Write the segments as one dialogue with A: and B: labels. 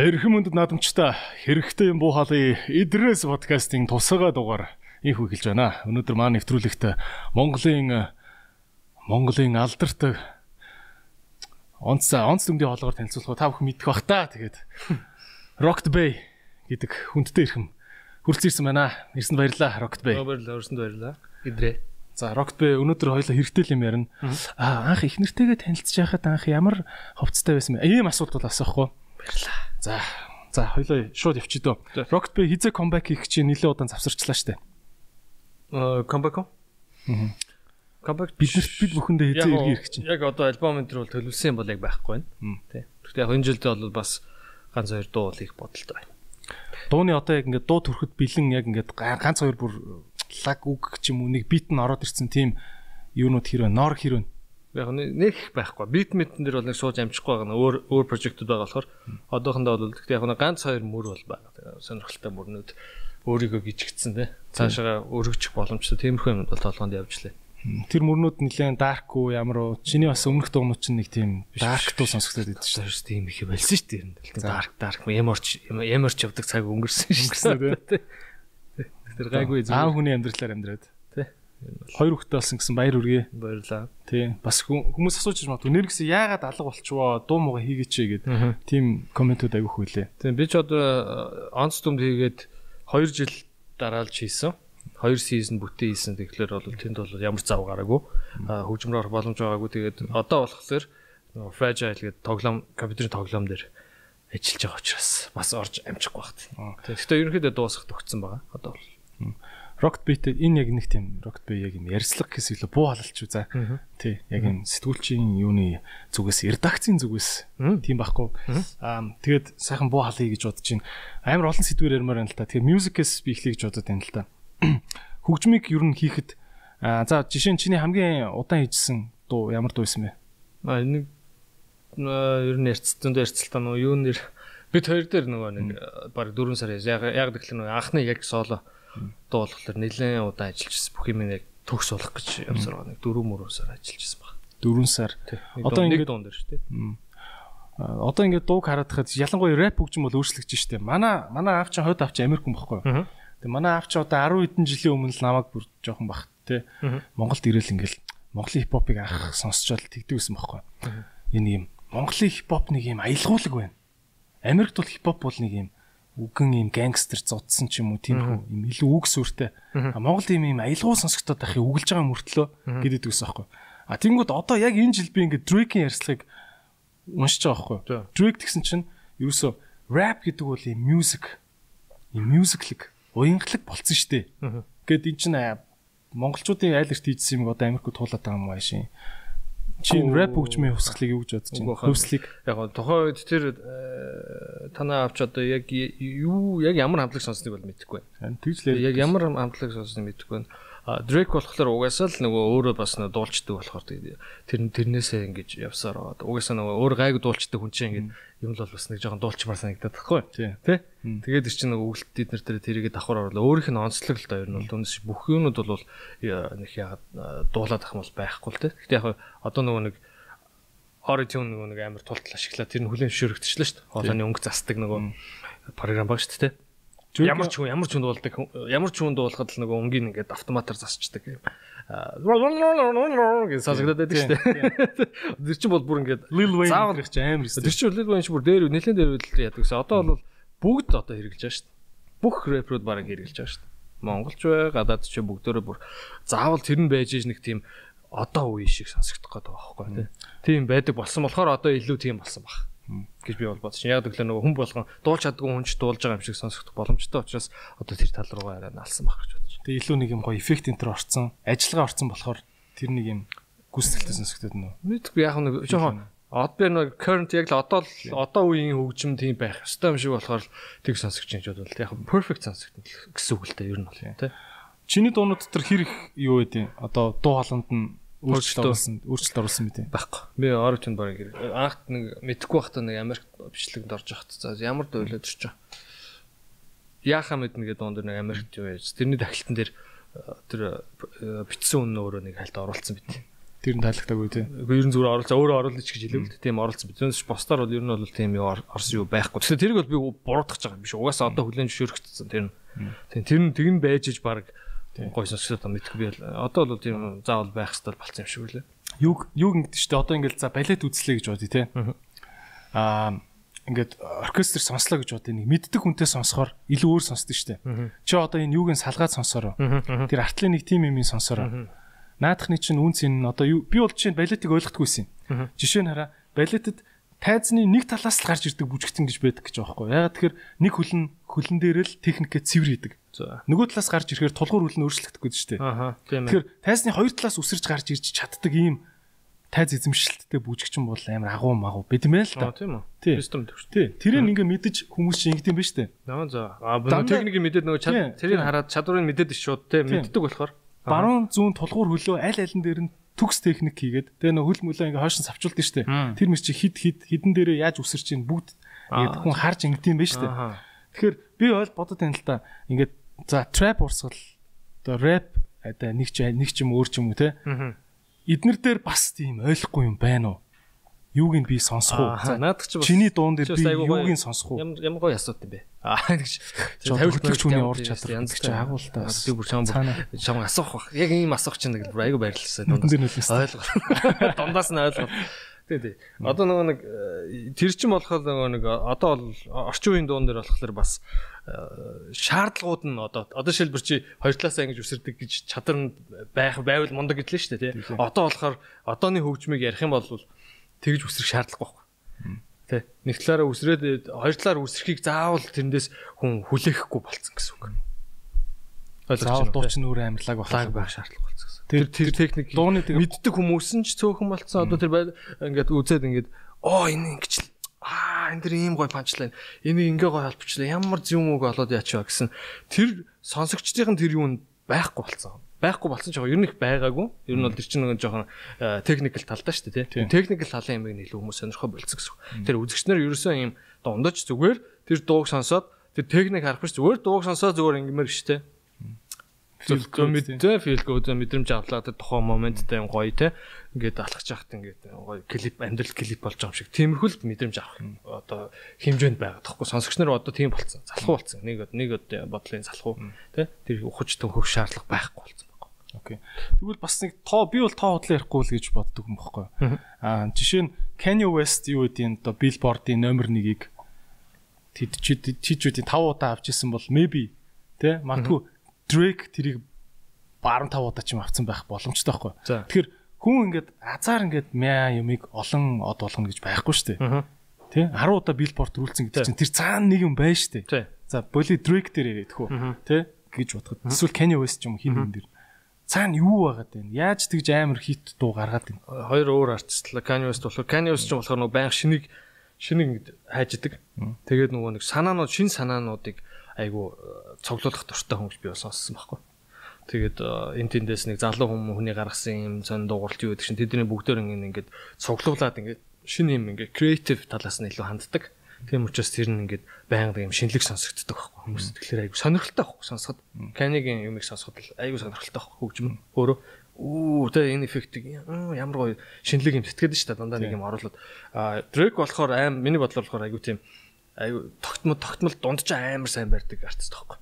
A: Хэрхэн мөндөд наадамчтай хэрэгтэй юм буу халын идрээс подкастын тусгаа дугаар их хэлж байна. Өнөөдөр маа нэвтрүүлэгт Монголын Монголын алдарт онц онц дүмдийн хоолгоор танилцуулах та бүхэн мэдэх бах та. Тэгээд Rocked Bay гэдэг хүндтэй ирхэм хүрэлцэн ирсэн байна. Ирсэнд баярлалаа Rocked Bay.
B: Баярлалаа, өрсөнд баярлалаа. Идрээ.
A: За Rocked Bay өнөөдөр хоёлаа хэрэгтэй юм ярина. Аа анх их нэртэйгээ танилцж байхад анх ямар ховцтой байсан бэ? Ийм асуулт бол асуухгүй.
B: Баярлалаа.
A: За за хоёлоо шууд явчихдоо. Rocket Bay хизээ comeback хийх чинь нэлээд удаан завсарчлаа штэ.
B: Аа comeback. Аа. Comeback
A: бид бид бүхэндээ хизээ иргэн ирэх чинь.
B: Яг одоо альбом энэ төр бол төлөвлөсөн юм бол яг байхгүй байна. Тий. Гэхдээ яг энэ жилдээ бол бас ганц хоёр дуу их бодолтой байна.
A: Дууны одоо яг ингээд дуу төрөхөд бэлэн яг ингээд ганц хоёр бүр лаг үг ч юм уу нэг бит нь ороод ирсэн тийм юунууд хэрвээ нор хэрвээ
B: яг нэг байхгүй. Бит митэн дээр бол нэг сууж амжихгүй байгаа. Өөр өөр прожектууд байгаа болохоор одоохондоо бол гэхдээ яг нэг ганц хоёр мөр бол байгаа. Сонирхолтой мөрнүүд өөрийгөө гिचгдсэн тий. Цаашаа өргөжих боломжтой тиймэрхүү юм бол толгоонд явж лээ.
A: Тэр мөрнүүд нэлээд дарк уу ямар уу чиний бас өмнөх дуунууд чинь нэг тийм дарк дуу сонсогдоод идэв
B: шүү дээ. Тийм их болсон шүү дээ. Дарк дарк ямарч ямарч явдаг цаг өнгөрсөн шүү дээ. Тэр гайгүй
A: зөв. Аа хүний амьдралаар амьдраад. Хоёр хүүхдээ болсон гэсэн баяр үргээ.
B: Баярлаа.
A: Тий. Бас хүмүүс асууж магадгүй нэр гэсэн яагаад алга болчихвоо дуу мууга хийгээч гэдэг тийм комментүүд авих хүлээ.
B: Тий. Би ч одоо онц дүмд хийгээд 2 жил дараалж хийсэн. 2 сизон бүтэн хийсэн. Тэгэхээр бол тэнд бол ямар зав гараагүй. Хөгжмөр орох боломж байгаагүй. Тэгээд одоо болохоор fragile гэдэг тоглоом компьютерийн тоглоом дээр ажиллаж байгаа учраас бас орж амжихгүй багт. Тэгэхдээ ерөнхийдөө дуусах төгссөн байгаа. Одоо бол
A: Rocket Beat энэ яг нэг тийм Rocket Beat яг юм ярьслаг гэсэн илүү буу халалч үү за. Тий, яг энэ сэтгүүлчийн юуны зүгээс редакцийн зүгээс тийм байхгүй. Аа тэгээд сайхан буу халъя гэж бодож байна. Амар олон сэдвээр ярмаар байна л та. Тэгээд music-ээс би эхлэе гэж бодод байна л та. Хөгжмийг ер нь хийхэд аа за жишээ нь чиний хамгийн удаан хийжсэн дуу ямар дуу байсан бэ?
B: Аа нэг ер нь ярьцсан дээр ярьцлаа нөө юу нэр бид хоёр дээр нөгөө нэг баг 4 сар яг яг тэгэхээр нөгөө анхны яг соло дуу болохоор нэлээд удаан ажиллаж байсан. Бүх юм яг төгс болох гэж явсаар байгаа. Нэг 4 мөрөөр сар ажиллаж байсан баг.
A: 4 сар.
B: Одоо ингэ дуун дээр шүү дээ.
A: Одоо ингэ дууг харахад ялангуяа рэп хөгжим бол өөрчлөгдөж штэ. Манай манай аав чинь хойд авч Америк хүн баггүй. Тэгээ манай аав чинь одоо 10 хэдэн жилийн өмнө л намайг бүр жоохон бах те. Монголд ирээл ингээл Монголын хипхопыг анх сонсчоод тэгдэгсэн баггүй. Энэ юм Монголын хипхоп нэг юм аялгуулаг байна. Америкт бол хипхоп бол нэг юм үгэн ийм гангстер зодсон ч юм уу тийм юм илүү үг сүртэй. Монгол тийм ийм аялгау сонсогдоод ахыг үгэлж байгаа мөртлөө гэдэг үгс аахгүй. А тэнгууд одоо яг энэ жил би ингээд Drake-ийн ярьцлагыг уншиж байгаа байхгүй. Drake гэсэн чинь ерөөсөө rap гэдэг бол ийм music ийм musical уянгалаг болцсон шүү дээ. Гэт эн чинь монголчуудын айл эрт хийжсэн юм одоо Америкт туулаад байгаа юм аашийн Чи рэп хөгжмийн хувьсгалыг юу гэж бодож байна? Хөвслийг.
B: Яг гоо тухайн үед тэр э, танаа авч одоо яг юу яг ямар хамтлаг сонсныг бол мэдэхгүй байна.
A: Тэгж лээ.
B: Яг ямар хамтлаг сонсныг мэдэхгүй байна. Drake болохоор угаасаа л нөгөө өөрөө бас дуулчдаг болохоор тэр тэрнээсээ ингэж явсаар байгаа. Угаасаа нөгөө өөр гайг дуулчдаг хүн чинь ингэ юм л бол бас нэг жоохон дуулчмаар санагдаад байхгүй. Тий. Тэгээд тэр чинь нөгөө үгэлт эднэр дээр тэрийгэ давхар орлоо. Өөрийнх нь онцлог л да ер нь бол түнс бүх юмуд бол нэг яагаад дуулаад ах юм бол байхгүй л тий. Гэтэ яг одоо нөгөө нэг Auto-Tune нөгөө нэг амар тултал ашиглаа тэр нь хүлэн зөвшөөрөгдчихлээ шүү дээ. Хоолойны өнгө засдаг нөгөө програм баг шүү дээ. Ямар ч хүн ямар ч хүн дуулдаг ямар ч хүн дуулахад л нөгөө өнгийг ингээд автоматар засчдаг. Гэж сонсогдоод байдаг шүү дээ. Тэр чинь бол бүр ингээд
A: Lil Wayne гэх чинь амар
B: шүү. Тэр чинь Lil Wayne чинь бүр дээр нэлээд дээр үйл яадаг гэсэн. Одоо бол бүгд одоо хэрэгжилж байгаа шүү дээ. Бүх рэпрууд бараг хэрэгжилж байгаа шүү дээ. Монголч бай, гадаад ч бүгдөө бүр заавал тэр нь байж иж нэг тийм одоо үе шиг сонсогдох байгаа байхгүй тий. Тийм байдаг болсон болохоор одоо илүү тийм болсон баг гэж би бол бодсон. Яг гэвэл нөгөө хүн болгон дуулж чаддгүй хүн ч дуулж байгаа юм шиг сонсогдох боломжтой учраас одоо тэр тал руугаа арай налсан баг гэж.
A: Тэгээ илүү нэг юм гоё эффект энэ төр орцсон, ажиллагаа орцсон болохоор тэр нэг юм гүйцэтгэлтэй сонсогдоод нөө.
B: Мэдгүй яг нэг жоохон од би нэг current яг л одоо л одоо үеийн хөгжим тийм байх ёстой юм шиг болохоор тэг сонсогч юм бол яг perfect сонсогдно гэсэн үг л дээ ер нь бол тий.
A: Чиний дуунууд дотор хэр их юу байдیں۔ Одоо дуу хоолойнд нь өөрчлөлт оруулсан өөрчлөлт оруулсан мэт юм.
B: Баггүй. Би орж энэ барыг анхт нэг мэдхгүй байхдаа нэг Америк бичлэгт орж явахт за ямар дойлоод ирч Яахаа мэднэ гэдэг дунд нэг Америкт юу яаж тэрний тахилтан дээр тэр битсэн үнэн өөрөө нэг хальт оруулсан бит.
A: Тэр нь таалагдаагүй тий.
B: Ер нь зүгээр оролцоо өөрөө оруулж гэж хэлэв л тийм оролцсон. Биднээс босдоор бол ер нь бол тийм юу орсон юу байхгүй. Тэгэхээр тэрийг бол би буруудах гэж байгаа юм биш. Угаасаа одоо хүлэн зөвшөөрөгдсөн тэр нь. Тийм тэр нь тэгн байж иж баг гой сонсогдоод мэдхгүй би одоо бол тийм заавал байх хэрэгтэй болсон юм шиг үлээ.
A: Юг юг ингэдэж штэ одоо ингээл за балет үзлээ гэж бодъё тий. Аа ингээд оркестр сонслоо гэж бодъё нэг мэддэг хүнтэй сонсохоор илүү өөр сонсдог штэ. Чи одоо энэ юуг нь салгаад сонсороо. Тэр артлын нэг тим юм сонсороо наадахны чинь үн цэн нь одоо би бол чинь балетыг ойлгохдаггүйсэн. Жишээ нь хараа балетэд тайзны нэг талаас л гарч ирдэг бүжигтэн гэж байдаг гэж байгаа байхгүй. Ягаад тэгэхээр нэг хөлн хөлн дээр л техникээ цэвэр хийдэг. Нөгөө талаас гарч ирэхээр тулгуур хөлн өөрчлөгдөхгүй шүү дээ. Тэгэхээр тайзны хоёр талаас үсэрч гарч ирж чаддаг ийм тайз эзэмшилттэй бүжигчин бол амар агуу магуу бид юм л
B: да. Тийм үү.
A: Систем төвш. Тий. Тэрийг ингээ мэдэж хүмүүс чинь ингэдэм биш үү?
B: Аа за. Аа техникийг мэдээд нөгөө чад тэрийг хараад чадварыг мэдээд шууд тий мэддэг болохоор
A: баруун зүүн тулгуур хөлөө аль алин дээр нь төгс техник хийгээд тэгээ нөх хөл мөлөө ингээ хойш нь савчулдаг штэ. Тэр мөр чи хид хид хідэн дээрээ яаж үсэрч ийн бүгд ингээд хүн харж ингэдэм байж штэ. Тэгэхээр би ойл бодод тань л та ингээд за trap урсгал одоо rap одоо нэг ч нэг ч юм өөр ч юм уу те. Эднэр дээр бас тийм ойлгохгүй юм байна уу? юуг нь би сонсох уу?
B: За наадах чи
A: чиний дуун дээр би юуг нь сонсох уу?
B: Ямар гоё асуулт юм бэ? Аа
A: тэгж тавилтлагч хүний ур чадвар янз чи агуултаа.
B: Би бүр чам чам асуух бах. Яг ийм асуух чинь нэг бүр айгу баярлалаа.
A: Дундаас нь ойлгох.
B: Дундаас нь ойлгох. Тий, тий. Одоо нөгөө нэг э, тэр чин болохоор нөгөө нэг одоо бол орчин үеийн дуун дээр болохоор бас э, шаардлагууд нь одоо одоо шилбэр чи хоёр талаасаа ингэж үсэрдэг гэж чадвар нь байх байвал мундаг гэжлээ шүү дээ тий. Одоо болохоор одооны хөгжмийг ярих юм бол тэгж үсрэх шаардлага байхгүй. Тэ. Нэг талаараа үсрээд хоёр талаар үсрэхийг заавал тэрнээс хүн хүлээхгүй болцсон гэсэн үг.
A: Заавал дуучин өөр амьдлаг
B: байх байх шаардлага болцсон гэсэн. Тэр тэр техник
A: дууны
B: мэддэг хүмүүс нь ч цөөхөн болцсон. Одоо тэр ингээд үзээд ингээд оо энэ ингэж аа энэ тэр ийм гой панчлайн энийг ингээ гой холбочлаа ямар зүм үг болоод яачаа гэсэн тэр сонсогчдын тэр юу байхгүй болцсон байхгүй болсон жоохон ер нь их байгаагүй. Ер нь бол тэр чинь нэг жоохон техникэл талдаа шүү дээ тий. Техникэл талын юмыг илүү хүмүүс сонирхоо болцсон гэсэн. Тэр үзэгч нар ерөөсөө ийм дундаж зүгээр тэр дууг сонсоод тэр техник харах биш зүгээр дууг сонсоод зүгээр ингэмэр шүү дээ. Зөвхөн мэдээ фил гоо мэдрэмж авлаа тэр тухайн моменттай гоё те. Ингээд алхаж яхад ингээд гоё клип амьдрал клип болж байгаа юм шиг. Тиймэрхүүл мэдрэмж авах одоо хэмжээнд байгаа тоххой сонсогч нар одоо тийм болцсон. Залхуу болцсон. Нэг нэг бодлын залхуу те. Тэр ухаж төнхөх шаардлага байхгүй болцсон
A: Окей. Тэгвэл бас нэг тоо би бол тоо худлаа ярихгүй л гэж боддог юм баггүй. Аа жишээ нь Kanye West юу гэдгийг одоо Billboard-ийн номер 1-ийг чичүүдийн 5 удаа авч исэн бол maybe тэ магадгүй Drake тэрийг баруун 5 удаа ч юм авсан байх боломжтой байхгүй. Тэгэхээр хүн ингээд азар ингээд мяа юмыг олон од болгоно гэж байхгүй шүү дээ. Тэ 10 удаа Billboard рүүлсэн гэдэг чинь тэр цаана нэг юм байна шүү дээ. За боли Drake дээр яриад хөө. Тэ гэж бодоход. Эсвэл Kanye West ч юм хин хин дээр цаана юу байгаад байна? Яаж тэгж амар хит дуу гаргаад байна?
B: Хоёр өөр артист л Kanye West болохоор Kanye West ч болохоор нөгөө баян шинийг шинийг хайж идэг. Тэгээд нөгөө нэг санаанууд шин санаануудыг айгу э, цоглуулах дуртай хүмүүс би бас сонссон байхгүй. Тэгээд э, энэ тэндээс нэг залуу хүмүүс хүний гаргасан юм зэн дуугарт юу гэдэг чинь тэдний бүгдээр ингээд цоглуулад ингээд шинэ юм ингээд креатив талаас нь илүү ханддаг. Тийм учраас тэр нь ингээд байнга юм шинэлэг сонсогддог байхгүй хүмүүс. Тэгэхээр айгу сонирхолтой байхгүй сонсоход. Канигийн юмыг сонсоход айгу сонирхолтой байхгүй хөгжим. Өөрөө үү тэ энэ эффектийг ямар гоё шинэлэг юм сэтгэдэг шүү дээ дандаа нэг юм оруулаад. Дрейк болохоор аим миний бодлоор болохоор айгу тийм айгу тогтмол тогтмол дундч амар сайн барьдаг артист байхгүй.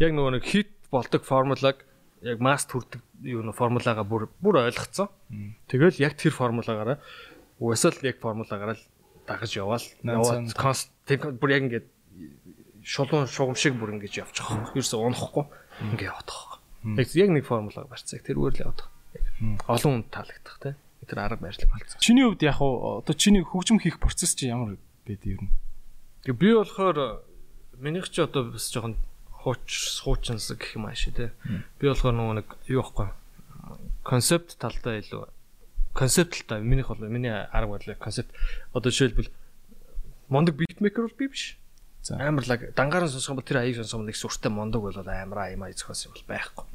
B: Яг нөгөө нэг хит болдог формулаг яг масс төрдөг юу нэ формулагаа бүр бүр ойлгоцсон. Тэгэл яг тэр формулагаараа уусаал яг формулагаараа дагаж яваал конст бүр яг ингээд шулуун шугам шиг бүр ингэж явж байгаа. Ерөөсө унахгүй ингэ яваад байгаа. Яг яг нэг формулаар барьцааг тэрүүгээр л байгаа. Олон хүнд таалагдах те. Тэр арга барилга болсон.
A: Чиний хувьд яг одоо чиний хөгжим хийх процесс чи ямар байд юм?
B: Тэг би болохоор минийх ч одоо бас жоохон хууч суучинсаг гэх юм ааши те. Би болохоор нөгөө нэг юу байхгүй концепт талдаа илүү концепт л та минийх бол миний арга барил концепт одоо жишээлбэл мондөг битмейкер бол би биш. Амар лаг дангаар нь сонсох юм бол тэр аяыг сонсох юм нэг сүртэй мондөг бол амар аймаа зохиосон юм бол байхгүй.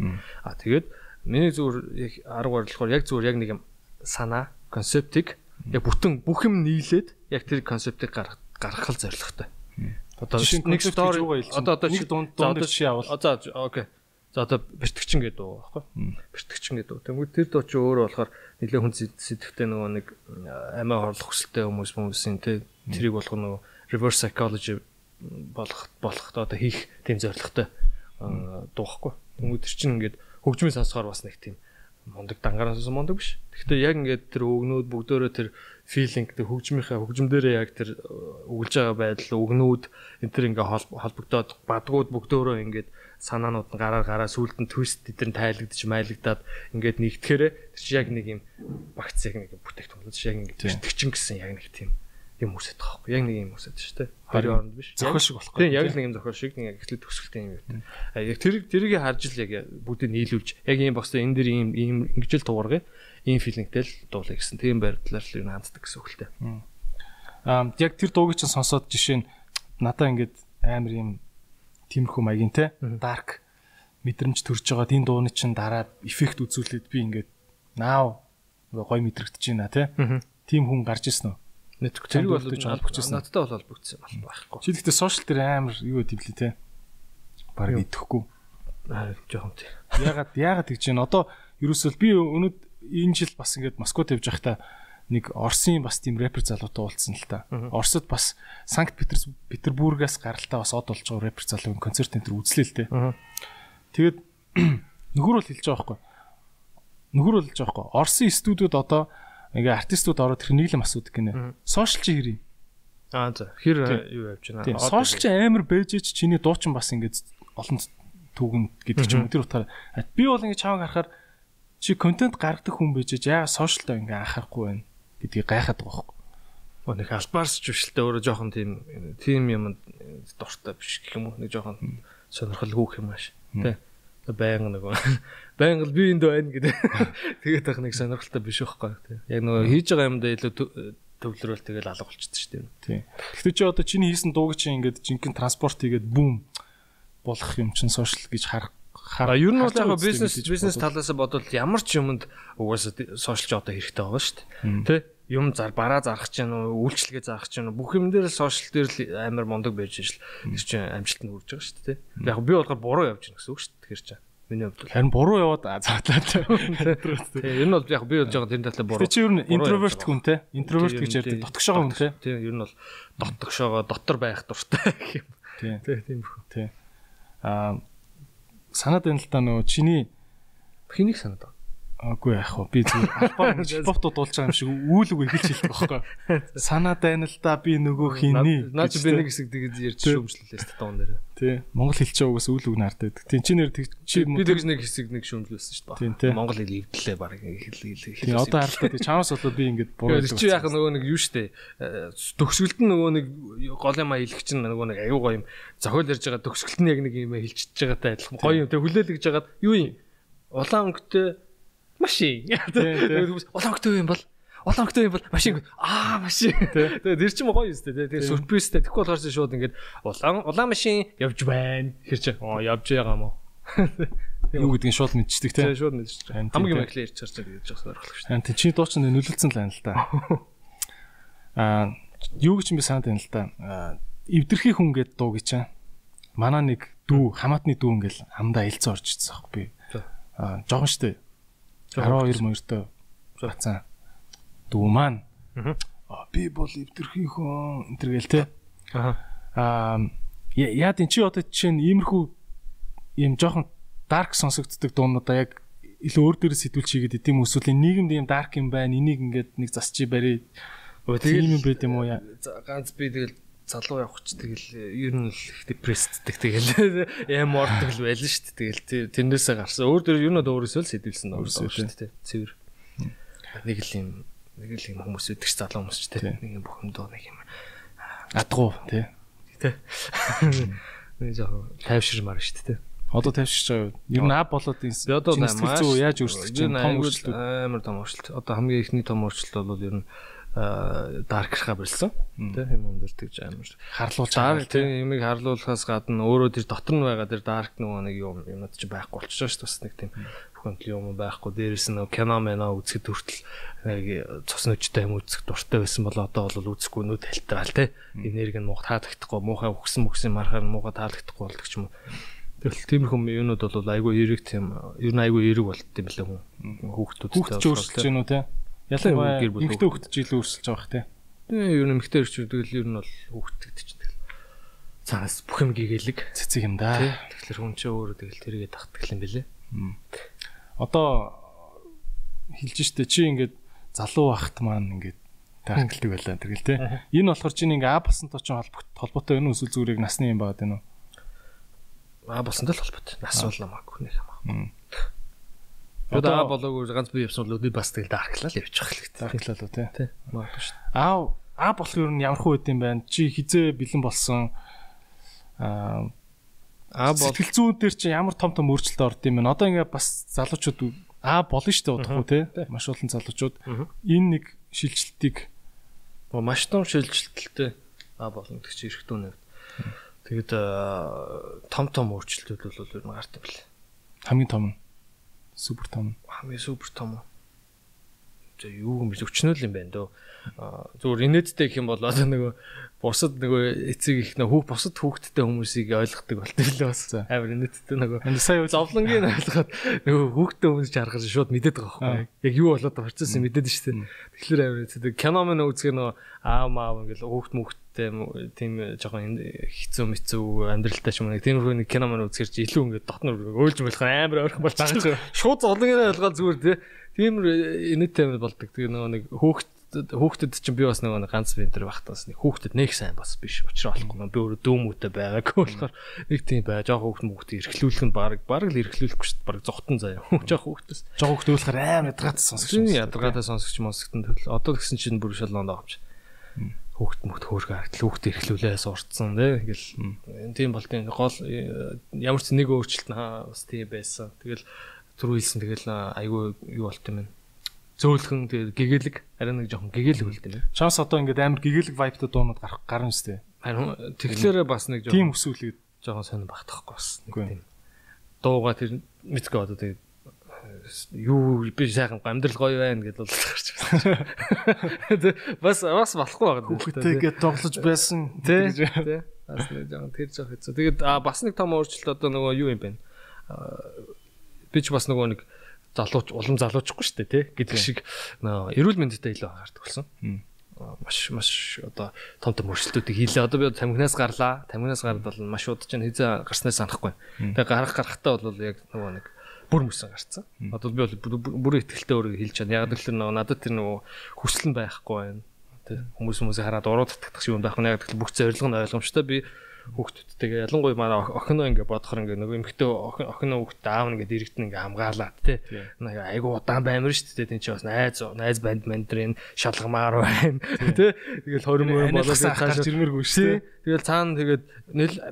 B: А тэгээд миний зүгээр арга барилахаар яг зүгээр яг нэг юм санаа концептыг яг бүтэн бүх юм нийлээд яг тэр концептыг гаргах гаргах зорилготой.
A: Одоо нэг стори одоо одоо нэг дунд дунд жишээ авал.
B: За окей. За одоо бэртгчин гэдэг уу баггүй. Бэртгчин гэдэг үү. Тэгмээ тэр дуу чи өөрөө болохоор нэлээ хүн сэтгэвтэй нөгөө нэг амиа хорлох хүсэлтэй хүмүүс хүмүүсийн тэ тэрийг болгох нөгөө reverse psychology болох болох одоо хийх тийм зорилготой дуухгүй. Тэгмээ тэр чинь ингээд хөгжмийн сонсохоор бас нэг тийм мундаг дангараас мундаг биш. Гэхдээ яг ингээд тэр өгнүүд бүгдөө тэр филинг тэр хөгжмийнхаа хөгжмдөрөө яг тэр өгүүлж байгаа байдал өгнүүд энэ тэр ингээ холбогдоод бадгууд бүгдөө ингээд санаанууд нь гараар гараа сүулт нь твист эдгээр нь тайлагдчих майлагдаад ингээд нэгтгэхээрээ тэр чи яг нэг юм багц яг нэг бүтээгдэхүүн болж яг ингээд бэртгчин гэсэн яг нэг тийм юм үсэт таахгүй яг нэг юм үсэт шүү дээ. Хоёрын оронд биш.
A: Зохиол шиг болох.
B: Тийм яг л нэг юм зохиол шиг нэг эхлэл төгсгөлтэй юм юм. А яг тэр тэрийг харж л яг бүгдийг нийлүүлж яг ийм бостой энэ дэр ийм ийм ингэж л туургая. Ийм филингтэй л дуулаа гэсэн. Тийм байдлаар л юм ханддаг гэсэн үгтэй.
A: Аа яг тэр дууг чинь сонсоод жишээ нь надаа ингээд амар юм тиймэрхүү маягийн те dark мэдрэмж төрж байгаа тийм дууны чинь дараа эффект үзүүлээд би ингээд наа гой мэдрэгдэж байна те тийм хүн гарч ирсэн үү
B: Network зэрэг бол холбогдсон. Надтай бол холбогдсон байхгүй.
A: Чи гэхдээ сошиал дээр амар юу гэдэв лээ те. Бараг идэхгүй.
B: Аа жоохон тий.
A: Ягаад ягаад гэж байна? Одоо ерөөсөө би өнөөд энэ жил бас ингээд Москвад явж байхдаа нэг Оросын бас тийм рэпер залуутай уулзсан л та. Оросод бас Санкт Петербургаас гаралтай бас од болж байгаа рэпер залуу концерт энэ төр үзлээ л те. Тэгээд нөхөр бол хэлж байгаа байхгүй. Нөхөр бол хэлж байгаа байхгүй. Оросын студиуд одоо ингээ артистууд ороод тэр нийлэм асуудаг гинэ. Сошиал чи хэрэг.
B: Аа за. Хэр юу явж байна?
A: Сошиал чи амар бэжэж чиний дуучин бас ингээд олон түүгэн гэдэг ч юм уу тэр утгаараа би бол ингээ чааг харахаар чи контент гаргадаг хүн бэжэж яа сошиалтай ингээ анхаарахгүй байна гэдгийг гайхаад байгаа байхгүй.
B: Оо нэг албаарч жүшэлтэй өөрөө жоохон тийм тийм юм дуртай биш гэх юм уу нэг жоохон сонирхолгүй юм ааш. Тэ. Баян нэг байнга л би энд байна гэдэг. Тэгээд ах нэг сонирхолтой биш байхгүй тий. Яг нөгөө хийж байгаа юмдаа илүү төвлөрөөл тэгэл алга болчихсон шүү дээ.
A: Тий. Гэхдээ чи одоо чиний хийсэн дууг чи ингээд жинхэнэ транспорт хийгээд бүүм болох юм чин сошиал гэж харах
B: хараа ер нь бол яг бизнес бизнес талаас бодвол ямар ч юмд угаасаа сошиалч одоо хэрэгтэй байгаа шүү дээ. Тэ? Юм зар бараа зарах ч уу, үйлчлэгээ ч юм уу, бүх юм дээр л сошиал дээр л амар мондог байж шл. Тэр чинь амжилт нь үрж байгаа шүү дээ. Яг би болохоор буруу явж гин гэсэн үг шүү дээ. Тэгэхээр чинь Миний хувьд
A: харин буруу яваад цаатлаа.
B: Тэгээ ер нь бол яг би болж байгаа тэр талаа буруу.
A: Тэг чи ер нь интроверт хүн те. Интроверт гэж ярьдаг дотгошоо хүн те.
B: Тийм ер нь бол дотгошоогоо дотор байх дуртай гэх юм.
A: Тийм. Тийм бөхөө. Тийм. Аа санаад байна л та нөгөө чиний
B: хэнийг санаад байгаа.
A: Агүй яах вэ? Би зүгээр албаар хипхоптууд дуулж байгаа юм шиг үйл үг эхэлж хэлдэг байхгүй. Санаа дайна л да би нөгөө хиний.
B: Наа чи би нэг хэсэг тэгээд ярьж шүүмжлүүлээс та туун дээр.
A: Тий. Монгол хэлч байгаас үйл үг наартаад. Тий чи нэр
B: чи би тэгж нэг хэсэг нэг шүүмжлүүлсэн шүү дээ. Монгол хэл эвдлээ баг хэл хэл.
A: Тий одоо харалтаа тий чамаас болоод би ингэж
B: буруу. Чи яах нөгөө нэг юу штэ. Төгсгөлд нь нөгөө нэг гол юм хэлэх чинь нөгөө нэг аюу гоё юм. Зохиол ярьж байгаа төгсгөлд нь яг нэг юм хэлчихэж байгаатай адилхан. Гоё юм. Тэг хүлээлгэж жагаад юу юм? Улаан өнгөтэй машин. Улаан өнгөтэй юм бол улаан өнгөтэй юм бол машин аа машин. Тэгээд тэр чинь гоё юм тест. Тэгээд сюрпризтэй. Тэгэхгүй болохоор шууд ингээд улаан улаан машин явж байна. Чинь оо явж байгаа мó.
A: Юу гэдгийг шууд мэдчихдэг
B: тийм. Шууд мэдчихэж. Хамгийн мэхлээ ярьж чарчаа гэж бас
A: ойлгох шүү дээ. Тийм чи дуучин нөлөөлцөн л байна л да. Аа юу гэж би санаад байна л да. Эвдэрхий хүн гэд дуу гэж чам. Манай нэг дүү хамаатны дүү ингээл амдаа илцэн орж ирсэн аахгүй би. Аа жоохон штэ 12 моёртой бацаа. Дүү маань. Аа би бол эвдэрхий хүн энэ гэл те аа яа тийм чи одоо жишээ нь иймэрхүү ийм жоохон дарк сонсогддог дуунуудаа яг илүү өөр дээрээ сэтгүүл чигээд идэм эсвэл нийгэмд ийм дарк юм байна энийг ингээд нэг засчи барь. Тийм юм байт юм уу.
B: Ганц би тэгэл залуу явах ч тэгэл ер нь л их депрессддэг тэгэл. Яам ордог л байлаа шүү дээ тэгэл. Тэрнээсээ гарсан. Өөр дөр ер нь өөрөөсөө л сэдвэлсэн өөрөөсөө шүү дээ цэвэр. Нэг л юм нэг л юм хүмүүс үдгч залуу хүмүүс ч дээ нэг юм доо нэг юм
A: адгуу тий
B: тий нэг жоо тайвширмаар шүү дээ
A: Одоо тайвширч байгаа? Ер нь ап болоод энэ
B: одоо
A: маш яаж өөрчлөгдөж
B: байна? Том өөрчлөлт. амар том өөрчлөлт. Одоо хамгийн ихний том өөрчлөлт бол ер нь даркрахаа болсон. Тэ юм дээр тэгж амар
A: харлуулж
B: байгаа. Тийм юмыг харлуулахаас гадна өөрөө тэр дотор нь байгаа тэр дарк нөгөө нэг юм юмнууд чи байхгүй болчихоо шүү дээ. Бас нэг тийм бүхэнтл юм байхгүй. Дээрээс нь кино мэна үзэхэд хүртэл нэг цус нүчтэй юм үзэх дуртай байсан бол одоо бол үзэхгүй нүд талтраал тэ. Энерги нь муу таалагдахгүй, муухай өгсөн мөксөн мархаар мууга таалагдахгүй болдог ч юм уу. Тэгэл тиймэрхүү юмнууд бол айгүй эрэг тийм ер нь айгүй эрэг болт юм лээ хүн. Хүүхдүүд
A: Хүүхд ч өөрчлөж гэнэ үү те. Ялангуяа эмэгтэй хүүхд ч илүү өөрчлөж байгаа те.
B: Тэгээ ер нь эмэгтэй тэгэл ер нь бол тэгэл цаас бүх юм гэгээлэг
A: цэцэг юм да.
B: Тэгэхээр хүн чинь өөрөө тэгэл тэргээ тахдаг юм бэлээ.
A: Одоо хэлж штэ чи ингээд залуу байхт маань ингээд таархилдаг байлаа тэргэл те. Энэ болохоор чинь ингээ А басантай ч холбоотой энэ үсэл зүрийг насны юм байгаад байна уу?
B: А басантай л холбоотой. Нас бол намаагүй нэг хамаагүй. Одоо болоогүй ганц би явсан бол би бас тэгэл дарклал явчих хэлээ.
A: Дарклал уу те.
B: Тий. Магадгүй шүү.
A: Аа А болох нь ямар хөө үт юм байна? Чи хизээ бэлэн болсон аа А бол сэтгэл зүйн дээр чи ямар том том өөрчлөлт орд юм бэ? Одоо ингээ бас залуучууд А болно шүү дээ удахгүй те. Маш олон залуучууд энэ нэг шилжилтийг
B: маш том шилжилтэлтэй А болно гэж ирэх дүүнэ. Тэгэд том том өөрчлөлтүүд бол ер нь юм бэл.
A: Хамгийн том нь супер том.
B: Хамгийн супер том. За юу юм бэ? Өчнөл юм байна дөө. Зүгээр инээдтэй гэх юм бол одоо нөгөө бусад нөгөө эцэг их нөгөө бусад хүүхдтэй хүмүүсийг ойлгохдаг болтой л бас амар инээдтэй нөгөө
A: сая
B: зовлонгийн ойлгоход нөгөө хүүхдтэй хүмүүс жаргаж шууд мэдээд байгаа байхгүй яг юу болоод процесс мэдээд дээ. Тэгэхээр амар инээдтэй. Кино мөн үзгээр нөгөө аа маа ингээл хүүхд мүхттэй тийм жоохон хэцүү мэцүү амьдралтай ч юм нэг. Тиймэрхүү нэг кино мөн үзгээр чи илүү ингээд дотнор өөлж болох амар ойрхон болж байгаа шууд зовлонгийн ойлгоод зүгээр тийм инээдтэй болдог. Тэгээ нөгөө нэг хүүхд хүүхдэд чинь би бас нэг ганц вентер багтаас нэг хүүхдэд нэг сайн бас биш. Учраас болохгүй. Би өөрөө дөөмөтэй байгаагүй болохоор нэг тийм бай. Жоох хүүхд мөхөд эрхлүүлэх нь баг баг л эрхлүүлэхгүй шүү дээ. Баг зогтон заяа. Жоох хүүхдээс.
A: Жоох хүүхд уулахаар амар ядаргаатай сонсогч
B: юм ядаргаатай сонсогч монсогтон төлөө одоо гэсэн чинь бүр шалгоонд авч хүүхд мөхт хөөргө харагдал. Хүүхд эрхлүүлээ сурцсан тий ингээл тийм болтын гол ямар ч нэг өөрчлөлт бас тийм байсан. Тэгэл түрүү хэлсэн тэгэл айгүй юу болт юм бэ зөөлхөн тэгээд гэгээлэг арай нэг жоохон гэгээлэг үлд юм.
A: Чаас одоо ингээд амар гэгээлэг vibe-тай дуунууд гарах гарна шүү дээ.
B: Харин тэгэхээр бас нэг
A: жоохон тийм өсвөлгээд
B: жоохон сонир багтахгүй бас нэг тийм. Дууга тэр мэдгүй одоо тэгээд юу би сайхан амьдрал гоё байна гэдээ бол гарч байна. Бас бас болохгүй байгаа.
A: Хүүхдтэйгээ тоглож байсан.
B: Тий. Бас нэг жоохон тэр жоох хэцүү. Тэгээд бас нэг том өөрчлөлт одоо нөгөө юу юм бэ? Би ч бас нөгөө нэг залууч улам залуучгүй шүү дээ тий гэдэг шиг эрүүл мэндэд илүү анхаардаг болсон. Маш маш одоо том том өөрчлөлтүүдийг хийлээ. Одоо би тамхинаас гарлаа. Тамхинаас гараад бол маш удаж чинь хизээ гарснаас санахгүй. Тэгээ гарах гарахтаа бол яг нөгөө нэг бүр мөсөн гарцсан. Одоо би бол бүр ихтэлтэй өөрийгөө хэлж чана. Яг л нөгөө надад тэр нөгөө хүсэл нь байхгүй байна. Тэ хүмүүс хүмүүсээ хараад уруу татдаг шиг юм байх нь яг л бүх зорилго нь ойлгомжтой. Би хүүхдүүдтэйгээ ялангуяа манай охиноо ингээ бодохоор ингээ нөгөө эмхтэй охиноо хүүхд аав нэгэд иргэдэн ингээ хамгаалаад тий. Нэг айгу удаан баймар шүү дээ. Тин чи бас найз найз банд мандрын шалгамаар байна. Тий. Тэгэл хорим болоод
A: цааш жирмэргүй шүү.
B: Тэгэл цаана тэгээд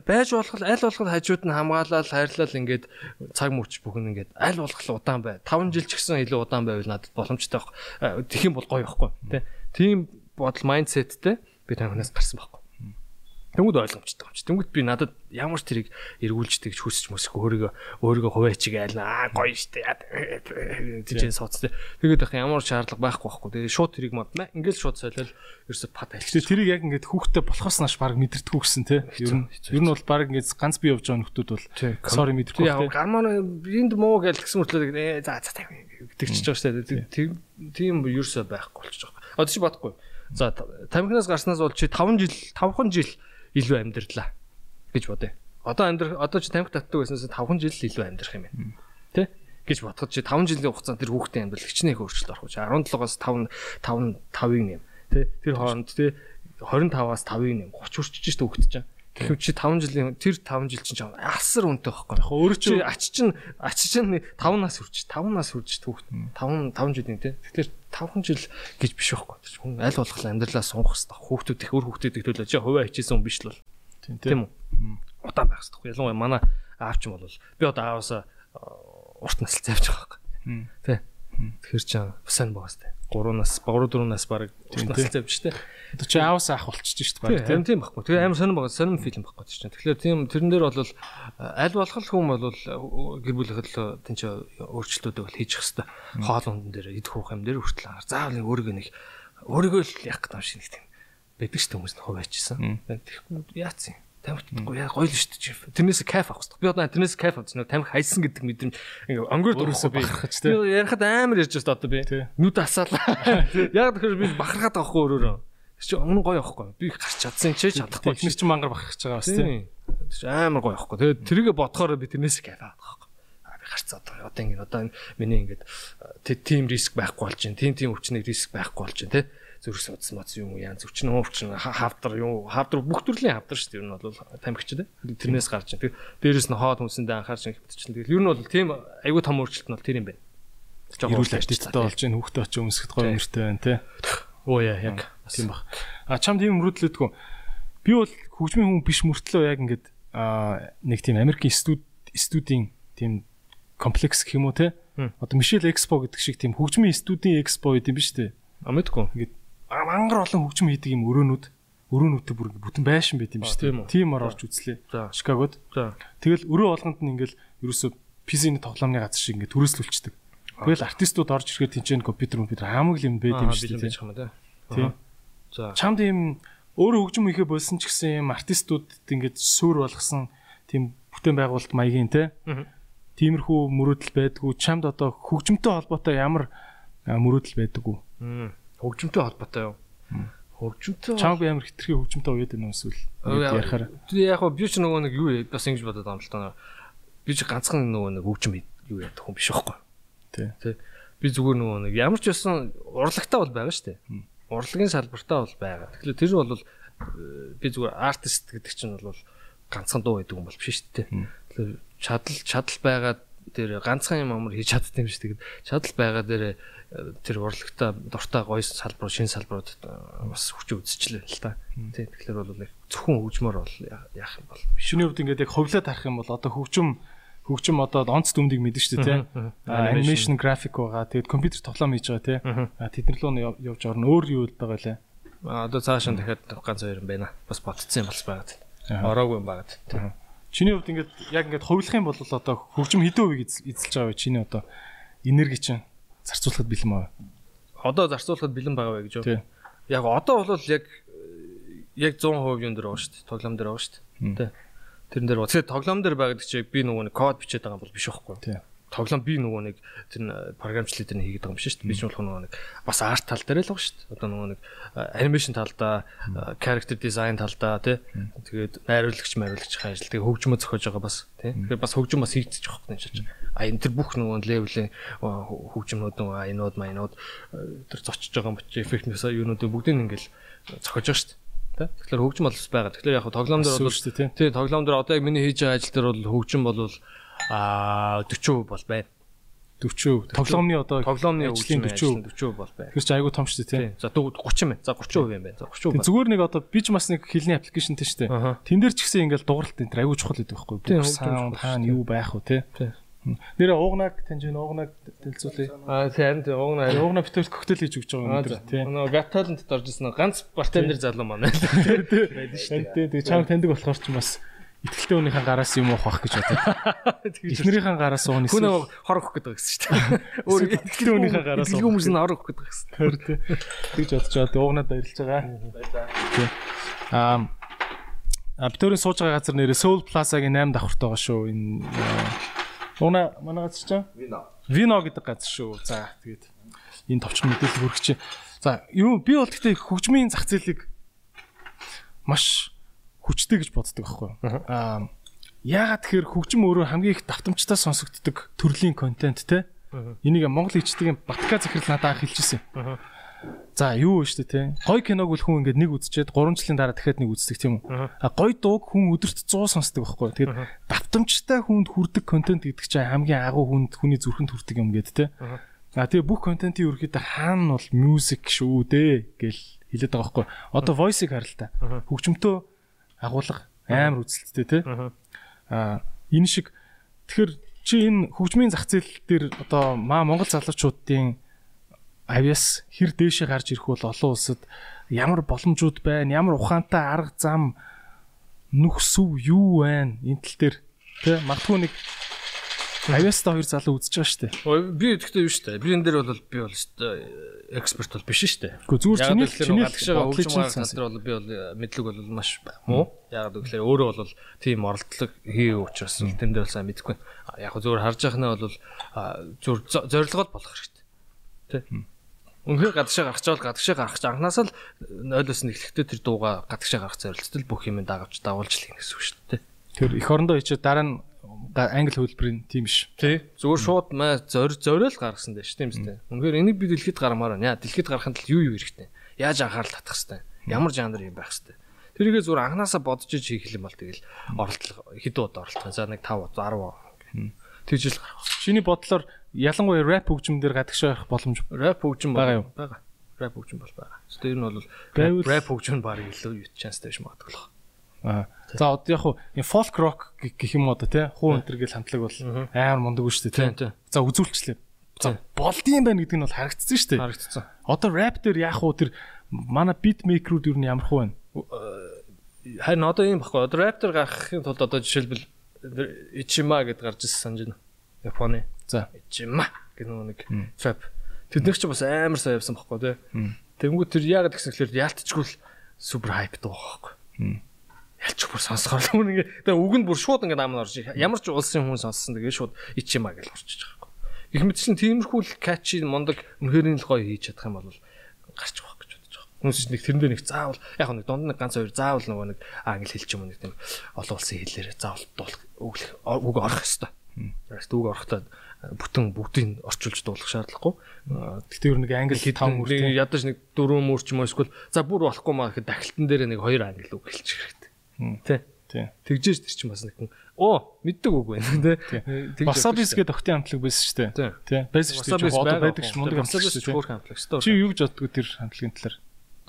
B: байж болох аль болох хажууд нь хамгаалаад хайрлал ингээд цаг мөч бүхэн ингээд аль болох удаан бай. 5 жил ч гэсэн илүү удаан байвал надад боломжтой байх. Тэгэх юм бол гоё байхгүй тий. Тийм бодол майндсеттэй би танаас гарсан байхгүй. Тэнгүүд ойлгомжтой юм чи. Тэнгүүд би надад ямар ч тэрийг эргүүлждэг ч хүсэж мөсөх өөрийгөө өөрийгөө хуваачих айл аа гоё штэ. Тижээ сууц тэ. Тэгээд ах ямар шаардлага байхгүй байхгүй. Тэгээд шууд тэрийг мод ингээл шууд солиол ерөөсө пат.
A: Тэгээд тэрийг яг ингээд хүүхдтэй болохоос нааш баг мэдэрдэггүй гэсэн тэ. Ер нь ер нь бол баг ингээд ганц би явж байгаа нөхдүүд бол sorry мэдэрдэггүй
B: тэ. Гармаа бинд муу гэж тэгсэн мөртлөө э за за гэдэг чиж байгаа штэ. Тийм ерөөсө байхгүй болчих жоох. Одоо чи бодохгүй. За тамхинаас гарснаас бол чи 5 жил 5хан жил илүү амьдралаа гэж бодъё. Одоо амьдрах одоо чи тамхи татдаг байснаас 5 жил илүү амьдрах юм байна. Тэ? гэж бодоход чи 5 жилийн хугацаанд тэр хүүхдийн амьдрал хичнээн өөрчлөлт орох. 17-оос 5 5 5-ыг нэм. Тэ? Тэр хооронд тэ 25-аас 5-ыг нэм. 30 хүрчиж шүү хүүхд чинь. Тэгэхээр чи 5 жилийн тэр 5 жил чинь асар үнэтэй байхгүй. Яг
A: өөрөө чи
B: ач чинь ач чинь 5 нас хүрч 5 нас хүрч хүүхд 5 5 жилийн тэ. Тэгэхээр 5 жил гэж биш байхгүй. Хүн аль болох амьдралаа сунгах хэрэгтэй. Хүүхдүүд их өр хүүхдүүдийг төлөө чи хувиа хичээсэн хүн биш л бол. Тийм үү? Удаан байх хэрэгтэй. Ялангуяа манай аавч юм бол би одоо ааваасаа урт насл завж байгаа байхгүй. Тэ. Тэгэхээр чи сайн сте. 3 нас 3 4 нас баг урт насл завж штэ.
A: Одоо чи аавс ах болчихж шүү дээ.
B: Тийм тийм баггүй. Тэгээ амар сонирн байгаа сонирн фильм баггүй тийм. Тэгэхээр тийм тэрэн дээр бол аль болох хүн бол гэр бүлийнхэд л тийм ч өөрчлөлтүүдийг бол хийчих хэвээр хоол ундан дээр идэх уух юм дээр хүртэл ангаар заавал өөрийгөө нэг өөрийгөө л яг гэдэг юм шиг нэг тийм байдаг шүү хүмүүс нь хуваачсан. Тэгэхгүй яац юм. тамхитгүй яа гоё л шүү дээ. Тэрнээс кайф авах хэрэгтэй. Би одоо тэрнээс кайф авч нэг тамхи хайсан гэдэг мэдрэмж ингээ онгор
A: өөрөөсөө бахархаж тий.
B: Ярихад амар ярьж байна одоо би. Нүд асаалаа. Яг тэгэхээр би бахархаад байгаа хгүй өөрөөрөө. Чи өмнө гоё авахгүй. Би гарч чадсан чи чадахгүй.
A: Эхнэр чи мангар бахархаж байгаа бас тий.
B: Амар гоё авахгүй. Тэгээд тэрийгэ бодохоор би тэрнээс кайф авах байхгүй. А би гарч одоо одоо ингэ одоо миний ингээд тим риск байхгүй болж байна. Тим тим өвчнийг риск байхгүй болж байна тий зүрх судас моц юм уу янз өвчин өвчин хавдар юм хавдар бүх төрлийн хавдар шүү дээ. Ер нь бол тамхич дээ. Тэрнээс гарч байна. Дээрээс нь хоод хүнсэндээ анхаарч хөвтчихлээ. Тэгэл ер нь бол тийм аюу том өөрчлөлт нь бол тэр юм байна.
A: Эрүүл артисттай болж байна. Хүүхдээ очиж өмсгөхд гоё нэртэй байна тий.
B: Оо яа яг
A: тийм баг. А чам тийм мөрөдлөдгөө. Би бол хөгжмийн хүн биш мөртлөө яг ингээд а нэг тийм Америкийн студ студийн тийм комплекс гэх юм уу те одоо Мишель Экспо гэдэг шиг тийм хөгжмийн студийн экспо гэдэг юм биш үү?
B: А мэдгүй.
A: Ингээд мангар олон хөгжим хийдэг юм өрөөнүүд өрөөнүүдтэй бүр бүтэн байшин байт юм шүү дээ. Тимээр орж үзлээ. Шикагод. Тэгэл өрөө болгонд нь ингээл ерөөсөө PC-ний тоглоомны газар шиг ингээд төрөслүүлчихдэг. Тэгэл артистууд орж ирэхэд тэнцэн компьютер компьютер хамаг юм байт юм шүү дээ. Тийм. За. Чамд ийм өөрөө хөгжим хийхэ болсон ч гэсэн юм артистуудад ингээд сүр болгосон тийм бүтээн байгуулалт маягийн те. Тиймэрхүү мөрөөдөл байдгүй. Чамд одоо хөгжимтэй холбоотой ямар мөрөөдөл байдаггүй
B: хөгжимтэй холбоотой юу? Хөгжимтэй
A: чамаг амар хитрхи хөгжимтэй уяад байна эсвэл
B: ярихаар. Яг би ч нөгөө нэг юу бас ингэж бодоод байгаа юм л таа. Би ч ганцхан нөгөө нэг хөгжим юу яадаг хүн биш байхгүй.
A: Тий.
B: Би зүгээр нөгөө нэг ямар ч байсан урлагтаа бол байгаа шүү дээ. Урлагийн салбартаа бол байгаа. Тэгэхээр тэр бол би зүгээр артист гэдэг чинь бол ганцхан дуу гэдэг юм бол биш шүү дээ. Тэгэхээр чадал чадал байгаа тэр ганцхан юм амар хийж чаддсан юм шүү дээ. Чадал байгаа дээр тэр урлагта дуртай гоё салбар шинэ салбарууд бас хүч үзчихлээ л та. Тий тэгэхээр бол зөвхөн хөгжмөр бол яах юм бол.
A: Шинэ хувьд ингээд яг ховлоод харах юм бол одоо хөгжим хөгжим одоо онц дүмдийг мэдэн шүү дээ тий. Анимашн график байгаа. Тэгээд компьютер тоглоом хийж байгаа тий. Тэднэр рүү явж орно. Өөр юу байгаа лээ.
B: Одоо цаашаа дахиад ганц хоёр юм байна. Бас бодцсон юм бас байгаад. Ороогүй юм байгаад.
A: Чиний хувьд ингээд яг ингээд ховлох юм бол одоо хөгжим хэдэн хувийг эзэлж байгаа вэ? Чиний одоо энерги чинь зарцуулахад бэлэн байгаа.
B: Одоо зарцуулахад бэлэн байгаа вэ гэж байна. Яг одоо бол яг яг 100% юм дээр байгаа шүү дээ. Тоглоом дээр байгаа шүү дээ. Тэ. Тэрэн дээр ба. Тэгэхээр тоглоом дээр байгаад чи би нөгөө нэг код бичээд байгаа бол биш байхгүй.
A: Тийм
B: тоглоом би нөгөө нэг тэр програмчлал дээр хийгээд байгаа юм шүү дээ. Би ч болох нөгөө нэг бас арт тал дээр л байгаа шүү дээ. Одоо нөгөө нэг анимашн талдаа, character design талдаа тий. Тэгээд найруулагч, найруулагчийн ажил тэгээд хөгжмөө зохиож байгаа бас тий. Тэгээд бас хөгжим бас хийгдэж байгаа юм чинь. А энэ тэр бүх нөгөө левелийн хөгжмнүүд нөгөө айнууд, майнууд тэр зочиж байгаа юм чи эффектнээс юунууд бүгдийг ингээл зохиож байгаа шүү дээ. Тэгэхээр хөгжим бол байгаа. Тэгэхээр яг тоглоом дээр бол тий тоглоом дээр одоо яг миний хийж байгаа ажил дээр бол хөгжим бол а 40% бол байна.
A: 40%. Тоглоомны одоо
B: тоглоомны ажлын 40% 40% бол байна.
A: Тэр чинь айгүй том шүү дээ, тийм.
B: За 30 байна. За 30% юм байна. За 30%.
A: Зүгээр нэг одоо би ч бас нэг хэлний аппликейшнтэй шүү дээ. Тэн дээр ч гэсэн ингээл дууралт энэ айгүй чухал гэдэг байхгүй юу? Саунд хаана юу байх вэ, тийм. Нэрээ уугнаг таньж байна уугнаг дэлцүүлээ.
B: Аа харин тийм уугнаг
A: уугнаг битүүл коктейл хийж өгч байгаа юм дэр тийм.
B: Нөгөө гаталент орж ирсэн ганц бартендер залуу маань.
A: Байдаг шүү дээ. Тэгээ чам таньдаг болохоор ч бас итгэлтэй хүнийхэн гараас юм уух гэж бодод. Эхнэрийнхэн гараас уун
B: эсвэл хүн хор өгөх гэдэг гэсэн шүү дээ. Өөр
A: итгэлтэй хүнийхэн гараас
B: итгэлгүй хүмүүс нь хор өгөх гэдэг гэсэн.
A: Тэр тий. Тэгж бодож байгаа. Уугнаад баярлж байгаа. Аа А битүүрийн сууж байгаа газар нэрээ Soul Plaza-гийн 8 давхарт байгаа шүү. Энэ Уна манай газар чинь
B: Vino.
A: Vino гэдэг газар шүү. За тэгээд энэ товчхон мэдээлэл хүргэж чинь. За юу би бол гэхдээ хөгжмийн зах зээлийг маш хүчтэй гэж боддог байхгүй юу. Аа яагаад тэгэхээр хөгжим өөрөө хамгийн их давтамжтай сонсогддог төрлийн контент те. Энийг Монгол ичдгийн Батка захирал надад хэлчихсэн. За юу вэ штэ те. Гой киног үл хүн ингээд нэг үзчихэд 3 жилийн дараа дахиад нэг үздэг тийм үү. А гой дууг хүн өдөрт 100 сонсдог байхгүй. Тэгээд давтамжтай хүнд хүрдэг контент гэдэг чинь хамгийн агуу хүнд хүний зүрхэнд хүрдэг юм гээд те. А тэгээ бүх контентын ерөөхдөө хаана бол мьюзик шүү дээ гэл хэлээд байгаа байхгүй. Одоо voice-ыг харал та. Хөгжмөтөө агуулга амар үзэлттэй тий. Аа энэ шиг тэгэхээр чи энэ хөгжмийн зах зээл дээр одоо маа Монгол залуучуудын авьяас хэр дээшээ гарч ирэх бол олон улсад ямар боломжууд байна, ямар ухаантай арга зам нүх сүв юу байна энэ тал дээр тий магадгүй нэг Авьяаста хоёр залуу үзэж байгаа шүү дээ.
B: Би гэхдээ юу шүү дээ. Би энэ дээр бол би бол эксперт бол биш шүү дээ.
A: Гэхдээ зүгээр чиний чиний
B: гадагшаа хөгжим гаргах дээр бол би бол мэдлэг бол маш муу. Яг гэвэл өөрөө бол тийм оролдлого хийе учраас тэн дээр бол сайн мэдэхгүй. Яг зүгээр харж яхнаа бол зүгээр зорилгоод болох хэрэгтэй. Тэ. Үнхээр гадагшаа гаргаж чавал гадагшаа гаргаж анханаас л нойлоос нь эхлэхдээ тэр дууга гадагшаа гаргах зорилттой бүх юм дагавч дагуулж л гэнэ гэсэн үг шүү дээ.
A: Тэр эх орондоо ичээд дараа нь англи хөлбөрийн тийм биш.
B: Тий. Зүгээр шууд маа зор зориул гаргасан дээ шүү дээ. Үнэхээр энийг би дэлхийд гаргамаар байна. Дэлхийд гарахын тулд юу юу хэрэгтэй? Яаж анхаарал татах хэрэгтэй? Ямар жанр юм байх хэрэгтэй? Тэрийгээ зүгээр анханасаа бодож иж хийх юм бол тэгэл оролдлого хэд удаа оролдлого. За нэг 5 10 тэгж л гарах.
A: Чиний бодлоор ялангуяа рэп хөгжим дээр гадагшаа явах боломж
B: рэп хөгжим байгаа юу? Байгаа. Рэп хөгжим бол байгаа. Тэр нь бол рэп хөгжим баг илүү юу чанстай биш магадгүй.
A: Аа. За одоо яг хуу folk rock гэх юм одоо тий хуу өнтер гэл хамтлаг бол амар мундаг шүү дээ тий. За үзүүлчлээ. За болдсон байна гэдэг нь бол харагдсан шүү дээ.
B: Харагдсан.
A: Одоо rap дээр яг хуу тэр манай beat maker-ууд юу ямар хуу байна?
B: Харин одоо юм баггүй. Одоо rap дээр гарахын тулд одоо жишээлбэл Ichima гэдээ гарч ирсэн санаж байна. Японы.
A: За
B: Ichima гэх нэг rap. Тэднийх ч бас амар сайн явсан баггүй тий. Тэнгүү тэр яагаад гэсэн хэлээр яалтчгүй л супер хайп дуу байхгүй ялч бүр сонсохоор л үнэ ингээ тэгээ үг нь бүр шууд ингээ наам нь орж ямар ч улсын хүн сонссон тэгээ шууд ичимаа гэж орчиж байгаа юм. Их мэдсэн тиймэрхүү л качи мундаг үнэхэрийн л гоё хийж чадах юм бол гарч байгаа гэж бодож байгаа. Хүмүүс нэг тэрэндээ нэг заавал яг нэг дунд нэг ганц хоёр заавал нөгөө нэг англи хэл ч юм уу нэг тийм олон улсын хэлээр заавал дуулах үг орох хэвээр. Яг үг орохдоо бүтэн бүгдийг орчуулж дуулах шаардлагагүй.
A: Тэгтээ ер нь англи хэд
B: том мөр ядаж нэг дөрөв мөр ч юм уу эсвэл за бүр болохгүй маа гэхэд дахилтан дээр нэг хоёр англи үг хэлчих хэрэгтэй. Тэ.
A: Тий.
B: Тэгжээж тэр чинь бас нэг оо мэддэг үг байна
A: тий. Wasabis гэдэг охтын хамтлаг байсан шүү дээ. Тий. Байсан шүү дээ. Одоо байдаг ш мундаг
B: хамтлаг шүү дээ. Хөөх хамтлаг шүү дээ.
A: Чи юу гэж боддгоо тэр хамтлагийн талаар?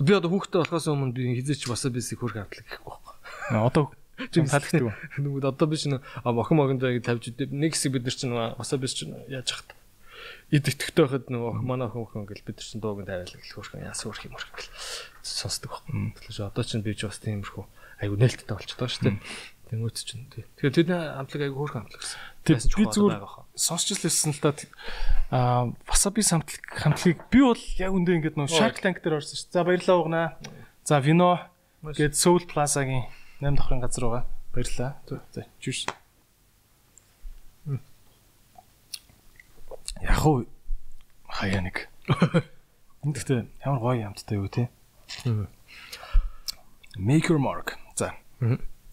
B: Би одоо хүүхдтэй болохоос өмнө би хизээч Wasabis-ийг хөөх хамтлаг гэхгүй
A: байхгүй. Одоо таалагддаг уу?
B: Нүгд одоо би чинь охин могонд тавьж нэг хэсэг бид нар чинь Wasabis чинь яаж яхад эд итгэвтэй байхад нөгөө манай охин охин гэл бид нар чинь дууг тавиалаа гэл хөөх яас хөөх юм гэл сонсдог байхгүй. Тэгэхээр одоо чинь би ч бас тиймэрхүү айгу нээлттэй болчихдоо шүү дээ. Тэнгүүт чинь тий. Тэгэхээр тэр хамтлаг айгу хөөрхөн хамтлаг гэсэн.
A: Тэгээд би зүгээр сонсч лсэн л та аа Wasabi хамтлаг хамтлагийг би бол яг үндэ ингээд нөө Shark Tank дээр орсон шүү. За баярлалаа угнаа. За Vino гээд Soul Plaza-гийн 8 давхрын газар байгаа. Баярлалаа. За чүш. Яг уу хаяа нэг. Энд гэхдээ ямар гоё юмтай юу те. Maker Mark. За.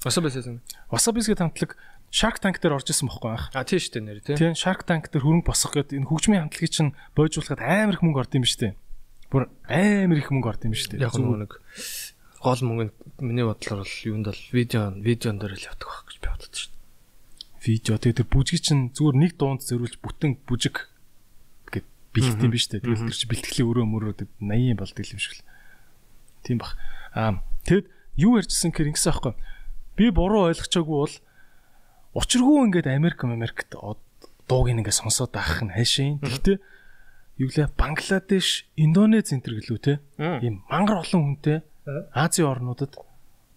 B: Wasabi гэсэн.
A: Wasabi-гийн хамтлаг Shark Tank дээр орж исэн бохгүй байх.
B: А тийм шүү дээ нэр тийм.
A: Тийм Shark Tank дээр хөрөнгө босгох гэдэг энэ хөгжмийн хамтлагийг чинь бойжуулахад амар их мөнгө орд юм шүү дээ. Бүр амар их мөнгө орд юм шүү дээ.
B: Яг нэг гол мөнгө миний бодлоор бол юунд бол видео видеон дээр л явдаг байх гэж би боддог шүү дээ.
A: Видео тэгээ тэр бүжгийг чинь зүгээр нэг дуунд зөрүүлж бүтэн бүжиг гэд бэлтгэх юм биш үү? Тэгэл тэр чинь бэлтгэлийн өрөө мөрөө 80 болдог юм шиг л. Тийм бах. Аа тэгэд юу ярьжсэн гэхээр ингэсэн аахгүй. Би буруу ойлгочоогүй бол учиргүй ингээд Америк Америкт дууг ингээд сонсоод авах нь хайшин. Гэхдээ юу лээ Бангладеш, Индонез энэ төр гэлүү те. Ийм мангар олон хүнтэй Азийн орнуудад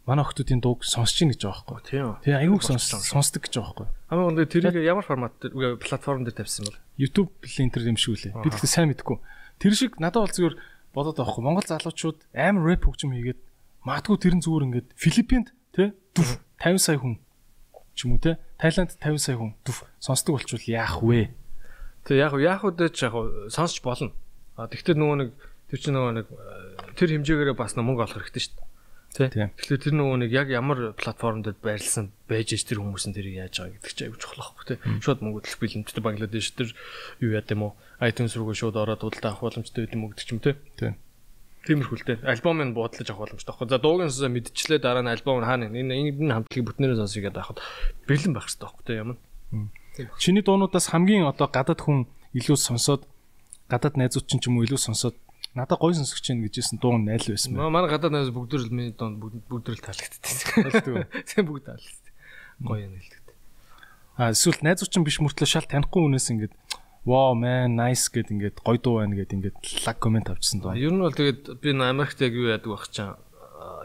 A: манай охтуудын дууг сонсож ийн гэж байгаа байхгүй.
B: Тийм.
A: Тэгээ аюуг сонсдог гэж байгаа байхгүй.
B: Хамгийн гол нь тэрийг ямар формат дээр платформ дээр тавьсан бол
A: YouTube линтер юм шиг үлээ. Би тэгтээ сайн мэдгүй. Тэр шиг надад бол зүгээр бодоод байгаа байхгүй. Монгол залуучууд амар рэп хөгжим хийгээд Магадгүй тэр нь зүгээр ингээд Филиппинд тий 50 сая хүн ч юм уу тий Тайланд 50 сая хүн сонсдог болчвол яах вэ?
B: Тэг яг яг үдэ ч яг сонсч болно. А тэгвэл нөгөө нэг тэр чинь нөгөө нэг тэр хэмжээгээрээ бас мөнгө олох хэрэгтэй шүү дээ. Тий. Тэгэхээр тэр нөгөө нэг яг ямар платформ дээр байрлсан байж ич тэр хүмүүс нь тэрийг яаж байгаа гэдэг чинь аюул чухал байхгүй тий. Шууд мөнгө төлөх бэлэмжтэй Бангладеш тэр юу яа гэм үү? iTunes руу шууд ороод худалдаа авах боломжтой гэдэг юм уу гэдэг ч юм тий. Тий. Тиймэрхүүлтэй. Альбом нь буудлаж авах боломжтой байхгүй. За дуугийн сонсоо мэдчихлээ дараа нь альбом нь хаана энэ энэ хамтлагийн бүтнээрээ сонсё гэдэг ахад бэлэн байх хэрэгтэй байхгүй юм.
A: Чиний дуунуудаас хамгийн одоо гадаад хүн илүү сонсоод гадаад найзууд чинь ч юм уу илүү сонсоод надад гой сонсогч чинь гэжсэн дуу найл байсан
B: байна. Манай гадаад найз бүгд л миний дуунд бүгд л таалагддаг. Тийм бүгд таалагддаг. Гоё юм хэлдэг.
A: А эсвэл найзууд чинь биш мөртлөө шал танихгүй хүнээс ингээд wow man nice гэд ингээд гоё дуу байна гэд ингээд лаг комент авчихсан доо.
B: Ер нь бол тэгээд би Америкт яг юу яадаг байх чаа.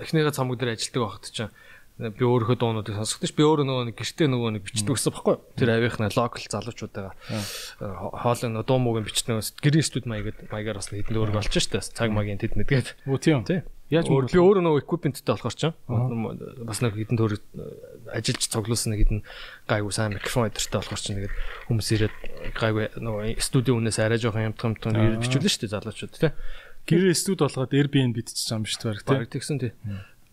B: Эхнийгээ цамаг дээр ажилладаг байхад чаа би өөрийнхөө дуунуудыг сонсох ш би өөрөө нөгөө нэг гэртээ нөгөө нэг бичдэг гэсэн баггүй тэр авийнхна локал залуучуудаа. Хоолой дуу муугийн бичдэг гэрийн студ маягаар маягаар бас хэдэн өөрөг олж штэ. Цаг магийн тэд мэдгээд
A: үгүй тийм.
B: Яаж би өөрөө нөгөө equipmentтэй болохоор ч бас нэг хідэн төр ажиллаж цуглуулсан нэг хідэн гайгүй сайн микрофон өдөртэй болохоор ч нэгээд хүмүүс ирээд гайгүй нөгөө студийн үнээс арай жоохон юмтгам юмтгам ирээд бичүүлнэ шүү дээ залуучууд тий.
A: Гэрээ студ болгоод Airbnb бичиж байгаа юм шүү дээ.
B: Бараг тэгсэн тий.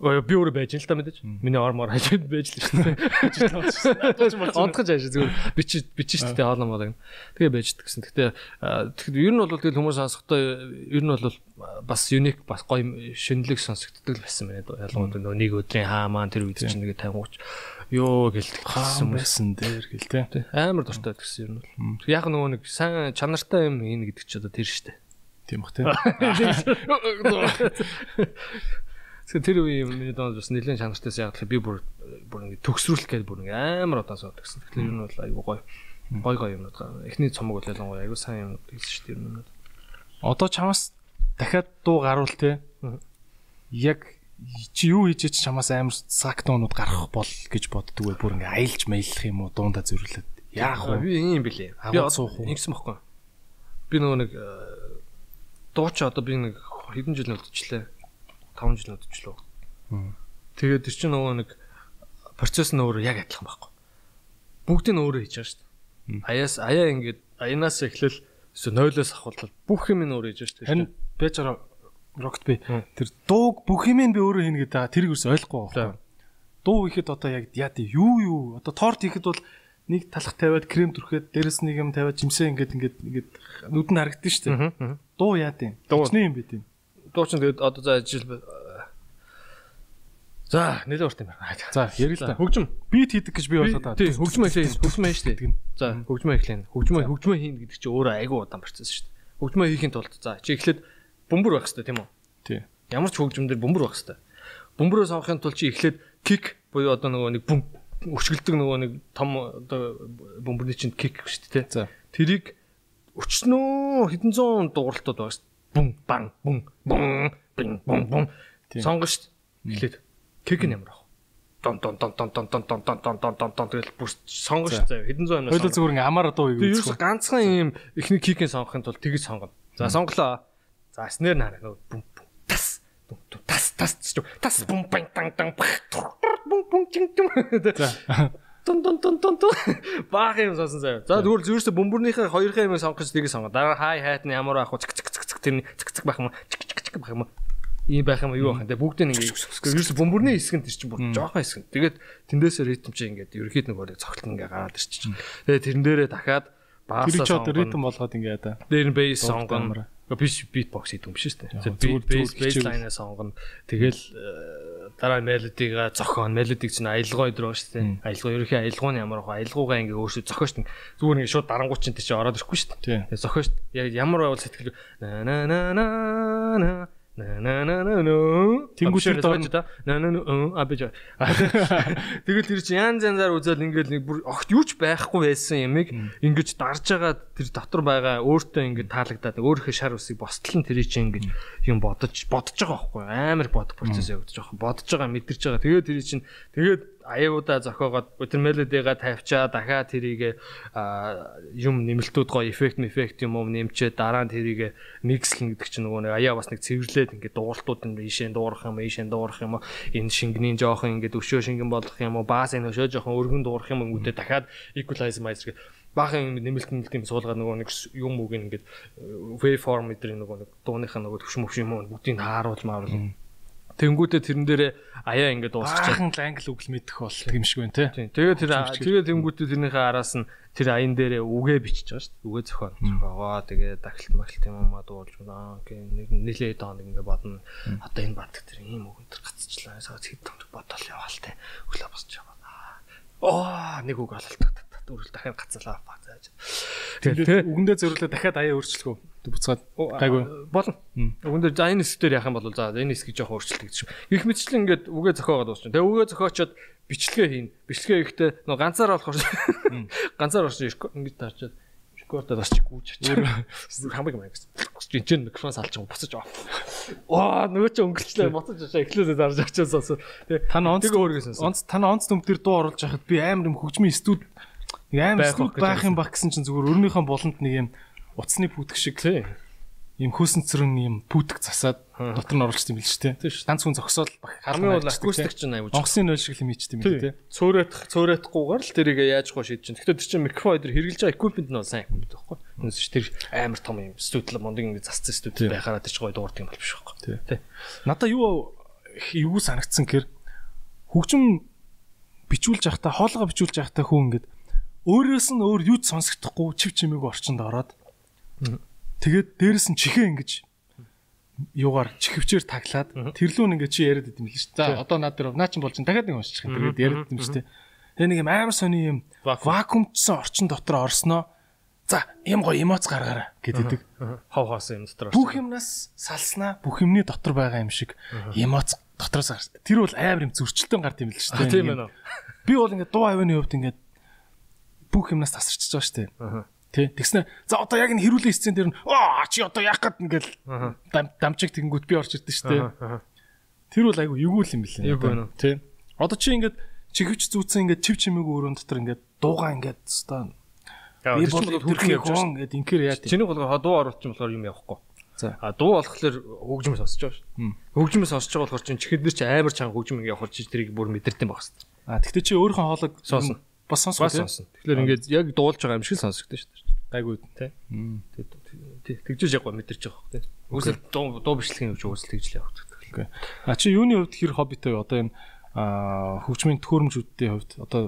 B: Би өөрөө байж л та мэдээж. Миний ормоор хажууд байж л шүү дээ. Онтгож ааш зүгээр бичиж бичиж шүү дээ хоолн мод. Тэгээ байждаг гэсэн. Гэтэ тэгэхэд ер нь бол тэгэл хүмүүс сонсохдоо ер нь бол бас юник бас гоё шинэлэг сонсогддог л байсан байна. Ялангуяа нөгөө нэг өдрийн хаа маань тэр үед чинь нэг 50 30 ёо гэлдэг
A: гэсэн байсан дээр гэл те.
B: Амар дуртай гэсэн ер нь бол. Яг нөгөө нэг сайн чанартай юм ийн гэдэг чи одоо тэр шүү дээ.
A: Тийм бах те.
B: Тэгэхээр тэр үе миний доонд бас нэлээд чанартайс яг л би бүр бүр ингэ төгсрүүлэх гээд бүр ингэ амар удаан суудаг гэсэн. Тэгэхээр нь бол айгүй гоё. Гоё гоё юмнууд гаа. Эхний цомог бол ялангуяа айгүй сайн юмнууд хэлсэн шүү дээ нь.
A: Одоо чамаас дахиад дуу гаруул те. Яг чи юу хийж ч чамаас амар сактонууд гарах бол гэж боддөг вэ? Бүр ингэ аялж маялах юм уу? Дуунда зөрлөд.
B: Яах вэ? Би юм бэлээ. Би одоо ингэсэн бохгүй. Би нөгөө нэг дууч одоо би нэг хэдэн жил үлдчихлээ 5 жил өдөжлөө. Тэгээд тэр чинь нөгөө нэг процесс нь өөрөө яг адилхан байхгүй. Бүгдийг нь өөрөө хийж байгаа шүү дээ. Аяас аяа ингээд аянаас эхлэл нойлоос ахвал бүх юм нь өөрөө хийж байгаа шүү дээ.
A: Харин бэжара рокт би тэр дууг бүх юм би өөрөө хийнэ гэдэг тэрийг үс ойлгохгүй байна. Дуу ихэд одоо яг яа тий юу юу одоо торт ихэд бол нэг талах тавиад крем түрхээд дээрэс нэг юм тавиад жимсээ ингээд ингээд ингээд нүд нь харагдсан шүү дээ. Дуу яа тий. Дуучны юм бэ тий
B: дуучин тэгээд одоо за жил За нэлээд урт юм байна.
A: За ярил л та.
B: Хөгжим
A: бит хийдэг гэж би бодоод
B: байна. Тийм хөгжим эхлэе. Хөгжим хийж штэ. За хөгжим эхлэе. Хөгжим хөгжим хийн гэдэг чинь өөрөө айгүй удаан процесс штэ. Хөгжим хийхин тулд за чи эхлээд бөмбөр байх штэ тийм үү?
A: Тийм.
B: Ямар ч хөгжим дээр бөмбөр байх штэ. Бөмбөрөө сонгохын тулд чи эхлээд кик буюу одоо нөгөө нэг бүм өчгөлдөг нөгөө нэг том одоо бөмбөрний чинь кик штэ тий.
A: За
B: тэрийг өчнөө хэдэн зуун дууралтууд байгаа штэ бум бан бум бум бин сонгоно шүү дээ. Эхлээд кек нь ямар ах. Дон дон дон дон дон дон дон дон дон дон дон дон тэгэл бүр шүү дээ. Хэдэн зуун
A: юм. Хоёул зүгээр амар дуу
B: юу үзэх. Ганцхан юм эхний кекийг сонгохын тулд тэгж сонгоно. За сонглоо. За снэр нараа нөгөө бум бум тас бум тас тас тас бум бан дан дан бум бум чин чин. За тун тун тун тун тун баах юм сонсон заяа. За тэгвэл зүрхсээ бөмбөрнийхээ хоёрхан юм сонгож тийг сонгоо. Дараа хай хайт нь ямар? Цэг цэг цэг цэг тэр цэг цэг байх юм уу? Чик чик чик байх юм уу? Ийм байх юм юу байх вэ? Бүгд нь ингээ ерөөсө бөмбөрний хэсэг нь тэр чинь бүр жоохон хэсэг. Тэгээд тэндээсээ ритм чи ингээд ерөөд нөгөө цогцолт ингээ гараад ирчих чинь. Тэгээд тэрэн дээрээ дахиад
A: баасаа сонгоно. Тэр ритм болгоод ингээ яа.
B: Дээр нь бейс сонгоно. Биш битбокс хийдэг юм биш үү? Бейс лайнаа сонгоно. Тэгэл дараа мелодига зохион мелодиг чинь аялгаа өдрөө шүү дээ. Аялгаа ерөнхий аялгауны ямар баг аялгаугаа ингээ өөрсдөө зохиош нь зүгээр ингээ шууд дарангуй чинь тийч ороод ирэхгүй шүү дээ. Зохиош яг ямар байвал сэтгэл на на на на На на на на на.
A: Тэнгүүшээр дооч
B: та. На на а бэж. Тэгэл тэр чинь янз янзаар үзэл ингээл нэг бүр огт юу ч байхгүй байсан ямиг ингэж дарж байгаа тэр дотор байгаа өөртөө ингэ таалагдаад өөрийнхөө шар усыг бостлон тэр чинь ингэ юм бодож бодож байгаа байхгүй амар бодох процесс явагдаж байгаа. Бодож байгаа мэдэрч байгаа. Тэгээд тэр чинь тэгээд аяудаа зохиогоод тэр мелодига тавьчаа дахиад тэрийг юм нэмэлтүүд гоо эффект эффект юм уу нэмчээ дараа нь тэрийг микслэн гэдэг чинь нөгөө нэг аяа бас нэг цэвэрлээд ингээд дууралтууд нь ийшээ дуурах юм ийшээ дуурах юм энэ шингэний жоохон ингээд өшөө шингэн болгох юм уу баас энэ өшөө жоохон өргөн дуурах юм өнгөтэй дахиад equalizer баахан нэмэлт нэмэлт юм суулгаад нөгөө нэг юм үг ингээд waveform эдрийн нөгөө нэг дууныхаа нөгөө төвшин мөвшин юм уу бүгдийг хааруул мааруул Тэнгүүтээ тэрэн дээрээ аяа ингээд дуусчихсан.
A: Баахан л англи үг л мэдэх бол юм шиг байна те.
B: Тэгээ тэр тэгээ тэнгүүтээ тэрнийхээ араас нь тэр аян дээрээ үгээ бичиж байгаа шүү дээ. Үгээ зохион. Зохиогоо тэгээ дахилт махилт юм аа дуулж байна. Нэг нилээ доо ингээд бодно. Одоо энэ бат тэр ийм үг өнтер гацчлаа. Саад хэд томд бодол яваал те. Өглөө босч байгаа. Оо нэг үг ололтдаг. Дөрөв дахиад гацлаа.
A: Тэгээ үгэндээ зөрлөө дахиад аяа өөрчлөхөө буцаад гайгүй
B: болно. Үгэндээ за энэ хэсгээр яхах юм бол за энэ хэсгийг жоохон өөрчлөлт гэж. Их мэтчлэн ингээд үгээ зохиогоод дуусна. Тэгээ үгээ зохиочоод бичлэгээ хийн. Бичлэгээ ихтэй нөө ганцаар болохоор ганцаар орсон ингэж тарчаад рекордод бас гүйж очив. Хамаг зогсож энэ чинь микрофон салж байгаа буцаж аваа. Оо нөгөө чи өнгөрчлөө буцаж аваа эхлүүлээ дарж очиж сонсоо.
A: Тэгээ тань онц онц тань онц төмп дээр дуу оруулж байхад би амар юм хөгжмийн студ амар студ байх юм баг гэсэн чинь зүгээр өөрийнхөө болонд нэг юм утасны пүтг шиг ийм хөөсөн цэрэн ийм пүтг засаад дотор нь оруулчихсан юм л шүү дээ. Ганц хүн зогсоол
B: хамгийн бол акустик ч аюул.
A: Онгоцны нойл шиг юм хийчихдээ юм тий.
B: Цөөрөөх цөөрөөхгүйгээр л тэрийг яаж гоо шийдэж чинь. Гэхдээ тэр чинь микрофон дээр хэрэгжилж байгаа equipment нь бол сайн юм байдаг байхгүй. Үнэс чи тэр амар том юм студио мундаг ингэ засцсан студио байхаараа тэр чинь гоё дуурдаг юм бол биш байхгүй.
A: Тий. Надаа юу юу санагдсан гэр хөгжим бичүүлж явахдаа хоолгоо бичүүлж явахдаа хүн ингэдэг өөрөөс нь өөр юу ч сонсогдохгүй чив чимээг орчинд ороод тэгээд дээрэс нь чихээ ингэж юугаар чихвчээр таглаад тэрлүүн ингээ чи яриад идэм л шүү. За одоо наад дээр наа чин болж дахиад нэг уншчих. Тэгээд яриад идэм шүү. Тэгээ нэг юм амар сони юм вакуумчсан орчин дотор орсноо за юм гоё эмоц гаргаараа гэдэг.
B: Хов хоосон юм дотор.
A: Бүх юмнаас салснаа бүх юмны дотор байгаа юм шиг эмоц дотроос гарч. Тэр бол амар юм зөрчилтөнд гард юм л шүү.
B: Тийм ээ.
A: Би бол ингээ дуу авины хувьд ингээ бүх юмнаас тасарчж байгаа шүү дээ. Тэ. Тэгснэ за одоо яг энэ хэрүүлэн сцен дээр нь аа чи одоо яах гээд ингээл дамжиг тэгэнгүүт би орж ирдэ шүү дээ. Тэр бол айгу эвгүй юм билээ. Тэ. Одоо чи ингээд чихвч зүүцэн ингээд чив чимээгүй өрөөнд дотор ингээд дуугаа ингээд өстой
B: Би бол төрх явж байгаа
A: ингээд инкэр яа.
B: Чиний бол дуу оруулах юм болохоор юм явахгүй. За. А дуу болохоор хөгжмөс сонсож байгаа шүү. Хөгжмөс сонсож байгаа болохоор чин чихэд нэр чи амар чанга хөгжим ингээд явах чи тэрийг бүр мэдэрдэг байх хэвээр.
A: А тэгтээ чи өөрийнхөө хоолойг
B: сонсно
A: бас сонсгоо
B: сонсон. Тэгэхээр ингээд яг дуулж байгаа юм шиг сонсогдсон шүү дээ.
A: Гайгүй
B: тий. Тий. Тэгжиж яг мэдэрч байгаа хөө тий. Үгүйсэл дуу дуу бичлэгийн хөвч үгүйсэл тэгж л явагддаг.
A: А чи юуны хувьд хэр хоббитой вэ? Одоо энэ хөгжмийн төхөөрөмжүүдийн хувьд одоо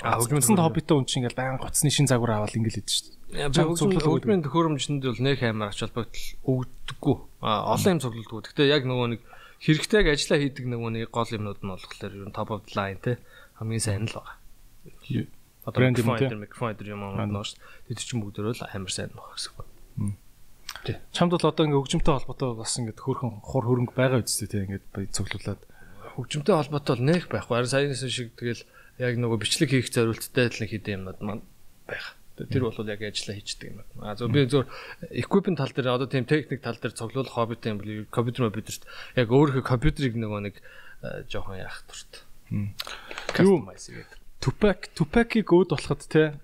A: хөгжмөнд хоббитой хүн чинь ингээл баян гоцны шин загвар аваад ингээл идэв шүү
B: дээ. Хөгжмийн төхөөрөмжөнд бол нэг амар ач холбогдол өгдөггүй. А олон юм цуглуулдаг. Гэхдээ яг нөгөө нэг хэрэгтэйг ажиллаа хийдэг нөгөө нэг гол юмнууд нь болохоор ер нь top of the line те хамгийн сайн л байгаа одоо микрофон микрофон юм аа нөөш тэд чинь бүгдөө л амар сайн байх гэсэн байна.
A: Тий. Чамд бол одоо ингээ хөгжимтэй холбоотой бас ингээ хөөрхөн хур хөрөнгө байгаа үсттэй тий ингээ цуглуулад
B: хөгжимтэй холбоотой бол нэх байхгүй. Харин саянаас шиг тэгэл яг нөгөө бичлэг хийх зорилттой л хийдэг юмнууд маань байх. Тэр бол яг ажиллаа хийдэг юм байна. А зөв би зөв equipment тал дээр одоо тийм техник тал дээр цуглуулах хоббитэй юм бол компьютер компьютерт яг өөрийнхөө компьютерийг нөгөө нэг жоохон яах турт.
A: Customize гэдэг. Tupac Tupac-ийг өөд болоход те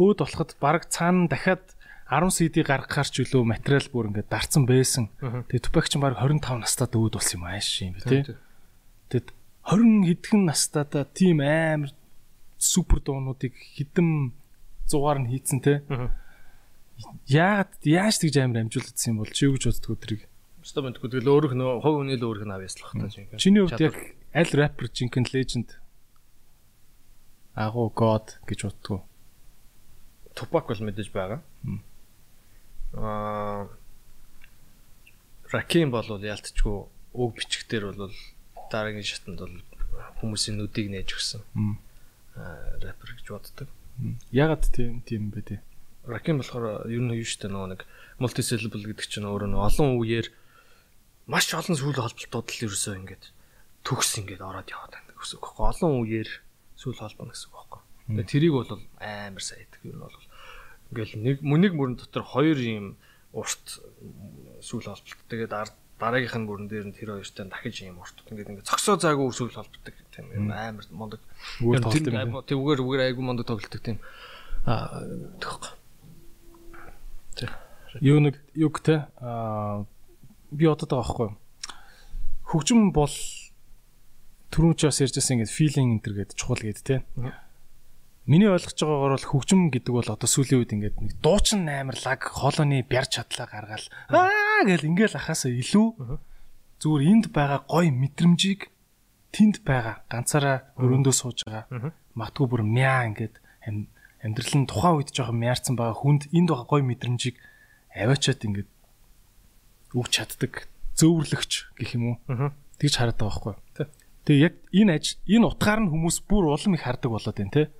A: өөд болоход баг цаана дахиад 10 CD гаргахаар ч үлөө материал бүр ингээд дарцсан байсан. Тэгээ Tupac ч баг 25 настайд өөд болсон юм ааш юм тий. Тэгэд 20 хэдхэн настайдаа тийм амар супер дуунуудыг хідэн зугаар нь хийцэн те. Яагаад яаж тэгж амар амжуулагдсан юм бол чи юу гэж боддгоо тэрийг?
B: Өстө мэдгүй тэгэл өөрөх нөө хов хүний л өөрөх нь авьяаслах та чинь.
A: Чиний хувьд яг аль рэпер жинхэнэ леженд агуу god гэж боддгоо.
B: Тупак бол мэдээж байгаа. Аа Раким бол ялтчгүй өг бичгтэр бол дараагийн шатанд бол хүмүүсийн нүдийг нээж өгсөн. Аа рэпер гэж боддог.
A: Ягаад тийм тийм бэ те?
B: Раким болохоор ер нь юу штэ нөгөө нэг multi-syllable гэдэг чинь өөрөө олон үеэр маш олон сүүл холболтууд л ерөөсөө ингээд төгс ингээд ороод яваад байна гэсэн үг. Олон үеэр сүүл холбоно гэсэн үг байхгүй. Тэгээ тэрийг бол амар сайн идэх юм бол ингээл нэг мөнийг мөрөн дотор хоёр юм урт сүүл холболт. Тэгээд дараагийнх нь бүрэн дээр нь тэр хоёртай дахиж юм урт. Ингээд ингээд цогсоо заагүй сүүл холбогддог тийм юм амар мондог. Тэр үгээр үгээр айгүй мондог тоглолдог тийм. Аа тэгэх.
A: Юу нэг юг те аа би бодод байгаа байхгүй. Хөгжим бол түрүүн ч бас ярьжсэн ингээд feeling энэ төр гэдэг чухал гэдэг те. Миний ойлгож байгаагаар бол хөгжим гэдэг бол одоо сүүлийн үед ингээд нэг дуучин амар лаг хоолойны бярж чадлаа гаргаал аа гэл ингээл ахаасаа илүү зүгээр энд байгаа гой мэдрэмжийг тэнд байгаа ганцаараа өрөөндөө сууж байгаа матгүй бүр мяа ингээд амьдрал нь тухайн үед жоохон мяарсан байгаа хүнд энд байгаа гой мэдрэмжийг аваачаад ингээд өгч чаддаг зөөврлөгч гэх юм уу? Тэгж хараад байгаа байхгүй Тэгээ яг энэ аж энэ утгаар нь хүмүүс бүр улам их хардаг болоод байна те.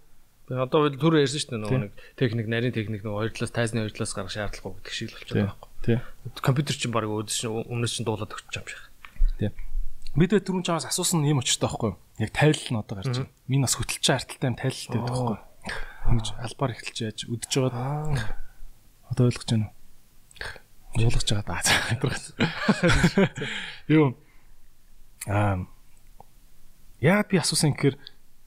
B: Одоо түр ярьсан шүү дээ нөгөө нэг техник нарийн техник нөгөө хоёр талаас тайзны хоёр талаас гарах шаардлагагүй гэдэг шиг л болчиход байгаа байхгүй.
A: Тий.
B: Компьютер чинь баг өөдөөс чинь өмнөөс чинь дуулаад өгч юм шиг.
A: Тий. Бид түрүүн чамаас асуусан юм очтой байхгүй юу? Яг тайлал нь одоо гарч байна. Миний бас хөтөлч арталтай юм тайлалтай байдаг байхгүй юу? Ингэж албаар эхэлж яаж үдэж байгаа. Одоо ойлгож байна уу? Уулгаж байгаа даа. Юу аа яагаад би асуусан гэхээр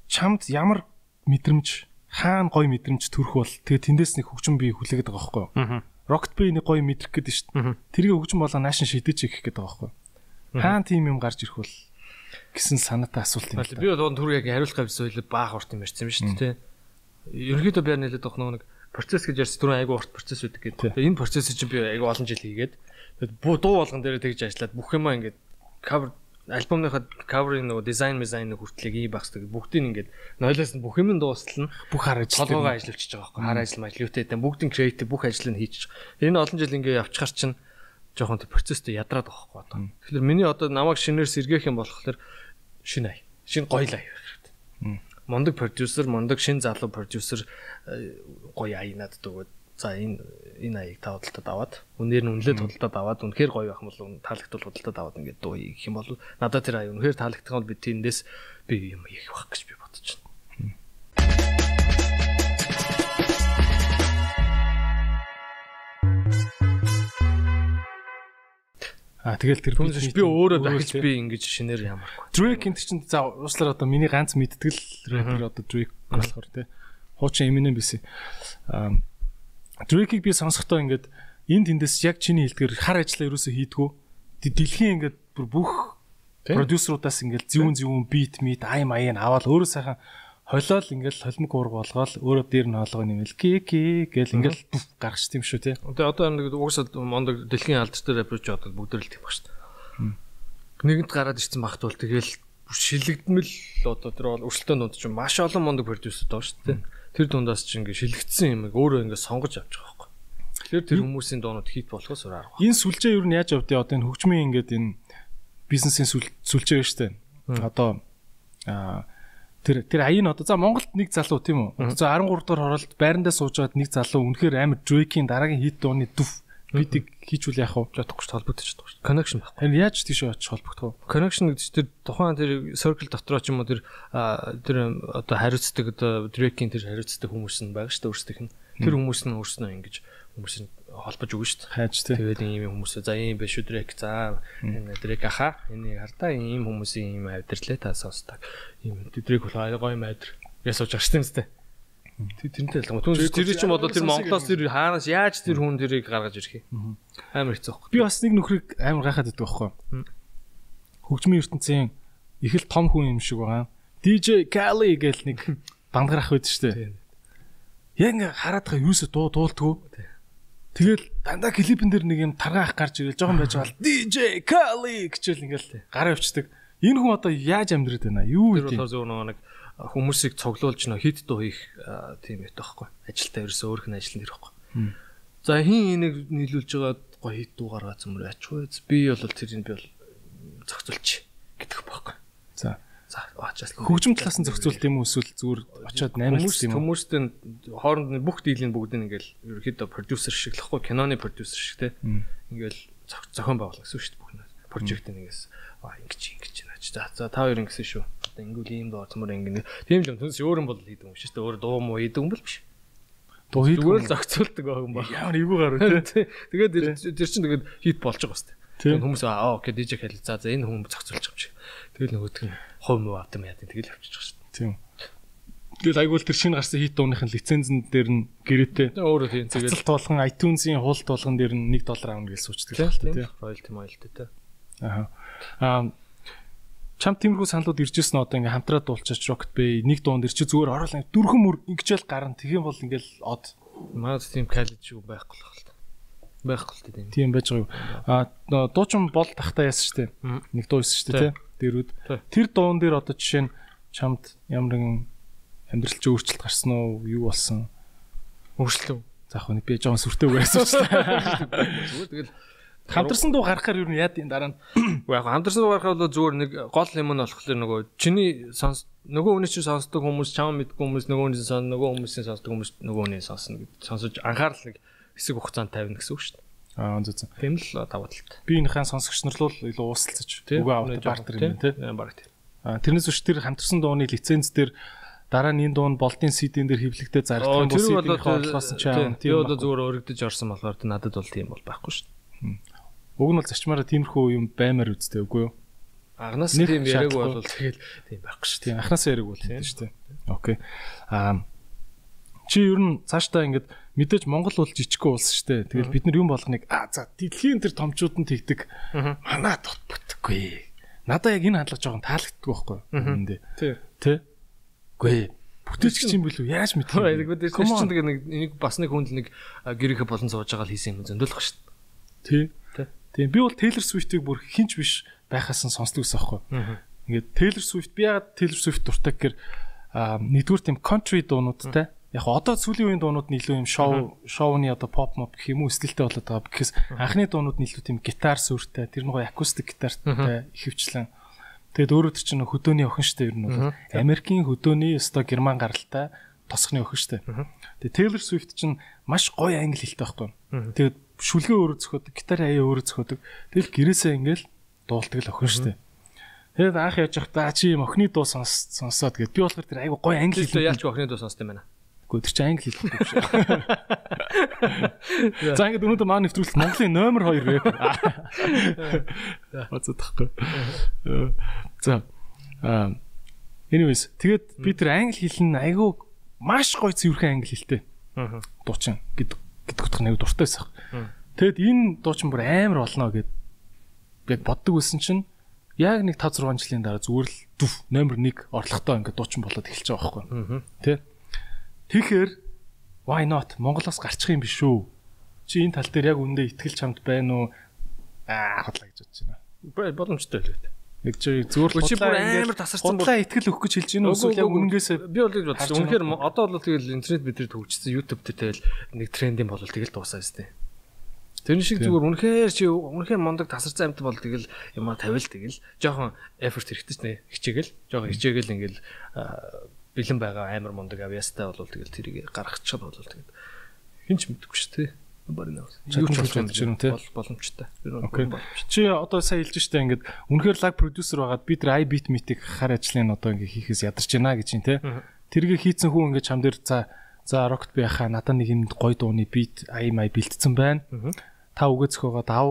A: чамд ямар мэдрэмж хаана гоё мэдрэмж төрөх бол тэгээ тэндээс нэг хөгжим би хүлээгээд байгаа байхгүй юу? Rocket Bay нэг гоё мэдрэх гээд шүү дээ. Тэрийг хөгжим болоо наашин шидэж гэх гээд байгаа байхгүй юу? Хаана тийм юм гарч ирэх бол гэсэн санаатай асуулт юм
B: байна. Би бол түр яг хариулах гэсэн үйл баах урт юм ярьсан юм шүү дээ. Ерөнхийдөө би нэлээд авах нэг процесс гэж ярьсан түрүүн айгу урт процесс үүдэх гэдэг. Энэ процессыг чинь би айгу олон жил хийгээд дуу болгон дээр тэгж ажиллаад бүх юмаа ингээд cover альбомныхаа cover-ийн нөгөө дизайн дизайн хүртлэг ий багсдаг бүгдийг ингээд нойлоос нь бүх юм дуустал нь
A: бүх хар ажил
B: толгойгоо ажиллавчиж байгаа байхгүй хар ажил мажлуутай гэдэг бүгдийн креатив бүх ажлыг хийчих. Энэ олон жил ингээд явчихар чинь жоохон процесстэй ядраад байгаа байхгүй. Тэгэхээр миний одоо намайг шинээр сэргээх юм болохоор шинэ ай. Шинэ гоё лай хэрэгтэй. Мондөг продюсер, мондөг шин залуу продюсер э, гоё аянаад дөгөөд за энэ энэ аяыг та худалдаад аваад үнээр нь үнэлээд худалдаад аваад үнэхээр гоё байх юм бол таалагдвал худалдаад аваад ингээд дуу хийх юм бол надад тэр аяа үнэхээр таалагдах бол би тэндээс би юм хийх байх гэж би бодож байна.
A: А тэгэл тэр
B: хүмүүс би өөрөө дахиж би ингэж шинээр ямаргүй.
A: Drake энэ чинь за уучлаар одоо миний ганц мэдтгэл рэпер одоо Drake болохоор тий. Хуучин Eminem бисэн. А Drake-ийг би сонсохдоо ингээд энэ тэндээс яг чиний хэлдгээр хар ажиллаа юусоо хийдгүү. Дэлхийн ингээд бүр бүх продюсеруудаас ингээд зүүн зүүн бит мит ай маяг аваад өөрөө сайхан холиол ингээл холимог уурга болгоол өөрөө дээр нь хоолгоо нэмэл ки ки гэл ингээл гаргач тийм шүү те.
B: Тэгээ одоо нэг угсаад мондог дэлхийн алдартай рэпер ч одоо бүгд л тийм баг шүү дээ. Нэгэнд гараад ирсэн багт бол тэгэл шилэгдмэл одоо тэр бол өрсөлдөөн дунд чинь маш олон мондог продюсер доо шүү дээ тэр дундаас чи ингээ шилэгдсэн юм өөрөө ингээ сонгож авч байгаа байхгүй. Тэгэхээр тэр хүмүүсийн дуунууд хит болохоос өөр арга.
A: Энэ сүлжээ юу нь яаж явдیں۔ Одоо энэ хөгжмийн ингээд энэ бизнесийн сүлжээ дээ. Одоо аа тэр тэр аян одоо за Монголд нэг залуу тийм үү. За 13 дахь хороолт байрандаа суужгаад нэг залуу үнэхээр амар Drake-ийн дараагийн хит дууны дүф бидийг хийжүүл яах вэ?
B: Жотохгүй холбогдож чаддаг шүү. Connection
A: байхгүй. Харин яаж тийш очиж холбогдох вэ?
B: Connection гэдэг чинь тэр тухайн тэр circle дотроо ч юм уу тэр тэр одоо хариуцдаг одоо Drake-ийн тэр хариуцдаг хүмүүс нь байгаа шүү дээ өөрсдийнх нь. Тэр хүмүүс нь өөрснөө ингэж хүмүүс нь холбож өгнө шүү дээ.
A: Хайж тий.
B: Тэгээд ийм хүмүүс за ийм биш Drake за энэ Drake аха энийг хардаа ийм хүмүүсийн ийм авдирлээ та сонсдог. Ийм Drake болохоор гоё юм авдир. Ясууж агштай юм зү. Тэрнтэй ялгаа. Түн тэр чинь бодвол тэр Монголоос тэр хаанаас яаж тэр хүн тэрийг гаргаж ирэх юм. Амар хэцүү.
A: Би бас нэг нөхрийг амар гайхаад байдаг байхгүй. Хөгжмийн ертөнцийн их л том хүн юм шиг байгаа. DJ Kali гэл нэг бандгар ах байдаг шүү дээ. Яг ингээ хараад байгаа юусоо дуу дуултгүү. Тэгэл дандаа клипэн дээр нэг юм таргаа ах гарч ирэл жоохон байж байгаа л DJ Kali гэчээл ингээл гараа өвчдөг. Энэ хүн одоо яаж амьдраад байна? Юу
B: гэдэг? Тэр болохоор нэг хүмүүсийг цуглуулж нөө хит дуу хийх тийм байт байхгүй. Ажилтаа ерөөсөө өөрх нь ажил нэр байхгүй. За хин энийг нийлүүлж байгаа гоё хит дуу гаргаад зөмөр ачгүй. Би бол тэрийг би бол зохицуулчих гэдэг байхгүй.
A: За
B: За ачаас
A: хөгжим талаас нь зохицуулт юм уу эсвэл зүгээр очиод наймалт
B: юм уу? Хүмүүстээ хооронд бүх дийлийг бүгд ингээл ерөөхдөө продюсер шиг л хгүй киноны продюсер шиг те. Ингээл зохион байгуулах гэсэн шүү дээ бүх нь. Прожект нэгээс аа ингэж ингэж байна. За за та хоёр ингэсэн шүү одоо ингүүл ийм дооцмор ингэ. Тийм л юм түнс өөр юм бол хийдэг юм шүү дээ. Өөр дуу муу хийдэг юм бол биш.
A: Дуу хийдэг.
B: Зүгээр л зохицуулдаг байх юм ба.
A: Ямар эвгүй гарав тий.
B: Тэгээд тэр чинь тэгээд хит болж байгаа шүү дээ. Хүмүүс аа окей DJ хэл за за энэ хүн зохицуулж байгаа юм чи. Тэгэл нөгөөдг нь хов муу автом яа тэгэл авчиж байгаа шүү
A: дээ. Тийм. Тэгэл айгуул тэр шинэ гарсан хит дууныхын лицензэн дээр нь гэрээтэй.
B: Өөрөө тийм.
A: Тэгэл туулган iTunes-ийн хуулт туулган дээр нь 1 доллар авна гэж суучдаг
B: л байна тий. Royalty royalty тий.
A: Аа. Аа чам тиймэрхүү саналууд иржсэн одоо ингээм хамтраа дуулчаач Rocket Bay. Нэг дуунд ирчих зүгээр орол дөрхөн мөр ингэжэл гарна. Тэгэх юм бол ингээл од.
B: Маад тийм калид шүү байхгүй л хаалт байхгүй л тийм.
A: Тийм байж байгаа юу? А дуучин бол тахта яасан штэ нэг дуу исэн штэ тий дэрүүд тэр дуун дээр одоо жишээ нь чамд ямар нэгэн амьдрал чи өөрчлөлт гарсан уу? Юу болсон?
B: Өөрчлөлт
A: заах нь би жоохон сүртэй байсан штэ зүгээр тэгэл Хамтарсан дуу гаргахаар юу яад энэ дараа нь
B: яг хамтарсан дуу гаргахаар бол зүгээр нэг гол юм нь болохоор нөгөө чиний сонс нөгөө хүний чинь сонсдог хүмүүс чам мэдгүй хүмүүс нөгөө хүний сонс нөгөө хүмүүсийн сонсдог хүмүүс нөгөө хүний сонсно гэж сонсож анхаарал нэг хэсэг хугацаанд тавина гэсэн үг шүү дээ.
A: Аа зү зү.
B: Тийм л даваа талт.
A: Би энэхэн сонсогч нар л илүү уусалцаж
B: үгүй
A: авах бартер юм тий.
B: Баг тийм.
A: Аа тэрнээс өч тэр хамтарсан дууны лиценз дээр дараа нь энэ дуун болтын CD-н дээр хэвлэгдээ зардаг
B: юм бол CD-ийн хооллоос ч аа тийм. Би одоо зүгээр өргөдөж орсон болохоор надад бол тийм бол байхгүй шүү дээ.
A: Уг нь бол зарчмаараа тиймэрхүү юм баймаар үстэй үгүй юу?
B: Агнаас тийм яриаг бол тэгэл тийм байхгүй шүү.
A: Тийм анханасаа яриаг бол тийм шүү. Окей. Аа чи ер нь цаашдаа ингээд мэдээж Монгол бол жижиг улс шүү. Тэгэл бид нар юм болгоныг аа за дэлхийн тэр томчууд нь тэгдэг. Манаа тот бүтггүй. Надаа яг энэ хандлага жоохон таалагддаг байхгүй юу?
B: Тий.
A: Тэ. Гүй бүтээлч юм билүү яаж мэдэх
B: юм бэ? Тэр чинь тэгээ нэг нэг бас нэг хүнд нэг гэрээхэ болон сууж байгаа л хийсэн юм зөндөлөх шүү
A: дээ. Тий. Тийм би бол Taylor Swift-ийг бүр хинч биш байхаас нь сонсдог ус аахгүй. Ингээд Taylor Swift би ягаад Taylor Swift дуртай гэхээр нэгдүгээр тийм country дуунуудтай яг одоо сүүлийн үеийн дуунууд нь илүү юм шоу шоуны одоо pop mop гэх юм уу стилтэй болоод байгаа. Гэхээс анхны дуунууд нь илүү тийм гитар сүртэй, тэр нөгөө акустик гитартай ихэвчлэн. Тэгэд өөрөө чинь хөдөөний охин штэ ер нь бол Америкийн хөдөөний өстой герман гаралтай тосхны охин штэ. Тэгээ Taylor Swift чинь маш гоё англи хэлтэй байхгүй. Тэгээд шүлгээ өөрөө зөхөдөг, гитар аяа өөрөө зөхөдөг. Тэгэл гэрээсээ ингээл дуулдаг л охин штэ. Тэгээд анх яаж явахдаа чи юм охины дуу сонсоод гээд би болохоор тэр айгу гоё англи
B: хэлтэй яалч охины дуу сонсд юм байна.
A: Гэхдээ тэр чинь англи хэлтэй биш. За ингээд өнөөдөр маань нэвтрүүлэлт Монголын номер 2 рэп. Оцодохгүй. За. Anyways тэгээд би тэр англи хэл нь айгу маш гоё цэвэрхэн англи хэлтэй. Аа. Дуучин гэдэг гэдэг утга нэг дуртай байсан. Тэгэд энэ дуучин бүр амар болно гэд яг боддог байсан чинь яг нэг 5 6 жилийн дараа зүгээр л дүф номер 1 орлоготой ингээд дуучин болоод эхэлж байгаа байхгүй. Тэ. Тэгэхээр why not Монголоос гарчих юм биш үү? Чи энэ тал дээр яг үндэ ихтгэл чамд байна уу? Аа хотлаа гэж бодож байна.
B: Боломжтой л үү.
A: Нэг чи зүгээр
B: л худлаа амар тасарсан
A: бол ихтгэл өгөх гэж хэлж байна уу? Эсвэл яг үнэнээс
B: би бол гэж бодсон. Үнэхээр одоо бол тэгэл интернет бидрээд хөгжсөн YouTube дээр тэгэл нэг трендing болол тэгэл дуусаа өстэй. Тэр шиг зүгээр үнэхээр чи үнэхээр мондог тасарсан амт бол тэгэл юмаа тавил тэгэл жоохон effort хэрэгтэй ч нэ хичээгэл жоохон хичээгэл ингээл бэлэн байгаа амар мондог авьяастай бол тэгэл тэрийг гаргачих бол тэгэл хинч мэдгүй шүү дээ.
A: Юу ч болж байна те?
B: боломжтой.
A: Чи одоо сая хэлж штэ ингээд үнэхээр лаг продюсер байгаад би тэр iBeat meet-ийг хар ажлын одоо ингээ хийхээс ядарч байна гэж чинь те. Тэргээ хийцэн хүн ингээ чам дээр за за би яхаа надад нэг юм гой дууны beat аймай бэлдсэн байна. Та үгээцэх байгаа дав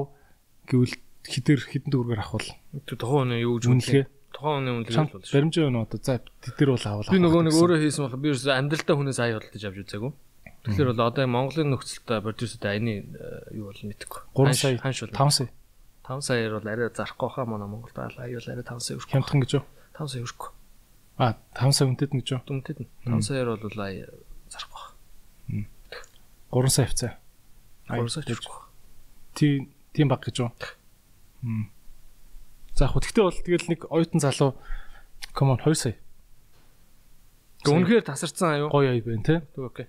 A: гэвэл хідэр хідэн дөрвөр авах бол
B: тухайн хүн юу гэж
A: үнэлгээ
B: тухайн хүн үнэлгээ
A: бол баримжаа өнөө одоо за тэд нар бол авах
B: би нөгөө нэг өөрөө хийсэн бол би ерөөсөө амьдралдаа хүнээс ая болтож авч үзээгүй тэгэхээр бол одоо Монголын нөхцөлтэй продюсертэй аяны юу бол мэдэхгүй.
A: 3 сая
B: ханш бол
A: 5 сая.
B: 5 саяар бол арай зарахгүй хаа манай Монголд бол арай 5 сая өрөх
A: хямдхан гэж юу?
B: 5 сая өрөхгүй.
A: А 5 сая үнэтэд гэж юу?
B: Үнэтэд 5 саяар бол ая зарахгүй
A: 3 сая хвцаа
B: 3 сая өрөхгүй
A: тийм тийм баг гэж юу. За яг гэхдээ бол тэгэл нэг оюутан залуу. Come on 2 сая.
B: Үнэхээр тасарсан аюу.
A: Гоё ая байна те.
B: Окей.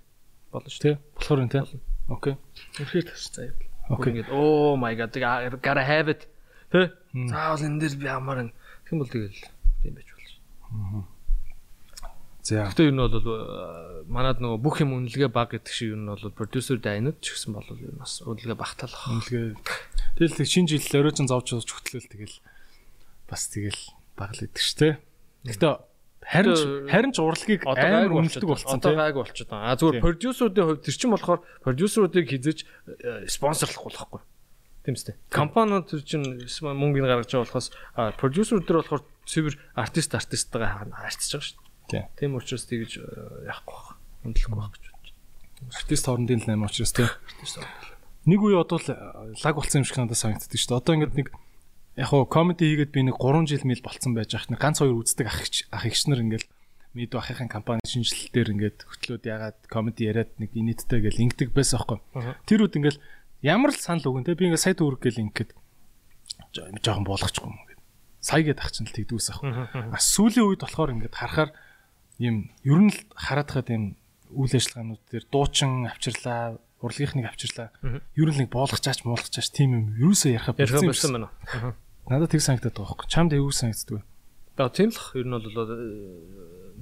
B: Болно шүү.
A: Тэ. Болохоор энэ те. Окей.
B: Үнэхээр тасарсан аюу.
A: Окей.
B: Ингээд oh my god gotta have it. Тэ. Заавал энэ дээр би ямар юм. Тэгм бол тэгэл тийм байж болж. Аа.
A: За.
B: Гэтэ юу нь бол манад нөгөө бүх юм үнэлгээ баг гэдэг шиг юу нь бол продюсер дайнад ч гэсэн бол юу бас үнэлгээ багтаалах.
A: Үнэлгээ. Тэгэл тэг шинэ жил оройжин зовж зовж хөтлөл тэгэл бас тэгэл баг л идэг ш тэ. Гэтэ харин харин ч урлагийг амар үнэлдэг болсон
B: тийм. Одоо гайг болчиход байгаа. А зүгээр продюсеруудын хувьд тэр чинь болохоор продюсеруудыг хизэж спонсорлох болохгүй. Тийм үстэй. Компаниуд тэр чинь мөнгө гаргаж байгаа болохоос продюсерууд дээр болохоор цэвэр артист артисттайгаа харьцаж байгаа шүү дээ. Тийм учраас тэгж э, яахгүй байх. Хөндлөхгүй байх гэж бодож байна.
A: Артист хоорондын л 8 учраас тийм. Артист Нэг үе одоо л лаг болсон юм шиг надад санагддаг шүү дээ. Одоо ингээд нэг яг хуу комеди хийгээд би нэг 3 жил мэл болцсон байж ах нэг ганц хоёр үздэг ах ах эгч нар ингээд мэд бахихын компани шинжилэлтээр ингээд хөтлөөд ягаад комеди яриад нэг инээдтэй гэл ингэдэг байсан аахгүй. Тэр үд ингээд ямар л санал өгөн те би ингээд сая дүүрэг гэл ингээд жоохон буулгачихгүй юм гээд сая гээд ах чинь л тэгдүүс аахгүй. А сүүлийн үед болохоор ингээд харахаар ийм ер нь л хараад хаад ийм үйл ажиллагаанууд дээр дуучин авчирлаа, урлагийнхныг авчирлаа. Ер нь нэг боолгох чаач, муулгах чаач тийм юм ерөөсөө ярих
B: болсон байна.
A: Надад тэг санагдаад байгаа байхгүй. Чамд эвгүй санагддаг?
B: За тийм л ер нь бол э,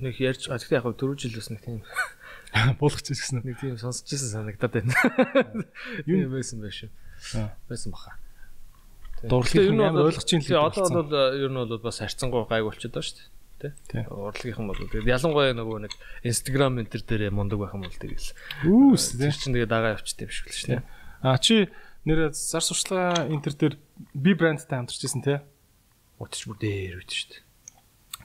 B: нэг ярьж гэхдээ яг түрүү жилээс нэг тийм
A: буулгах чаач гэсэн
B: нэг тийм сонсч ирсэн санагдаад байна. Юу байсан байх шүү. Байсан баха.
A: Дурлалын амар ойлгож ийн л.
B: Одоо бол ер нь бол бас харьцангуй гайг болчиход байгаа шүү тий. Урлагийнхан бол тэгээд ялангуяа нөгөө нэг Instagram энэ төр дээр мундаг байх юм бол тэгэл.
A: Үүс
B: тий. Чинь тэгээд дагаа явчих тийм шиг л шүү дээ.
A: А чи нэр зар сурчлага интер дээр би брэндтэй хамтарч ирсэн те.
B: Утч бүр дээр үйт шүү дээ.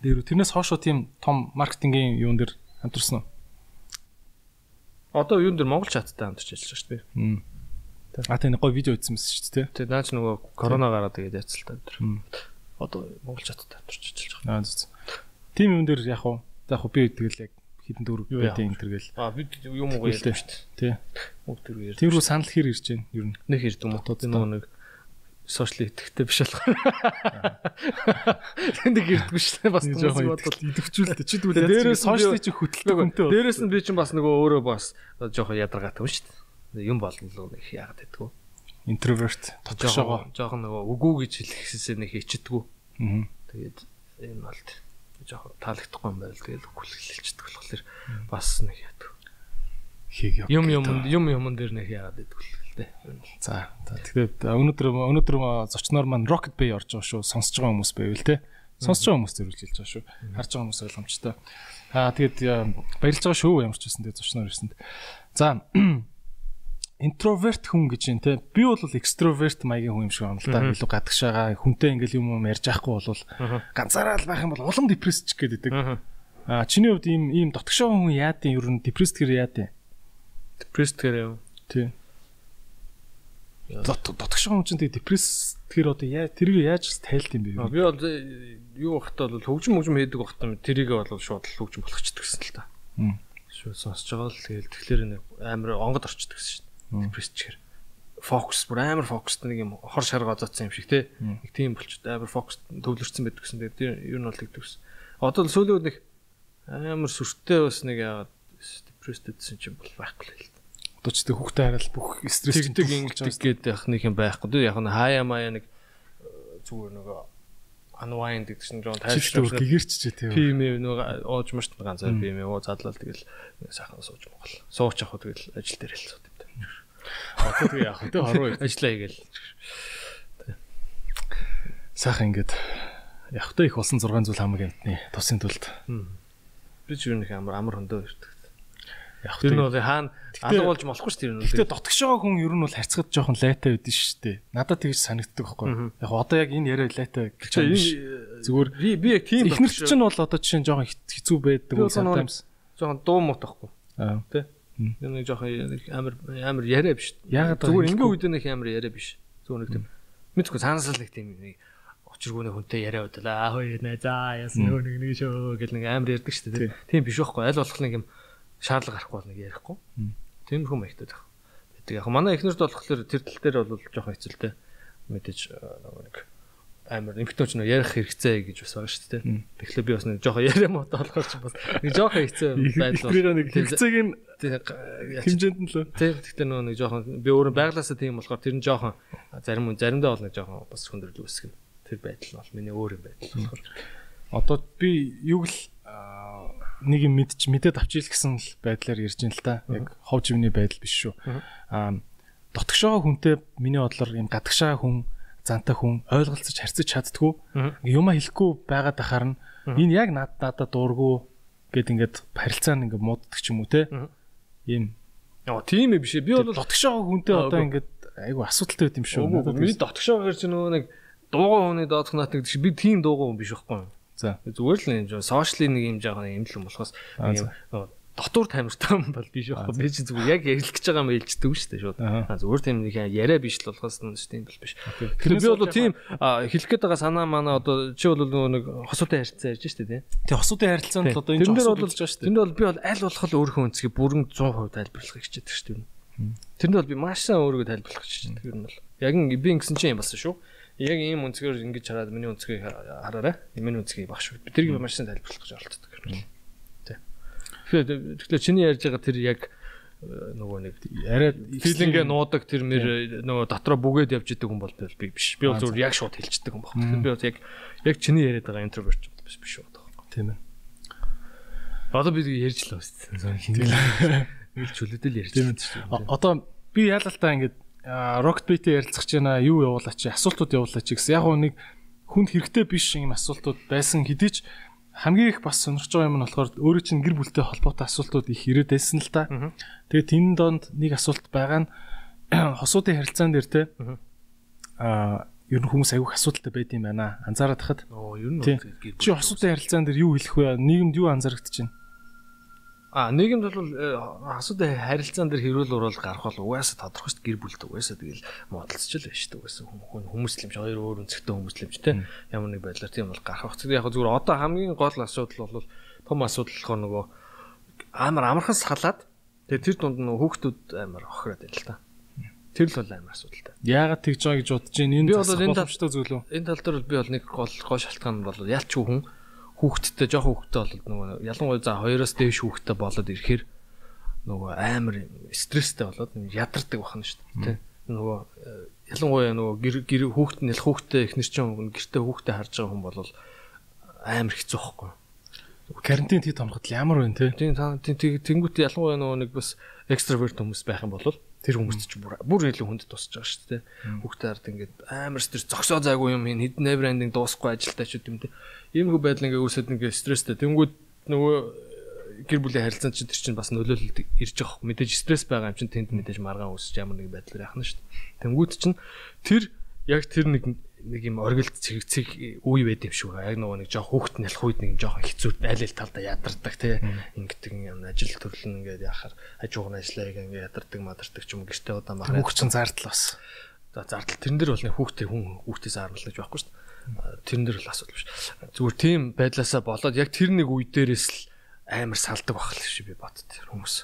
A: Тэр тэрнээс хойш тийм том маркетингийн юун дээр хамтарсан уу?
B: Одоо юун дээр Монгол чаттай хамтарч ажиллаж шүү дээ.
A: А тэр гой видео үзсэн мэс шүү дээ.
B: Тэгээ наач нөгөө корона гараад тэгээд яцалтай тэр. Одоо Монгол чаттай хамтарч ажиллаж
A: байгаа. Тим юм дээр яг уу яг би тэгэл яг хитэн дөрөв байдیں۔ энэ төр гэл.
B: А бид юм уу ярьдаг шүү дээ.
A: Тий.
B: Мөг төр ярьдаг.
A: Тэр рүү санал хэр ирж байна ер нь.
B: Нэг ирдэг? Нөгөө нэг сошиал идэхтэй биш болохоор. Тэнд ирдэггүй шүү дээ. Бас
A: жоохон идэвхжүүлдэг. Чи тэгвэл дээрээс сошиалыг чи хөтэлдэг
B: хүнтэй. Дээрээс нь би чинь бас нөгөө өөрөө бас жоохон ядаргаатай юм шүү дээ юм болно л нэг яагаад гэдгүү.
A: Introvert
B: тодорхойгоо жоохон нөгөө үгүй гэж хэлэхсээсээ нэг хичдэггүй. Аа. Тэгээд энэ бол жоохон таалагдахгүй юм байл тэгээд үгүй хэлчихдэг болохоор бас нэг яадаг. Юм юм юм юм дээр нэг яагаад гэдгүү л дээ.
A: За тэгээд өнөөдөр өнөөдөр зочноор маань Rocket Bay орж байгаа шүү. Сонсож байгаа хүмүүс байвал те. Сонсож байгаа хүмүүс зөвлөж хэлж байгаа шүү. Харж байгаа хүмүүс ойлгомжтой. Аа тэгээд баярлж байгаа шүү ямар ч байсан тэгээд зочноор ирсэнд. За интроверт хүн гэж юм те би бол экстроверт маягийн хүн юм шиг байна л да. Илүү гадагшаага хүнтэй ингээл юм юм ярьж байхгүй бол ганцаараа л байх юм бол улам депресс ч гэдэг а чиний хувьд ийм ийм дотгошоо хүн яадын ер нь депресс гэхээр яадын
B: депресс гэхээр юу
A: тий. Дотгошоо хүн чинь тэг депресс тэгэхээр одоо яа тэрийг яаж тайлт юм бэ?
B: Би бол юу бахтаа бол хөгжим хөгжим хийдэг бахтаа тэрийг бол шууд хөгжим болгочихдаг гэсэн л та шууд сонсож байгаа л тэгэл тэгэхээр амар онгод орчдөг гэсэн депресс чихэр фокус бүр амар фокустай нэг юм хор шарга зоцсон юм шиг те нэг тийм болчиход амар фокус төвлөрсөн байдаг гэсэн. Тэгээд ер нь бол тэгдэг гэсэн. Одоо л сүүлийн нэг амар сүртэй бас нэг яагаад депресстэйсэн чинь бол байхгүй л л.
A: Одоо ч тэг хүүхдээ хараад бүх стресс
B: тэгдэг ингэдэг гэдэг яг нэг юм байхгүй. Яг нь хаяа маяа нэг э, зүгээр нөгөө unwind гэдэг чинь жоон
A: тайлбар гэгэрч ч тийм.
B: PM нөгөө ууж мөрт ганцаар PM уу задлал тэгэл сайхан сууж Монгол. Сууч авах тэгэл ажил дээр хэлцээ.
A: Тэгээ яах вэ? Хорвоо
B: ажиллаа хийгээл.
A: Сайхан ингээд явах та их болсон 6 зүйл хамаг амтны тусын тулд.
B: Би ч юу нэг амар амар хөндөө ирдэг. Яг тэр нь бол хаана алга болж болохгүй ш тэр нь.
A: Гэтэ дотгошоо хүн ер нь бол харьцахад жоохон лайтай байдэн шүү дээ. Надад тэгж санагддаг байхгүй. Яг одоо яг энэ яриа лайтай гэж
B: байна. Зүгээр би би яг тийм
A: ихнэр чинь бол одоо жишээ нь жоохон хэцүү байдаг
B: sometimes. Жоохон дуу муу тахгүй. Аа. Тэ. Энэ нэг жоохон амар амар яриа биш.
A: Ягаад
B: зүгээр ингээ үед нэг амар яриа биш. Зүгээр нэг тийм мэдгүй цаанаас л нэг тийм нэг очиргууны хүнтэй яриа удаа аа хоёр нэ за яасан нөө нэг нэг шөө гэл нэг амар ярьдаг шүү дээ. Тийм биш байхгүй аль болох нэг юм шаардлага гарахгүй бол нэг ярихгүй. Тийм хүм ихтэй байх. Тэгээд яг манай эхнэрд болохоор тэр тал дээр бол жоохон хэцэлтэй. Мэдээж нэг амар эмхтөөч нөө ярих хэрэгцээ гэж бас байгаа шүү дээ. Тэгэхээр би бас нэг жоохон яриа мод болохоор ч бас нэг жоохон хэцүү байдал.
A: Би нэг хэрэгцээг нь хэмжээнд нь л.
B: Тийм. Гэхдээ нөө нэг жоохон би өөрөө байглаасаа тийм болохоор тэр нь жоохон зарим заримдаа бол нэг жоохон бас хүндрэл үүсгэн. Тэр байдал бол миний өөр юм байдал болохоор.
A: Одоо би юу л нэг юм мэдч мэдээд авчил гэсэн л байдлаар ярьж ин л та. Яг хов живний байдал биш шүү. Аа дотгошоо хүнтэй миний бодлоор юм гадагшаа хүн зантай хүн ойлголцож харьцаж чаддгүй юма хэлэхгүй байгаад ахаар нь энэ яг над надад дуургүй гэд ингээд харилцаа нь ингээд мууддаг ч юм уу те. Ийм.
B: Яа тийм ээ биш ээ. Би бол
A: дотгошоо хүнтэй одоо ингээд айгу асуудалтай байт юм шүү.
B: Би дотгошоо гэр чинь нөгөө нэг дуугаа хүний доодох гэдэг чи би тийм дуугаа хүн биш байхгүй юу?
A: За.
B: Зүгээр л юм сошиалын нэг юм жаахан юм л юм болохоос юм дотор тамиртай юм бол биш байхгүй. Би чи зүгээр яг ярилж гэж байгаа юм ээлждэг шүү дээ шууд. Зүгээр тийм нэг яриа биш л болохоос нь тийм бол биш. Тэгэхээр би бол тийм хэлэх гээд байгаа санаа манай одоо чи бол нэг хосуутай харилцаа ярьж шүү дээ
A: тий. Хосуутай харилцаанд л одоо энэ
B: хосууд болж байгаа шүү дээ. Тэнд бол би бол аль болох өөрийнхөө өнцгийг бүрэн 100% тайлбарлахыг хичээдэг шүү дээ. Тэнд бол би маш сайн өөрийгөө тайлбарлах хичээдэг юм бол. Яг би ингэсэн чинь юм болсон шүү. Яг ийм өнцгөр ингэж хараад миний өнцгийг хараарай. Миний өнцгийг багш шүү. Би тэрийг маш сайн тайлбарлах гэж оролддог. Тэгэхээр чиний ярьж байгаа тэр яг э, нөгөө нэг
A: арай
B: филингээ нуудаг тэр мэр нөгөө дотроо бүгээд явж идэг хүн бол би биш. Би бол зүгээр яг шууд хэлчихдэг хүн баг. Би бол яг яг чиний яриад байгаа интроверт биш биш шүү дээ.
A: Тийм ээ.
B: Одоо би ярьж л байна. Нэг чөлөөдөл ярьж
A: байна. Одоо би яалалтаа ингээд Rocket Beat-ээр ярилцах гэж байна. Юу явуулаач, асуултууд явуулаач гэсэн. Яг нэг хүнд хэрэгтэй биш юм асуултууд байсан хэдий ч хамгийн их бас сонирхож байгаа юм нь болохоор өөрөө чинь гэр бүлтэй холбоотой асуултууд их ирээд байсан л та. Тэгээд энэ донд нэг асуулт байгаа нь хосуудын харилцаан дээр те аа ер нь хүмүүс аягүй асуудалтай байд юм байна. Анзаараад хахад.
B: Оо ер нь
A: чи хосуудын харилцаан дээр юу хэлэх вэ? Нийгэмд юу анзаарэгдэж байна?
B: А нийгэмд бол асуудал харилцаан дээр хэрүүл уруул гарах бол угаасаа тодорхой шүү дээ гэр бүлд угаасаа тэгэл муудалцч л шүү дээ угаасаа хүмүүслэмж хоёр өөр өнцгтэй хүмүүслэмж те ямар нэг байдлаар тийм бол гарах. Тэгэхээр яг зүгээр одоо хамгийн гол асуудал бол том асуудал болохоор нөгөө амар амархан салаад тэгээ тэр дунд нөгөө хүүхдүүд амар охироод байна л та. Тэр л бол амар асуудалтай.
A: Яагаад тэгж байгаа гэж бодож байна? Энэ
B: бол энэ
A: боломжтой зүйл үү?
B: Энэ тал дээр би бол нэг гол гол шалтгаан бол ялч хүн хүүхдтэй жоох хүүхдтэй болоод нөгөө ялангуяа за хоёроос дээш хүүхдтэй болоод ирэхээр нөгөө амар стресстэй болоод ядардаг бахна шүү дээ. Нөгөө э, ялангуяа нөгөө гэр хүүхд нь хүүхдтэй ихнэр чинь гэртээ хүүхдтэй харж байгаа хүн бол амар хэцүү байхгүй.
A: Карантин тий томхот ямар вэ те?
B: Тийм тэнгуүт ялангуяа нөгөө нэг бас экстраверт хүмүүс байх юм бол тэр хүмүүст ч бүр бүр илүү хүнд тусаж байгаа шүү дээ. Хүүхдээ ард ингээд амар стресс зогсоо зайгүй юм хин хидэн брендинг дуусахгүй ажилтаа ч юм те. Иймэрхүү байдал ингээд үүсээд ингээд стресстэй. Тэнгүүд нөгөө гэр бүлийн харилцаанд чинь тэр чинь бас нөлөөлөлт ирж байгаа. Мэдээж стресс байгаа юм чинь тэнд мэдээж маргаан үүсэж ямар нэг байдлаар яхна шүү дээ. Тэнгүүд чинь тэр яг тэр нэг нэг юм оргилд цэгцэг үе байд юм шүү. Яг нөгөө нэг жоох хүүхэд нэлэх үед нэг жоох хэцүү айл айл талдаа ядардаг тий. Ингээд юм ажил төрлөн ингээд яхаар хажууг нь ажиллаа ингээд ядардаг мадардаг ч юм гэртээ удаан
A: махаа. Чинь зардал бас.
B: За зардал тэрэн дээр бол нэг хүүхдээ хүн хүүхдээс армлаж байхгүй шүү дээ. Тэрэн дээр бол асуудал биш. Зүгээр тийм байдлаасаа болоод яг тэр нэг үе дээрээс л амар салдаг бахал шүү би бодд тэр хүмүүс.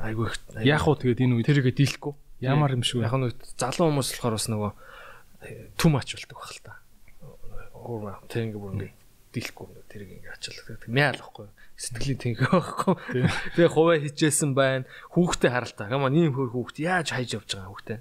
B: Айгүй.
A: Яг уу тэгээд энэ үе
B: тэргээ дийлэхгүй.
A: Ямар юм
B: вэ? Яг нь залуу хүмүүс болохоор бас нөгөө too much болдог байх л та. Өөр маа тэр ингээ бүр ингээ дийлэхгүй ингээ тэр ингээ ачаалдаг. Мэ алахгүй. Сэтгэлийн тэнхэ байхгүй. Тэгээ хуваа хичээсэн байна. Хүүхдээ харалтаа. Гама ийм хөр хүүхд яаж хайж явж байгаа хүүхдээ.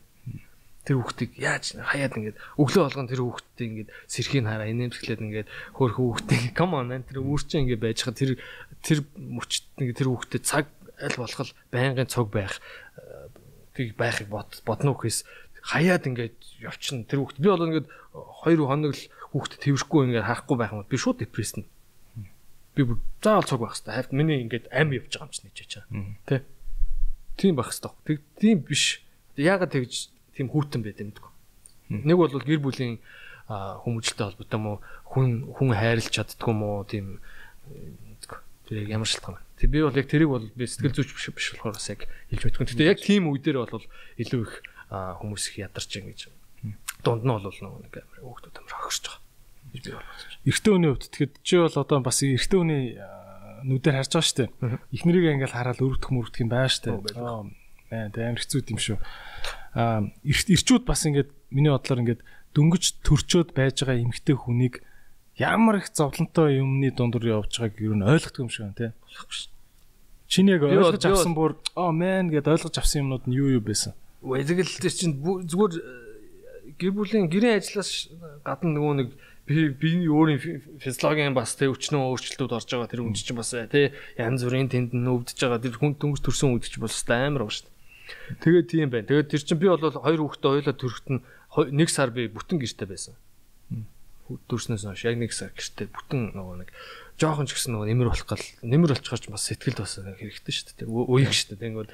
B: Тэр хүүхдийг яаж хаяад ингээ өглөө болгон тэр хүүхдтэй ингээ сэрхийн хараа инээмсэглээд ингээ хөр хүүхдээ come on тэр өөрчөө ингээ байж хаа тэр тэр мөчт ингээ тэр хүүхдээ цаг аль болох байнгын цог байх э, тийг байхыг бод бодно үхэс хаяад ингээд явчихна. Тэр хүүхд. Би бол ингээд хоёр хоног л хүүхд твэрхгүй ингээд харахгүй байх юм. Би шууд депрессэн би заавал цуг байх хэрэгтэй хайрт миний ингээд ам явж байгаа юм чинь гэж чаа тий тийм байх хэрэгтэй тэг тийм биш. Яагаад тэгж тийм хүүтэн байд юм дгүй нэг бол гэр бүлийн хүмүүжлтэй холбоотой мó хүн хүн хайрлж чаддгүй мó тийм тэр ямар шалтгаан Тэг би бол яг тэрийг бол би сэтгэл зүйч биш болохоор бас яг хэлж мэдгүй. Гэтэ яг тийм үе дээр бол илүү их хүмүүс их ядарч байгаа гэж. Дунд нь бол нэг амар хөөхтүүд амар хогсож байгаа. гэж би бодлоо.
A: Эрэгтэй хүний хувьд тэгэхэд чи бол одоо бас эрэгтэй хүний нүдээр харж байгаа шүү дээ. Эхнэрийг ингээл хараад өрөвдөх мөрөвдөх юм байна шүү дээ. Аа тэг амар хэцүү юм шүү. Аа эрчүүд бас ингээд миний бодлоор ингээд дөнгөж төрчөөд байж байгаа эмэгтэй хүнийг ямар их зовлонтой юмны дундуур явж байгааг юу н ойлгох юм шиг байна те. Чиний яг ойлгож авсан бүр оо мэн гэд ойлгож авсан юмнууд нь юу юу байсан?
B: Тэгэл тэр чинь зүгээр э, гэр бүлийн гэрээ ажлаас гадна нөгөө нэг би өөрийн физиологийн бас тэ өчнөө өөрчлөлтүүд орж байгаа тэр үн чинь бас тэ янз бүрийн тэнд нөвдөж байгаа тэр хүн дөнгөж төрсөн үед чинь бас амар байгаа шүү дээ. Тэгээд тийм байна. Тэгээд тэр чинь би бол хоёр хүүхдээ хоёулаа төрөхт нь нэг сар би бүтэн гэрте байсан. Төрснөөс хойш яг нэг сар гэрте бүтэн нөгөө нэг жоохон ч гэсэн нөгөө нэмэр болох гал нэмэр болчихорч бас сэтгэлд бас хэрэгтэй шүү дээ. Үеиг шүү дээ. Тэнгүүд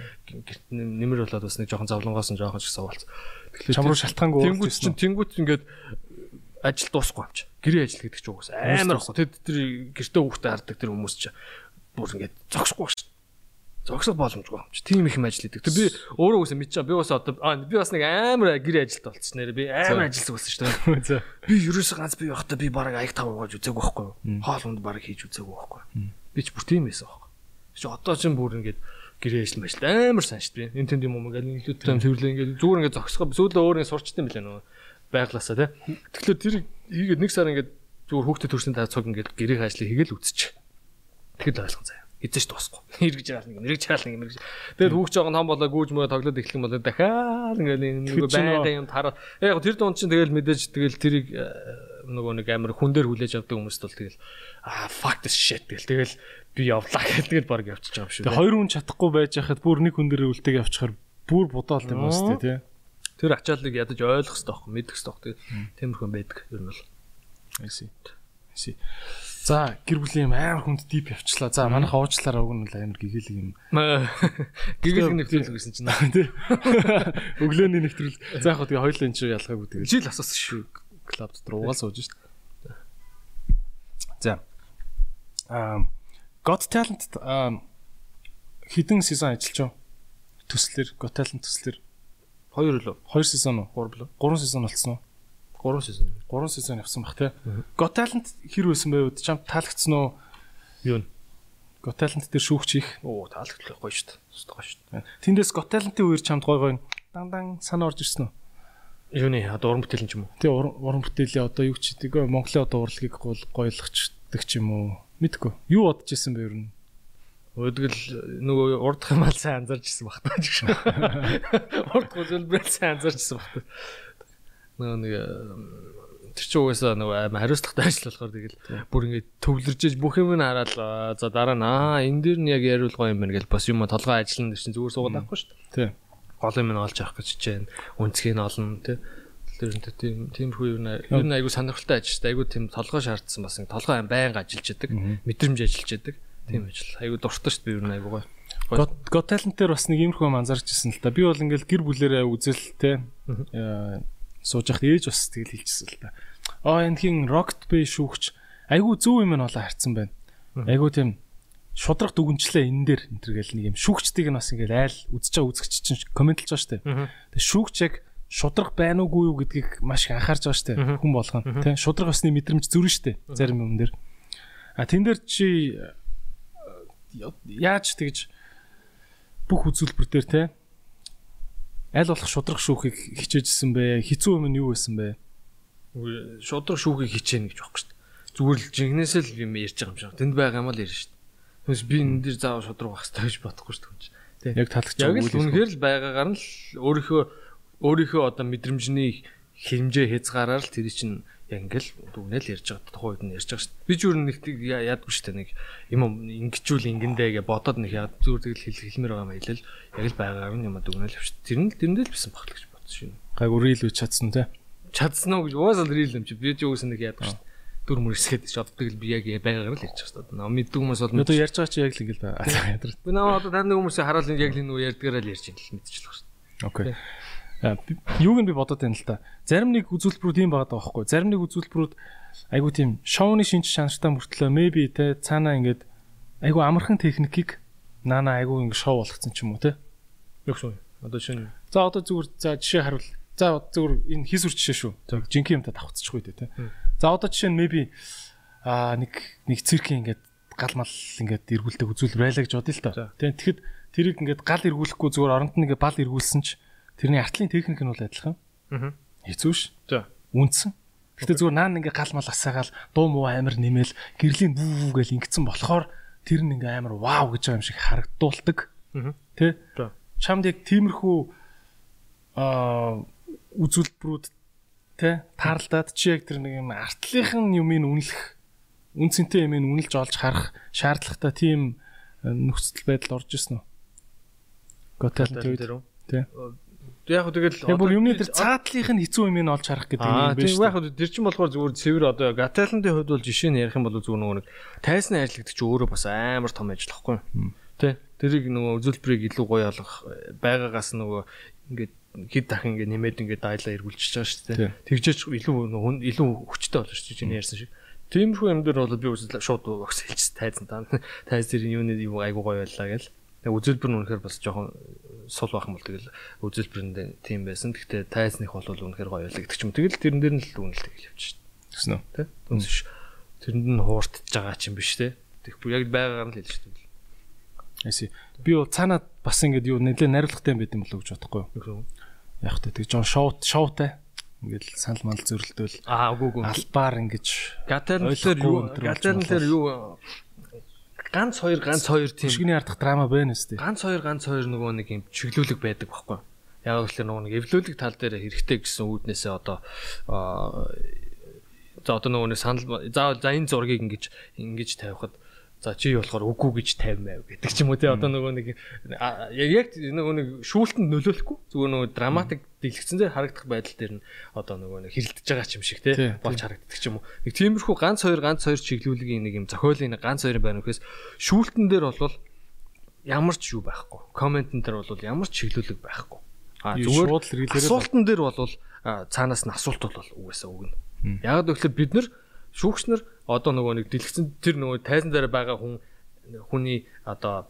B: нэмэр болоод бас нэг жоохон завлангоос нь жоохон ч гэсэн уулц.
A: Тэгэхээр чам руу шалтгаангүй
B: тэнгүүд чинь тэнгүүд ингээд ажил дуусахгүй юм чи. Гэрээ ажил гэдэг чинь угсаа амар ахгүй. Тэр тэр гэртээ хүүхдээ хардаг тэр хүмүүс чи бүр ингээд зогсохгүй шүү зогсох боломжгүй юм чи. Тийм их юм ажил хийдэг. Тэг би өөрөө үсэ мэдчихэе. Би бас одоо би бас нэг амар гэр ажилт болчихсон нэр. Би амар ажилласан байсан шүү дээ. Би ерөөсөө ганц би явахдаа би бараг аяг тав угааж үзээгүй байхгүй юу? Хоолунд бараг хийж үзээгүй байхгүй юу? Би ч бүр тийм байсан байхгүй. Чи одоо ч бүр ингээд гэрээ ажил мэл амар сайн шүү дээ. Энэ тэнд юм уу ингээд илүү тайм цэвэрлээ ингээд зүгээр ингээд зогсохоо сүүлдээ өөрөө юм билээ нөө байглаасаа тий. Тэгэхээр тэр хийгээд нэг сар ингээд зүгээр хүүхдэд төрсэн таа цог ингээд гэрээ ажлыг хийгээл үтсэж. Тэгэхэд ойлгон заяа эзэж дуусахгүй. Эргэж яал нэг мэрэгж яал нэг мэрэгж. Тэгээд хүүхд жоохон том болоо гүүж мөө тоглоод эхлэх юм бол дахиад ингээл нэг байга юм тараа. Яг тэр дунд чинь тэгэл мэдээж тэгэл тэрийг э, нөгөө нэг амар хүн дээр хүлээж авдаг хүмүүст бол тэгэл аа fuck this shit тэгэл тэгэл би явлаа гэдэг тэгэл баг явчихж байгаа юм шүү.
A: Тэгээ хоёр хүн чадахгүй байж хахад бүр нэг хүн дээр үлтэйг авчихаар бүр бодоолт юм шүү дээ тий.
B: Тэр ачааллыг ядаж ойлгох хэрэгтэй байхгүй мэдэх хэрэгтэй. Тиймэрхүү байдаг ер нь бол.
A: I see. За гэр бүлийн амар хүнд дип явчлаа. За манайх уучлаараа уг нь амар гэгэл юм.
B: Гэгэл нэвтрүүлэг гэсэн чинь
A: тий. Өглөөний нэвтрүүл. За яг хөө тэгээ хоёулаа энэ чи ялгаагүй тэгээ.
B: Жил асуусан шүү.
A: Клуб дотор угаал сууж дээ. За. Аа Got Talent хідэн сезон ажиллаж байна. Төслөр Got Talent төслөр
B: 2 лөө
A: 2 сезон уу?
B: 3 лөө
A: 3 сезон болцсон уу?
B: 3 сезон.
A: 3 сезон явсан баг тий. Got Talent хэр байсан бэ? Чам таалагдсан уу?
B: Юу нэ?
A: Got Talent дээр шүүгч их.
B: Оо таалагдлаа гоё шүү дээ. Гоё шүү дээ.
A: Тэндээс Got Talent-ийн үеэр чамд гой гой дан дан санаа орж ирсэн үү?
B: Юу нэ? Одоо уран бүтээлэн ч юм уу?
A: Тий уран бүтээлийн одоо юу ч гэдэг Монголын одоо урлагийг гойлгочдаг ч юм уу? Мэдгүй. Юу бодож исэн бэ ер нь?
B: Өдгөл нөгөө урдах юм аа сайн анзаарч ирсэн баг таа гэж. Урдах үзэлбэрэл сайн анзаарч ирсэн баг. Нөгөө нэг тэр чинь угаасаа нөгөө аим хариуцлагатай ажил болохоор тэгэл бүр ингээд төвлөрж иж бүх юм нь хараад за дараа нь аа энэ дэр нь яг яриулгаа юм байна гэж бас юм толгой ажиллана гэж чинь зүгээр суугаад авахгүй шүү дээ.
A: Тий.
B: Гол юм нь олж авах гэж чинь үнцгийг нь олно тий. Тэр тийм тиймэрхүү юу нэ нь айгу сонирхолтой ажил шүү дээ. Айгу тийм толгой шаардсан бас толгой байнга ажиллаж яадаг. Мэдрэмж ажиллаж яадаг. Тийм ажил. Айгу дуртай шүү дээ ер нь айгу гоё.
A: Got Talent дээр бас нэг иймэрхүү юм анзаарч ирсэн л та. Би бол ингээл гэр бүлэрээ үзэл те сууж яхад ээж бас тэгэл хэлчихсэн л та. Аа энэ хин Rocket Bay шүүгч айгүй зөв юм нь олоо харцсан байна. Айгүй тийм шудраг дүгнчлээ энэ дээр энэ төр гэл нэг юм шүүгчдийг нь бас ингээл айл үзэж байгаа үзэгч чинь комментлж байгаа штэ. Тэгээ шүүгч яг шудраг байна уугүй юу гэдгийг маш их анхаарч байгаа штэ хүн болгон тий шудраг басны мэдрэмж зөрөн штэ зарим юм дээр. А тэн дээр чи яаж тэгж бүх үзүүлбэр дээр тий аль болох шудраг шүүхийг хичээжсэн бэ? Хизүү юм нь юу байсан бэ?
B: Шудраг шүүхийг хичээнэ гэж дээ. Зүгээр л жигнэсээ л юм ярьж байгаа юм шиг. Тэнд байгаа юм л ярьж дээ. Тэгээс би энэ дэр заавал шудраг байх хэрэгтэй гэж бодохгүй шүү дээ.
A: Тэ. Яг талагч
B: яг л үнэхээр л байгаагаар нь л өөрийнхөө өөрийнхөө одоо мэдрэмжний хэмжээ хязгаараар л тэр чинь яг ингээл дүгнэл ярьж байгаа тухайн үед нь ярьж байгаа шүү дээ. Би ч юу нэг яадгүй шүү дээ нэг юм ингэчүүл ингэндээ гэж бодоод нэг яг зүгээр тэгэл хэл хэлмээр байгаа юм хэлэл яг л байгаар нь юм дүгнэл авч. Тэр нь тэрэндээ л бисэн багт гэж бодсон шин.
A: Гайг үрэл үе чадсан те.
B: Чадсан уу гэж уусаал рил юм чи би ч юусэн нэг яадгүй шүү дээ. Дүр мөрсгээд шоддаг л би яг байгаар л ярьж байгаа шүү дээ. Мэддэг хүмүүс бол
A: мэдээ ярьж байгаа чи яг л ингээл ядарч.
B: Би намаа одоо тань хүмүүсээ хараал яг л энэ ярьдгаараа л ярьж юм л мэдчихлээ шүү дээ.
A: Окей. Юуг нь би бодоод байна л та. Зарим нэг үзүүлбэрүүд юм байгаа байхгүй. Зарим нэг үзүүлбэрүүд айгу тийм шоуны шинж чанартай мөртлөө maybe те цаанаа ингээд айгу амархан техникийг наана айгу ингээд шоу болгоцсон ч юм уу те.
B: Яг шүү. Одоо шинэ.
A: За одоо зүгээр за жишээ харуул. За зүгээр энэ хийсвэр жишээ шүү. Жинхэнэ юмтай давхцчихгүй дээ те. За одоо жишээ нь maybe аа нэг нэг циркийн ингээд гал мал ингээд эргүүлдэг үзүүлбэр байлаа гэж бодъё л та. Тэгэхэд тэрийг ингээд гал эргүүлэхгүй зүгээр нь ингээд бал эргүүлсэн ч Тэрний артлын техник нь бол адилхан. Аа. Хэцүү ш.
B: За.
A: Үндсэн. Гэтэ зүгээр наан ингээ гал мал асаагаал дуу муу амар нэмэл гэрлийн бүү гэл ингэсэн болохоор тэр нь ингээ амар вау гэж байгаа юм шиг харагдуулдаг. Аа. Тэ? чамд яг тиймэрхүү аа үзүүлбэрүүд тэ таарлаад чи яг тэр нэг юм артлынхан юмыг үнэлэх үнцэнтэй юмыг үнэлж олж харах шаардлагатай тийм э, нөхцөл байдал орж исэн үү? Готелт дээр үү?
B: Тэ. Э, яг тэгэл
A: Тэгээ бүр юмны тэр цаатлынх нь хэцүү юм ин олж харах гэдэг юм
B: биш. Аа тийм яг тэр чинь болохоор зүгээр цэвэр одоо гаталантын хувьд бол жишээ нь ярих юм бол зүгээр нөгөө нэг тайсны ажилладаг чи өөрөө бас амар том ажил واخгүй. Аа Тэ. Тэрийг нөгөө үзүүлбэрийг илүү гоё болгох байгаагаас нөгөө ингээд хэд дахин ингээд нэмээд ингээд дайлаа эргүүлчихэж байгаа шүү дээ. Тэгжээч илүү илүү хүчтэй болно шүү дээ чинь ярьсан шиг. Тиймэрхүү юм дээр бол би үсэл шууд өгс хэлчихсэн тайзан таа. Тайз тэр юуны юу айгу гоё байлаа гэл. Тэг үзүүлбэр нь үнэхээр бас жоохон сул байх юм бол тэгэл үзүүлбэрэнд тийм байсан. Гэхдээ тайзных бол үнэхээр гоё байлаа гэдэг ч юм. Тэгэл тэрэн дээр нь л үнэлт гэж явчих.
A: Тэснэ үү?
B: Тэ? Тэрэнд нь хууртж байгаа ч юм биш те. Тэгэхгүй яг байгаагаар нь хэлж шүү.
A: Эсэ. Би бол цаанаа бас ингэдэг юу нэлээ нариулгатай юм байт юм болов гэж бодохгүй юу? Яг тэ тэг жоо шоут шоутай ингээл санал мал зөрлөлтөл
B: аа үгүй үгүй
A: албаар ингэж
B: гатернлэр юу гатернлэр юу ганц хоёр ганц хоёр тийм
A: шигний ардах драма байна өстэй.
B: Ганц хоёр ганц хоёр нөгөө нэг юм чиглүүлэг байдаг байхгүй. Яг л нөгөө нэг эвлүүлэг тал дээр хэрэгтэй гэсэн үүднээсээ одоо за одоо нөгөө нэг санал за за энэ зургийг ингэж ингэж тавихад За чи болохоор үгүй гэж 50 гэдэг ч юм уу те одоо нөгөө нэг яг нөгөө нэг шүүлтэнд нөлөөлөхгүй зүгээр нөгөө драматик дэлгэцэн дээр харагдах байдал дээр нь одоо нөгөө нэг хэрэлдэж байгаа ч юм шиг те болж харагддаг ч юм уу. Нэг тиймэрхүү ганц хоёр ганц хоёр чиглүүлгийн нэг юм зохиолын ганц хоёрын байна гэхээс шүүлтэн дээр бол ямар ч юу байхгүй. Комментэн дээр бол ямар ч чиглүүлэг байхгүй. А зүгээр асуултан дээр бол цаанаас нь асуулт бол угаасаа өгнө. Яг гэвэл бид нар шүүгчнэр одоо нөгөө нэг дэлгэцэн тэр нөгөө тайзан дээр байгаа хүн хүний одоо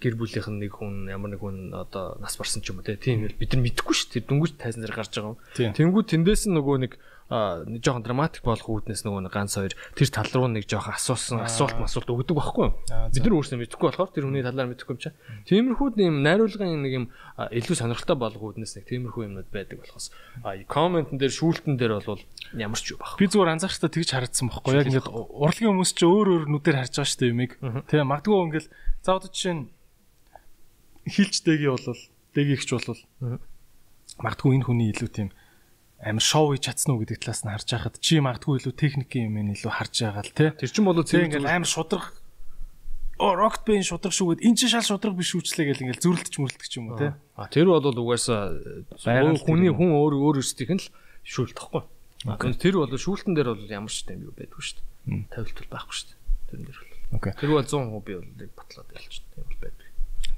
B: гэр бүлийнх нь нэг хүн ямар нэг хүн одоо нас барсан ч юм уу тийм бид нар мэдэхгүй шүү дээ. Дүнгүйч тайзан дээр гарч байгаа юм. Тэнгүү тэндээс нөгөө нэг нэг жоохон драматик болох үүднээс нөгөө ганц хоёр тэр тал руу нэг жоохон асуусан асуулт масуулт өгдөг байхгүй? Бид нар өөрсдөө мэдэхгүй болохоор тэр хүний талаар мэдэхгүй юм чаа. Тиймэрхүү юм найруулгын нэг юм илүү сонирхолтой болох үүднээс нэг тиймэрхүү юмнууд байдаг болохоос комментэн дээр шүүлтэн дээр бол ямар ч юу баг.
A: Би зүгээр анзаарчдаа тэгж харагдсан байхгүй яг ингээд урлагийн хүмүүс ч өөр өөр нүдээр харж байгаа шүү дээ юмыг. Тэгээ магадгүй ингээд за одоо жишээ нь хилч дэги болвол дэгийгч болвол магадгүй энэ хүний илүү тийм амар шоу хийж чадсан уу гэдэг талаас нь харж байхад чи магадгүй илүү техникийн юм илүү харж байгаа л тий.
B: Тэр чинь болоо
A: зөв ингээл амар шудраг оо rocket band шудраг шүүгээд эн чинь шал шудраг биш үүчлээ гэл ингээл зүрэлдэж мөрлөлдөг юм уу тий.
B: А тэр бол угаасаа хүний хүн өөр өөр өстийнх нь л шүүлдэхгүй. Тэр бол шүүлтэн дээр бол ямар ч юм юу байдгүй шүү дээ. Тавилт бол байхгүй шүү дээ. Тэрэн дээр бол.
A: Окей.
B: Тэр бол 100% би бол батлаад ялч тийм бол байдаг.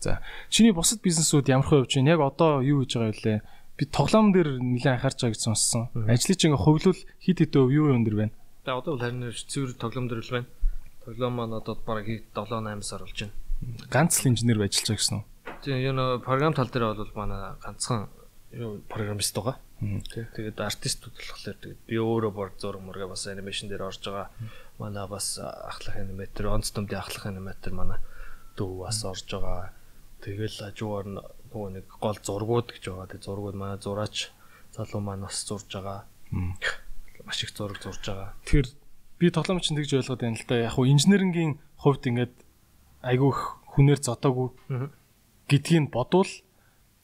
A: За. Чиний бусад бизнесүүд ямар хувь байна? Яг одоо юу хийж байгаа вэ? Би тоглоом дээр нэлээд анхаарч байгаа гэж сонссон. Ажлыг чинь хувьлуул хит хит өв юу юм дэр байна?
B: За одоо бол харин цэвэр тоглоом дээр л байна. Тоглоом маань одоо бараг 7 8 сар болж байна.
A: Ганц л инженер ажиллаж байгаа гэсэн үү?
B: Тийм юу нөө програм тал дээр бол манай ганцхан юу программист байгаа. Тэгээд артистууд болохоор тэгээд би өөрөө бор зураг мурга бас анимашн дээр орж байгаа. Манай бас ахлах аниматор, онц төмдийн ахлах аниматор манай дүү бас орж байгаа. Тэгэл хажуугаар нь нөгөө нэг гол зургууд гэж байгаа. Тэг зургууд манай зураач залуу маань бас зурж байгаа. Маш их зураг зурж байгаа.
A: Тэр би тоглоомч нь тэгж ойлгоод байна л да. Яг хуу инженерингийн хувьд ингээд айгүй хүнээр зодоогүй гэдгийг бодвол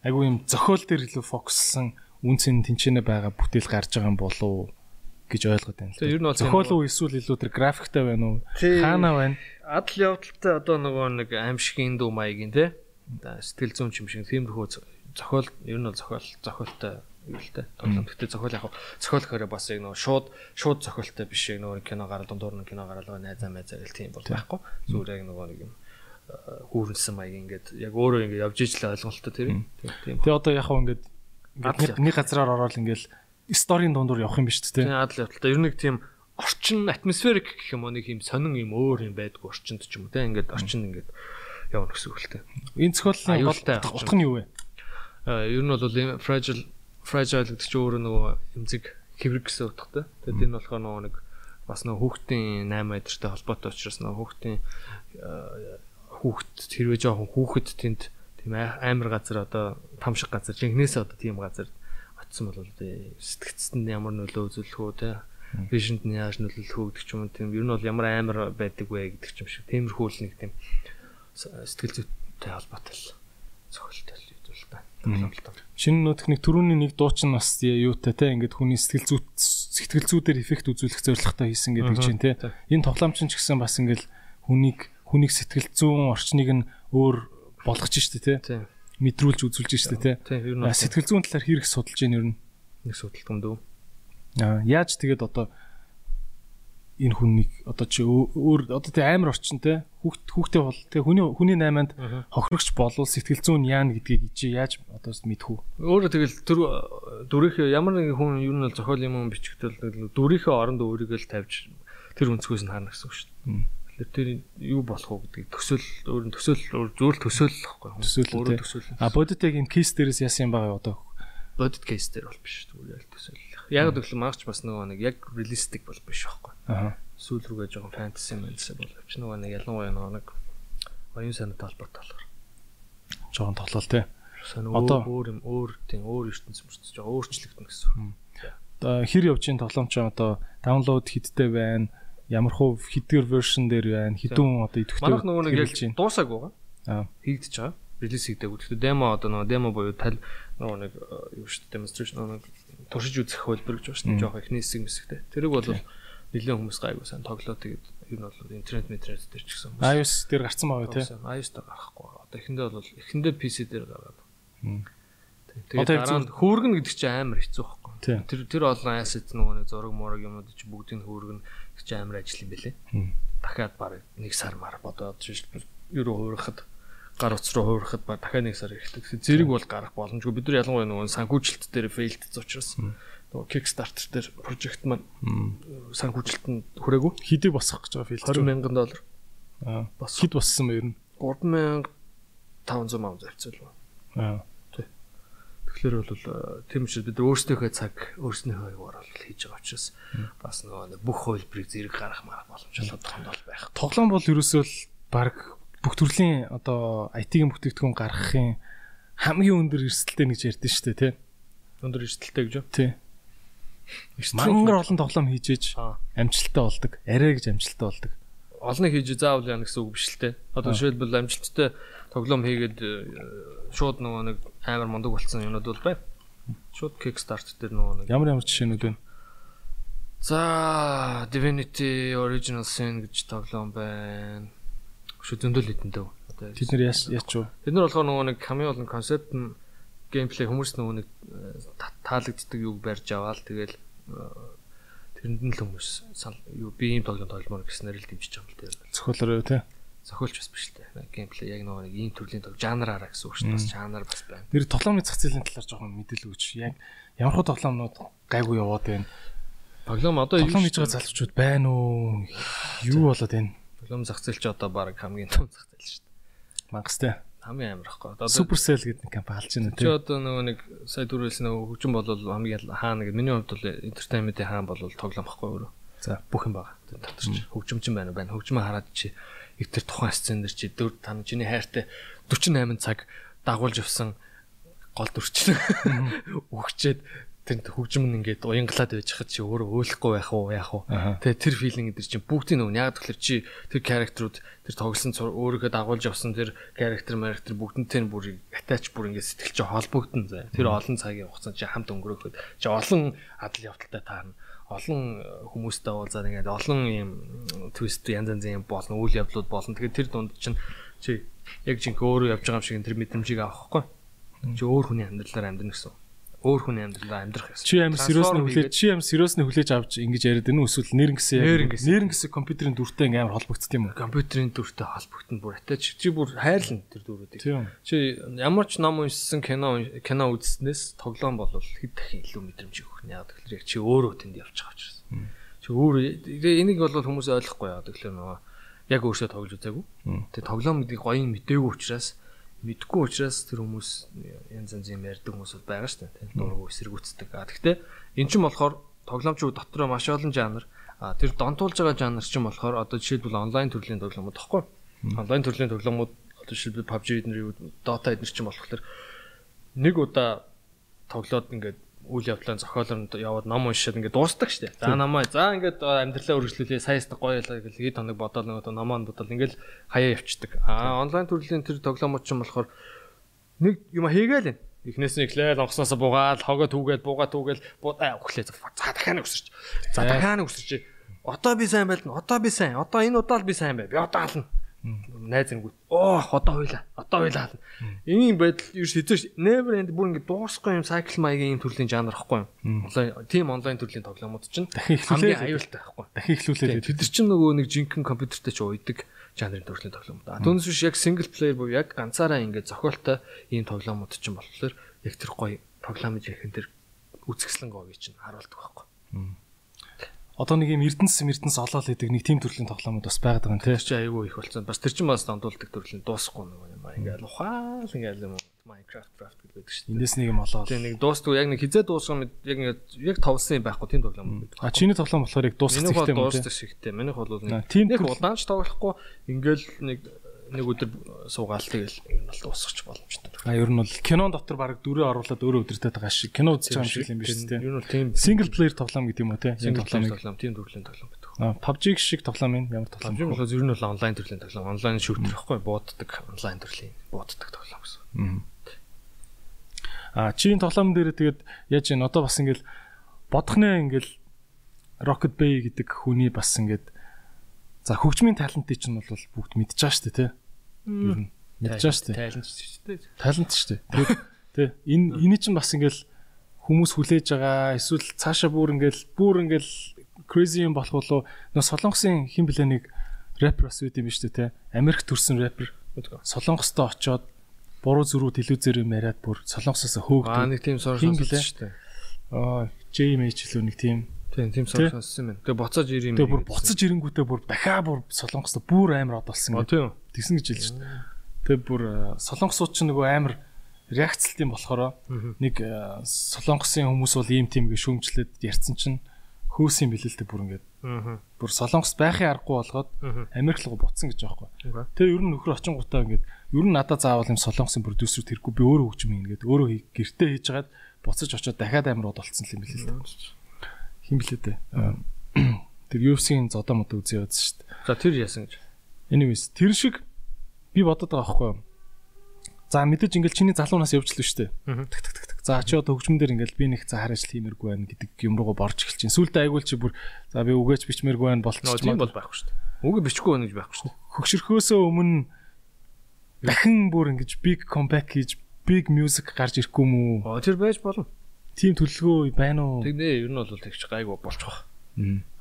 A: айгүй юм зохиол дээр илүү фокуслсан үнцэн тэнцэнэ байгаа бүтээл гарч байгаа юм болов гэж ойлгоод байна.
B: Тэр нь бол
A: зохиол уу эсвэл илүү тэр графиктай байна уу? Хаана байна?
B: Адал явдалтай одоо нөгөө нэг аимшигын дүү маягийн те сэтгэл зүйн юм шиг тиймэрхүү зохиол ер нь бол зохиол зохиолтой юу л те тоглоом. Гэтэ зохиол яг зохиол гэхээр бас яг нөгөө шууд шууд зохиолтой биш яг нөгөө кино гарал дундуур нь кино гарал байгаа найзаа майзаа гэл тийм бол байхгүй. Зүгээр яг нөгөө нэг юм хүүрнсэн маяг ингээд яг өөрөө ингээд явж ижил ойлголттой тэр
A: тийм. Тэгээ одоо яг ингээд нэг газраар ороод ингээд сторийн дундуур явах юм биш үү.
B: Тийм адал явталтай. Ер нь нэг тийм орчин атмосферик гэх юм уу нэг юм сонин юм өөр юм байдгүй орчинд ч юм уу те ингээд орчин ингээд явна гэсэн үг л дээ.
A: Энэ зохиолын гол утга нь юу вэ?
B: Аа ер нь бол fragile fragile гэдэг чинь өөрөө нөгөө эмзэг хэврэг гэсэн утгатай. Тэгээд энэ болохоор нөгөө нэг бас нөгөө хүүхдийн 8 өдөртэй холбоотой учраас нөгөө хүүхдийн хүүхд хэрвээ жоохон хүүхэд тэнд тийм амар газар одоо там шиг газар жинхнээсээ одоо тийм газар очисон бол сэтгцэнд ямар нөлөө үзүүлэх үү те вижнд нь яаж нөлөөлөх үү гэдэг ч юм тийм ер нь бол ямар амар байдаг вэ гэдэг ч юм шиг тиймэрхүү л нэг тийм сэтгэл зүйтэй холбоотой л зохиолтой л юу л
A: та. Шинэ нөө техник төрөүний нэг дуучин бас юутай те ингээд хүний сэтгэл зүй сэтгэл зүйдэр эффект үзүүлэх зорилготой хийсэн гэдэг чинь те. Энэ тоглоомч ч гэсэн бас ингээд хүнийг хүнийг сэтгэл зүйн орчныг нь өөр болгож штэ те. Мэдрүүлж үзүүлж штэ те. Сэтгэл зүйн талаар хэрэг судалж ийн ер нь
B: нэг судалт юм дөө.
A: Аа яаж тэгээд одоо энэ хүнийг одоо чи өөр одоо тэг амар орчинтэй хүүхд хүүхдээ бол тэг хүний хүний 8-нд хохирогч болвол сэтгэл зүйн яана гэдгийг чи яаж одоо мэдэх үү?
B: Өөрөө тэгэл тэр дүрийнхээ ямар нэгэн хүн юу нь бол зохиол юм бичгтэл дүрийнхээ оронд өөрийгөө л тавьж тэр өнцгөөс нь харна гэсэн үг шүү дээ. Тэр юу болох уу гэдгийг төсөөл өөр нь төсөөл зөвл төсөөл л байхгүй.
A: Төсөөл өөрөө төсөөл. А бодитыг энэ кейс дээрээс яасан юм байгаа одоо?
B: Бодит кейс дээр бол биш зүгээр л төсөөл. Яг гэвэл магч бас нөгөө нэг яг реалистик бол биш байхгүй. Аа. Сүүл рүүгээ жоохон фэнтези мэнсэ бол авч нөгөө нэг ялангуяа нөгөө нэг оюун санаатай холбоотой болохоор.
A: Жоохон тоглол тий.
B: Одоо өөр юм өөр тийм өөр ертөнц мөрчөж байгаа өөрчлөгдөн гэсэн.
A: Одоо хэр явж ийн тоглоомч одоо даунлоад хиттэй байна. Ямар хуу хидгэр вершн дээр байна. Хідүүн одоо идэвхтэй.
B: Манайх нөгөө нэг яг дуусааг байгаа. Аа. Хийгдэж байгаа. Релиз хийгдээгүй. Гэхдээ демо одоо нөгөө демо буюу тал нөгөө нэг юу шүү дээ demonstration нөгөө туршиж үзэх хөлбөр гэж байна. Жохоо эхний хэсэг мэсэгтэй. Тэрийг бол нэлээд хүмүүс гайгүй сайн тоглоо тэгээд ер нь бол интернет интернет дээр ч гэсэн
A: iOS дээр гарцсан байгаа тий.
B: iOS дээр гарахгүй. Одоо эхэндээ бол эхэндээ PC дээр гараад. Тэгээд дараа нь хөөргөн гэдэг чинь амар хэцүү байхгүй. Тэр тэр олон asset нөгөө нэг зураг мураг юмнууд чи бүгдийг хөөргөн гэж амар ажил юм бэлээ. Дахиад баг нэг сар мар бодоод шиш ерөө хуурахад гар утас руу хуурахад баг дахиад нэг сар хэрэгтэй. Тэгэхээр зэрэг бол гарах боломжгүй. Бид нар ялангуяа нөгөө санхүүжилт дээр фейлдсэн учраас нөгөө Kickstarter дээр прожект маань санхүүжилтэнд хүрээгүй.
A: Хидийг босгох гэж байгаа филд.
B: 20 мянган доллар.
A: Аа. Хид боссон ба ер нь.
B: 3500 мянга зарцуулсан.
A: Аа.
B: Тэгэхээр бол э, тийм учраас бид өөрсдийнхөө цаг өөрснийхөө аюугаар бол хийж байгаа учраас бас нөгөө бүх хөлбрийг зэрэг гарах марах боломж олгох тохиолдол бол байх.
A: Тоглоом бол ерөөсөө л баг бүх төрлийн одоо IT-ийн бүтээгдэхүүн гаргахын хамгийн өндөр эрсдэлтэй гэж ярьдэн шүү дээ тий.
B: Өндөр эрсдэлтэй гэж юу?
A: Тий. Мангар олон тоглоом хийж
B: Аа.
A: амжилттай болдог. Арай гэж амжилттай болдог.
B: олныг хийж заавал яа гэсэн үг биш л те. Одоо жишээлбэл амжилттай тоглоом хийгээд э, шууд нөгөө нэг амар мундаг болцсон юмнууд бол байна. Шууд Kickstarter дээр нөгөө нэг
A: Ямар ямар жишээнүүд вэ?
B: За Divinity Original Sin гэж тоглоом байна. Шү зөндөл хэдэндээ. Одоо
A: Тэд яаш яач вэ?
B: Бид нар болохоор нөгөө нэг камео болон концепт нь геймплей хүмүүс нөгөө нэг э, та- таалагддаг юг барьж аваал тэгэл э, тэрэнд нь л хүмүүс юу би ийм тоглоом тогломоор гэснээр л дэмжиж байгаа юм л дээ.
A: Цохиолоор тий.
B: Зохиолч бас биш л дээ. Геймплей яг нөгөө нэг ийм төрлийн тоглоом жанраараа гэсэн үг шүү дээ. Бас жанр бас байна.
A: Нэр тоглоомны зах зээлийн талаар жоохон мэдээлэл өгч. Яг ямар хөө тоглоомнууд гайгүй яваад байна.
B: Тоглоом одоо юу
A: хийж байгаа залуучууд байна уу? Юу болоод байна?
B: Тоглоом зах зээл чи одоо баг хамгийн том зах зээл шүү дээ.
A: Мангастай.
B: Хамгийн амар ихгүй. Одоо
A: Supercell гэдэг нэг компани алж байна
B: чи
A: тий.
B: одоо нөгөө нэг сая дөрвөлс нөгөө хөгжим болол хамгийн хаана гэдэг миний хувьд бол entertainment-ийн хаан болол тоглоом байхгүй өөрөө.
A: За.
B: бүх юм байгаа. Тэр дотор чи хөгжимч юм байна байна. Хөгжмөө хараад чи их тэр тухайн сцен дээр чи 4 5 чиний хайртай 48 цаг дагуулж явсан гол дүрчин өгчээд тэр хөгжим нь ингээд уянгалаад байж хад чи өөрөө өөлөхгүй байх уу яах уу? Тэгээ тэр филинг дээр чи бүгдийн нөгөө яг тэгэхээр чи тэр характерууд тэр тоглосон өөрийгөө дагуулж явсан тэр характер характер бүгднтэй нь бүр атач бүр ингээд сэтгэл чи холбогдсон заа тэр олон цагийн хугацаанд чи хамт өнгөрөөхөд чи олон адал явдалтай таарна. Олон э, хүмүүстэй уулзаад ингээд олон юм твист янз янзын юм болно үйл явдлууд болно. Тэгээд тэр дунд чинь чи яг жинхэнэ өөрөө явж байгаа юм шиг тэр мэдрэмжийг авахгүй чи өөр хүний амьдралаар амьдрна гэсэн өөр хүний амьдралаар амьдрах гэсэн
A: Чи амар сериосны хүлээж чи амар сериосны хүлээж авч ингэж яриад байна уу эсвэл нэрнгэсээ
B: Нэрнгэсээ.
A: нэрнгэсээ компьютерийн дүртэй ингээм амар холбогдсон юм уу?
B: компьютерийн дүртэй холбогдсон бүр атач чи бүр хайрлна тэр дүрүүдийг чи ямар ч ном уншсан кино кино үзснээс тоглоом бол хэд дахин илүү мэдрэмж өгөх нь яг тэгэхээр яг чи өөрөө тэнд явж байгаа учраас. Чи өөр энийг бол хүмүүс ойлгохгүй яа тэгэхээр нөгөө яг өөрсдөө тоглож үзээгүй. Тэгээ тоглоом гэдгийг гоё юм мдээгүй учраас мэдгүй учраас тэр хүмүүс янз янз юм ярьдаг хүмүүс байгаа шүү дээ тийм дургу эсэргүүцдэг а гэхдээ эн чинь болохоор тоглоомчууд дотроо маш олон жанр. А тэр донтуулж байгаа жанр чинь болохоор одоо жишээлбэл онлайн төрлийн тоглоомууд тахгүй онлайн төрлийн тоглоомууд одоо жишээлбэл PUBG эднэр юу Dota эднэр чинь болохоор нэг удаа тоглоод ингээд үйл явдлын зохиолонд яваад ном уншаад ингээд дуустдаг штэ. За намаа за ингээд амьдралаа үргэлжлүүлээ саясдаг гоё ялаа гэл хэд хоног бодоол нөгөө номоо бодоол ингээд хаяа явцдаг. Аа онлайн төрлийн тэр тоглоомууд ч юм болохоор нэг юм хийгээл энэ. Эхнээс нь эхлээл онгосноос буугаад хогоо түүгээл буугаад түүгээл буудаа өглөө. За дахиад өсөрч. За дахиад өсөрч. Одоо би сайн байлна. Одоо би сайн. Одоо энэ удаа л би сайн бай. Би одоо ална найз ингүүт оох одоо хуйлаа одоо хуйлаа ийм байдал ерөөс хэзээ never end бүр ингэ дуусахгүй юм cycle маягийн юм төрлийн жанр ахгүй юм. Тийм онлайн төрлийн тоглоомууд чинь хамгийн аюултай ахгүй
A: Дахин эхлүүлээд
B: тэд нар чинь нөгөө нэг жинхэнэ компьютертэй ч уйдаг жанрын төрлийн тоглоомууд. А түүнээс биш яг single player буюу яг ганцаараа ингэ зохиолтой ийм тоглоомууд чинь болохоор яг тэр гоё тоглоомын жинхэнэ тэр үзэсгэлэн говийг чинь харуулдаг байхгүй
A: одоо нэг юм эрдэнэс эрдэнэс олоол гэдэг нэг тим төрлийн тоглоомууд бас байгаад байгаа юм тий.
B: Тэр чинь айгүй их болсон. Бас тэр чинь бас дондуулдаг төрлийн дуусахгүй нэг юм аа. Ингээл ухаал ингээл юм Minecraft craft гэдэг байдаг шүү дээ.
A: Эндээс нэг юм олоол.
B: Тэгээ нэг дуустгүй яг нэг хизээ дуусгах юм яг яг товлсон юм байхгүй тийм тоглоом байдаг.
A: А чиний тоглоом болохоор яг дуусах
B: Минийх бол
A: хэрэгтэй юм тий.
B: дуустдаг шигтэй. Минийх бол
A: Аа,
B: нэг
A: тийм
B: нэг
A: төрөл-
B: удаанч тоглохгүй ингээл нэг нэг өдөр суугаал тэгэл юм бол дуусгах боломжтой.
A: А ер нь бол кинон дотор баг дөрөв оруулаад өөрөө өдөртөд байгаа шиг кино байгаа юм шиг юм биш тий.
B: Юу нь тийм
A: Single player тоглоом гэдэг юм уу тий. Энэ тоглоомыг
B: тоглоом тийм төрлийн тоглоом байдаг.
A: А, PUBG шиг тоглоом юм ямар тоглоом
B: PUBG бол ер нь бол онлайн төрлийн тоглоом. Онлайн шүүтер ихгүй бууддаг онлайн төрлийн бууддаг тоглоом гэсэн.
A: А чиний тоглоом дээр тэгээд яаж юм одоо бас ингээл бодохнээ ингээл Rocket Bay гэдэг хүний бас ингээд за хөгжмийн талантыг чинь бол бүгд шүү дээ тий. Ер нь шүү дээ.
B: Талент шүү дээ.
A: Талант шүү дээ. Тий энэ эний чинь бас ингээд хүмүүс хүлээж байгаа эсвэл цаашаа бүр ингээд бүр ингээд crazy юм болох болоо нөө солонгосын хин блэ нэг рэпер бас үт юм шүү дээ тий. Америк төрсэн рэпер. Солонгостоо очоод буруу зөрүү телевизээр юм яриад бүр солонгосоос хөөгдөв.
B: Аа нэг тийм сорсон
A: шүү дээ. Аа JMH л нэг тийм
B: Тийм тийм сонссон юм. Тэгээ буцааж ирэх юм.
A: Тэгээ бүр буцаж ирэнгүүтээ бүр дахиад бүр солонгост бүр амар од болсон
B: гэдэг.
A: Тэгсэн гэж хэлж шээ. Тэгээ бүр солонгосууд ч нөгөө амар реакцлт юм болохоор нэг солонгосын хүмүүс бол ийм тийм гэж шүүмжлээд ярьсан чинь хөөс юм билээ л бүр ингээд. Бүр солонгос байхын аргагүй болгоод Америк руу буцсан гэж байхгүй. Тэгээ ер нь нөхөр очингуудаа ингээд ер нь надад заавал юм солонгосын продюсер тэргүй би өөрөө хөгжим ингээд өөрөө гэртээ хийж хагаад буцаж очиод дахиад амар од болцсон юм билээ л хин блээ дээ. Тэр UFC-ийн зодоо мод үзээ явуулсан шүү дээ.
B: За тэр яасан гэж.
A: Anyways тэр шиг би бодоод байгаа байхгүй юу? За мэдээж ингээл чиний залуунаас явжлаа шүү дээ. Тэг тэг тэг. За чи одоо хөгжмөн дээр ингээл би нэг за хараач тиймэргүй байна гэдэг юм руугаа борж эхэлж чинь. Сүүлдээ айгуул чи бүр за би үгээч бичмээргүй байна болчих
B: юм бол байхгүй дээ. Үгээ бичихгүй байна гэж байхгүй дээ.
A: Хөгшөрхөөсөө өмнө дахин бүр ингэж big comeback хийж big music гарч ирэхгүй юм уу?
B: Тэр байж болно.
A: Тим төлөвлөгөө байна уу?
B: Тэгнэ ер нь бол тэгч гайгүй болчих.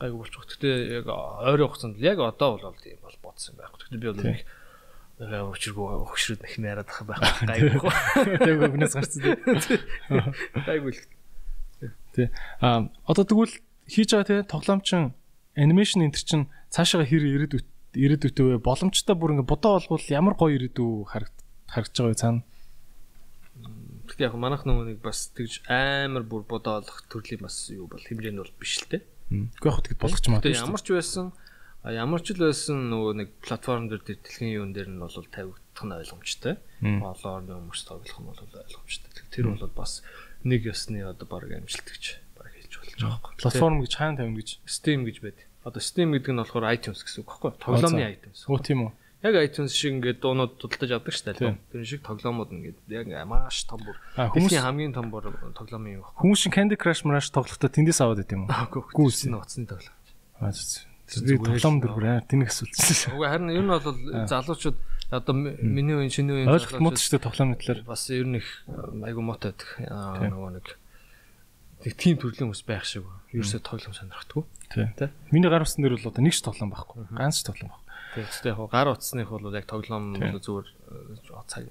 B: Гайгүй болчих. Гэтэ яг ойрын хугацаанд яг одоо бол тийм бол бодсон байхгүй. Гэтэ би бол нэг өчргөө өгшрөд нэг яриад ах байх гайгүй.
A: Тэг өгнөөс гарсан тийм.
B: Гайгүй л.
A: Тий. А одоо тэгвэл хийж байгаа тий тоглоомчин анимашн энэ чинь цаашаа хэр ирээд ирээдүйтэй вэ? Боломжтой бүр ингээ бодоо болвол ямар гоё ирээдүй харагдаж байгаа цаана?
B: Гэхдээ яг манайх нөгөө нэг бас тэгж амар бүр бодоолох төрлийн бас юу бол хэмжээнд бол биш л те.
A: Үгүй яг тэгэд болгоч маа.
B: Тэгээ ямар ч байсан ямар ч л байсан нөгөө нэг платформ дээр дэлхийн юун дээр нь бол тавигдах нь ойлгомжтой. Олоор нэг хүмүүс тоглох нь бол ойлгомжтой. Тэр бол бас нэг ёсны одоо баг амжилтгч баг хэлж болж байгаа байхгүй.
A: Платформ гэж хаана тавина гэж
B: Steam гэж байд. Одоо Steam гэдэг нь болохоор iTunes гэсэн үг байхгүй. Тоглоомны iTunes.
A: Өө тийм үү
B: яг iTunes шиг ингээд дуунууд тултаж авдаг шүү дээ. Тэр шиг тоглоомууд ингээд яг маш том бүр. Дэлхийн хамгийн том бүр тоглоом юм байна.
A: Хүмүүс шиг Candy Crush Crush тоглохдоо тэндээс аваад байт юм уу?
B: Гүүс ноцны тоглоом.
A: Аа зү. Тэр тоглоом дөр бүр тэнэг асуулт.
B: Уга харин ер нь бол залуучууд одоо миний үеийн шинэ үеийн
A: ойлголт мод шүү дээ тоглоомны талаар.
B: Бас ер нь их айгу мото байдаг. Нөгөө нэг нэг тим төрлийн хүмүүс байх шиг. Ерөөсөө тоглоом сонирхдаггүй.
A: Тэ. Миний гар утсан дээр бол одоо нэг ч тоглоом байхгүй. Ганц ч тоглоом байхгүй.
B: Тэгэхдээ яг гар утасных бол яг тоглоом зүгээр цаг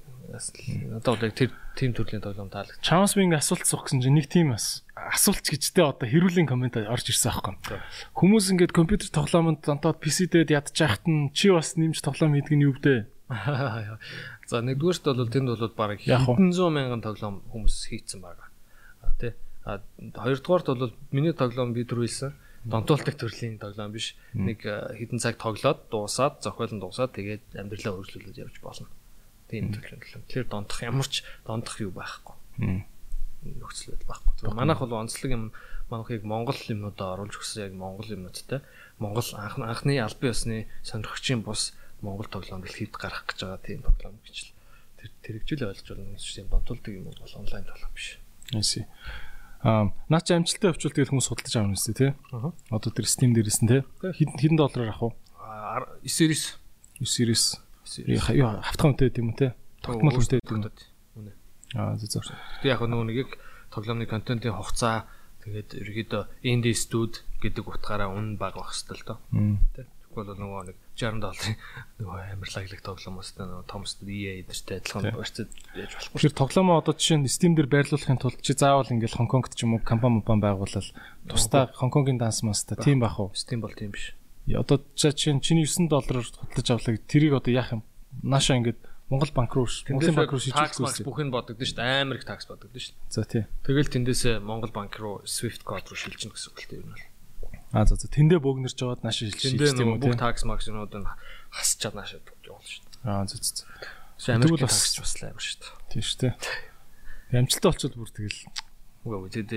B: одоо бол яг тэр тим төрлийн тоглоом таалагд.
A: Чамс би ингээ асуулт суух гэсэн чинь нэг тим бас асуулт гэжтэй одоо хэрүүлийн комент орж ирсэн аахгүй. Хүмүүс ингээд компьютер тоглоомонд донтоод PC дээд ядчих хат нь чи бас нэмж тоглоом хийдэг нь юу вэ?
B: За нэгдүгээрт бол тэнд бол хэдэн зуун мянган тоглоом хүмүүс хийцэн байгаа. Тэ. А хоёрдугаарт бол миний тоглоом би түрүүлсэн донтуулдаг төрлийн тоглоом биш. Нэг э, хэдэн цаг тоглоод дуусаад зохиолн дуусаад тэгээд амьдралаа өргөжлүүлээд явж болно. Тийм төрлийн тоглоом. Тэгэхээр донтох ямар ч донтох юу байхгүй. Нөхцөл байдал байхгүй. Манайх бол онцлог юм манайхыг Монгол юмнуудаа оруулж өгсөн яг Монгол юмнуудтай. Монгол анх анхны албан ёсны сонирхогчийн бус Монгол тоглоом дэлхийд гарах гэж байгаа тийм тоглоом гэж л тэр тэрэгжил ойлгож байна. Тийм донтуулдаг юм бол онлайн тоглоом биш.
A: Эсэ. Аа наа чи амжилттай явуул тэгэл хүмүүс судалж авах юм шүү тий. Одоо тэр Steam дээрээс нь тий. Хэдэн хэдэн доллараар авах уу?
B: 9 series
A: 9 series. Яа хавтхан үнэтэй юм тий. Тогтмол үнэтэй юм уу? Аа зөв зөв.
B: Гэтэ яг нөгөө нэг тоглоомны контентын хугацаа тэгээд ерөөдөө indie stud гэдэг утгаараа үн баг байх хэвээр л доо. Бол нөгөө нэг 60 долларын нөгөө амар лаглаг тоглоомоос нөгөө том студ EA эдэртэй адилхан барьцад яаж болохгүй.
A: Тэр тоглоомоо одоо жишээ нь Steam дээр байрлуулахын тулд чи заавал ингээл Хонконгт ч юм уу компани мопан байгуулал тусдаа Хонконгийн данс маста тийм бах уу?
B: Steam бол тийм биш.
A: Одоо чинь чиний 9 доллараар худалдаж авлаа тэрийг одоо яах юм? Нааша ингээд Монгол банк руу
B: Монголын банк руу шийдвэрлэхгүй бүх нь бодогдсон шүү дээ. Амар их такс бодогдсон шүү дээ.
A: За тий.
B: Тэгэл тэндээсээ Монгол банк руу Swift код руу шилжинэ гэсэн үг л дээ юм байна.
A: А за за тэндээ бөөгнөрж жаваад нааш
B: шилжиж тийм үү? Бүх такс максимууд нь хасчаад наашаа явуулна шүү дээ.
A: Аа за за.
B: Тэгвэл бас бас амар шүү дээ.
A: Тийм шүү дээ. Амжилттай болчихвол бүр тэгэл
B: үгүй тэд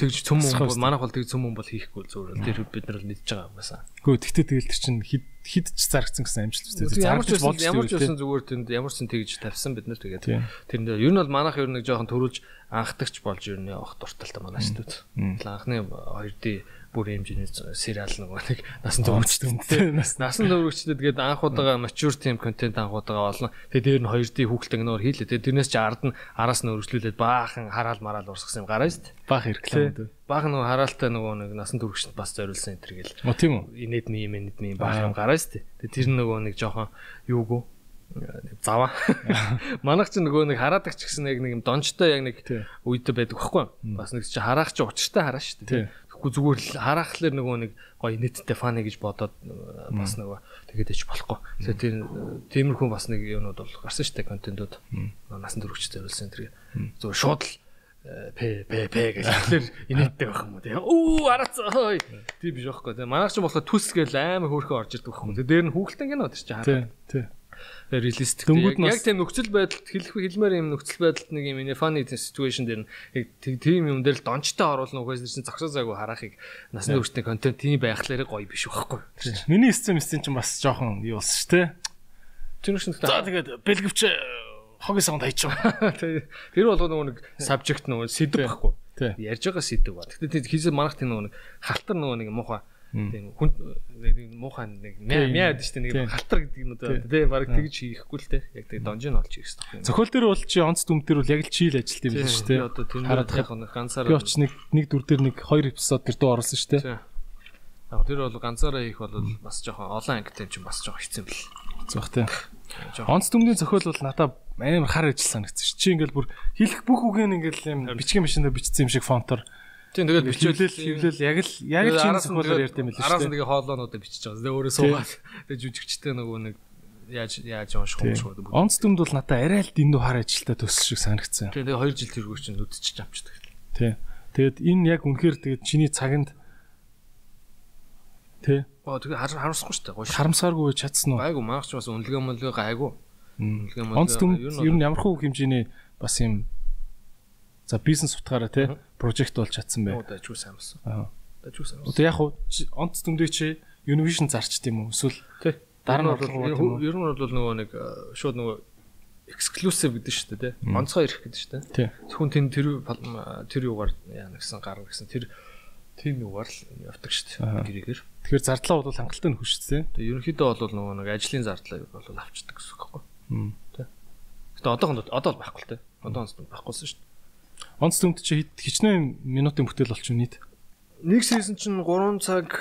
B: тэгж цөм хүн манайх бол тэг цөм хүн бол хийхгүй зүгээр тэр бид нар л мэдж байгаа юмасаа.
A: Үгүй тэгтээ тэгэл тэр чинь хэд хэд ч зарагцсан гэсэн амжилт
B: үстэй. Ямар ч байсан ямар ч байсан зүгээр тэнд ямар ч тэгж тавьсан бид нар тэгээд тэрэнд ер нь бол манайх ер нь нэг жоохон төрүүлж анхдагч болж ер нь явах дуртай манай шүү дээ. Анхны 2D бүрийн хэмжээний сериал нөгөө нэг насан туршидтэй насан туршидтэй тэгээд анх удаага mature team контент анх удаага олон тэгээд дээр нь 2D хүүхэлтэй нөр хийлээ. Тэгээд тэрнээс чи ард нь араас нь өргөжлүүлээд баахан хараал мараал урсгасан юм гараа шүү дээ.
A: Баах реклам
B: баахан нөгөө хараалтай нөгөө нэг насан туршид бас зориулсан энэ төр гэл.
A: Оо тийм үү?
B: Инээд ми инээд ми баах юм гараа шүү дээ. Тэгээд тэр нөгөө нэг жоохон юугүй заваа. Манайх ч нөгөө нэг хараадаг ч гэсэн яг нэг юм дончтой яг нэг үйдэ байдаг байхгүй. Бас нэг чи хараах чи учиртай хараа шүү дээ. Тэгэхгүй зүгээр л хараахлаар нөгөө нэг гоё нийттэй фаны гэж бодоод бас нөгөө тэгээд ич болохгүй. Тэгээ тийм тиймэрхүү бас нэг юмнууд бол гарсан дээ контентууд. Насан туршиж зориулсан тэр зүгээр шууд л п п п гэж хэлээр инээдтэй байх юм уу тийм оо арац хой тийм биш байхгүй тийм манайх ч болохоор төс гээл амар хөөрхөн орж ирдэг байхгүй тийм дээр нь хүүхэлтэн кино тэр чинь хараа
A: тийм
B: реалистик яг тийм нөхцөл байдалд хэлэх хэлмээр юм нөхцөл байдалд нэг юм funny situation дээр яг тийм юм дээр л дончтой оруулна угаас чинь зогсоо зайгүй харахыг насны хүртний контент тийм байхлаарэ гоё биш байхгүй.
A: Миний сцен сцен чинь бас жоохон юу болсон шүү дээ.
B: Тэр шин
A: за тэгээд бэлгэвч хогийн санд хайчих.
B: Тэр бол нөгөө нэг subject нөгөө сэдв байхгүй. Ярьж байгаа сэдв ба. Гэтэ хийсэн манах тийм нөгөө нэг халтар нөгөө нэг муухай Тийм хүн муухан нэг мяа гэдэг чинь нэг халтар гэдэг нь одоо тийм баг тэгж хийхгүй л те. Яг тийм донжин олж хийх хэрэгтэй.
A: Зохиол дээр бол чи онц дүм дээр бол яг л чийл ажилт юм биш дээ.
B: Одоо тэр яг ганцаараа
A: би оч нэг нэг дүр дээр нэг хоёр эпизод тэр дуу оруулсан шүү дээ.
B: Яг тэр бол ганцаараа хийх бол бас жоохон олон ангитай юм бас жоохон хэцүү бэл.
A: Хэцүү бах те. Онц дүмний зохиол бол надад амар хар ажил санагдсан шүү. Чи ингээл бүр хэлэх бүх үгийг ингээл юм бичгийн машинаар бичсэн юм шиг фонтоор
B: Тийм тэгэл
A: бичүүлэл хөвлөл яг л яг л чинь зөвхөн ярьд юм л
B: шүү дээ. Араас нь тэгээ хоолоонуудаа бичиж байгаа. Тэгээ өөрөө суугаад тэгээ жүжигчтэй нөгөө нэг яаж яаж унших юм шүү
A: дээ. Онц дүмд бол надад арай л дэндүү хар ажилтаа төсөл шиг санагдсан.
B: Тийм тэгээ 2 жил тэргүүр чинь үдчихэж авчдаг.
A: Тийм. Тэгээд энэ яг үнэхээр тэгээд чиний цаганд Тэ.
B: Оо тэгээ харамсахгүй шүү дээ.
A: Харамсааргүй чадсан уу?
B: Айгу маагч бас үнэлгээ мөлгөө гайгүй.
A: Үнэлгээ мөлгөө. Онц дүмд ер нь ямар хөө хэмжээний бас юм За бизнес утгаараа тий прожект болж чадсан бай.
B: Одоо ч үгүй сайн болсон. Аа.
A: Үгүй сайн. Одоо яг онц дүндээ чи Univision зарчт юм уу? Эсвэл
B: тий дараа нь бол ер нь бол нөгөө нэг шууд нөгөө exclusive гэдэг шүү дээ тий. Онцгой ирэх гэдэг шүү дээ. Зөвхөн тэн тэр тэр юугаар яана гэсэн гарна гэсэн тэр тийм юугаар л явдаг шүү дээ. Гэрээгээр.
A: Тэгэхээр зардлаа бол хангалттай шүү дээ.
B: Тэгээ ерөнхийдөө бол нөгөө нэг ажлын зардлаа бол авчдаг гэсэн үг байхгүй. Тий. Гэтэ одоохонд одоо бол байхгүй л тий. Одоо онц байхгүйсэн шүү дээ.
A: Онц төмд чи хичнээн минутын бүтээл болчих нийт.
B: Нэг сизон чинь 3 цаг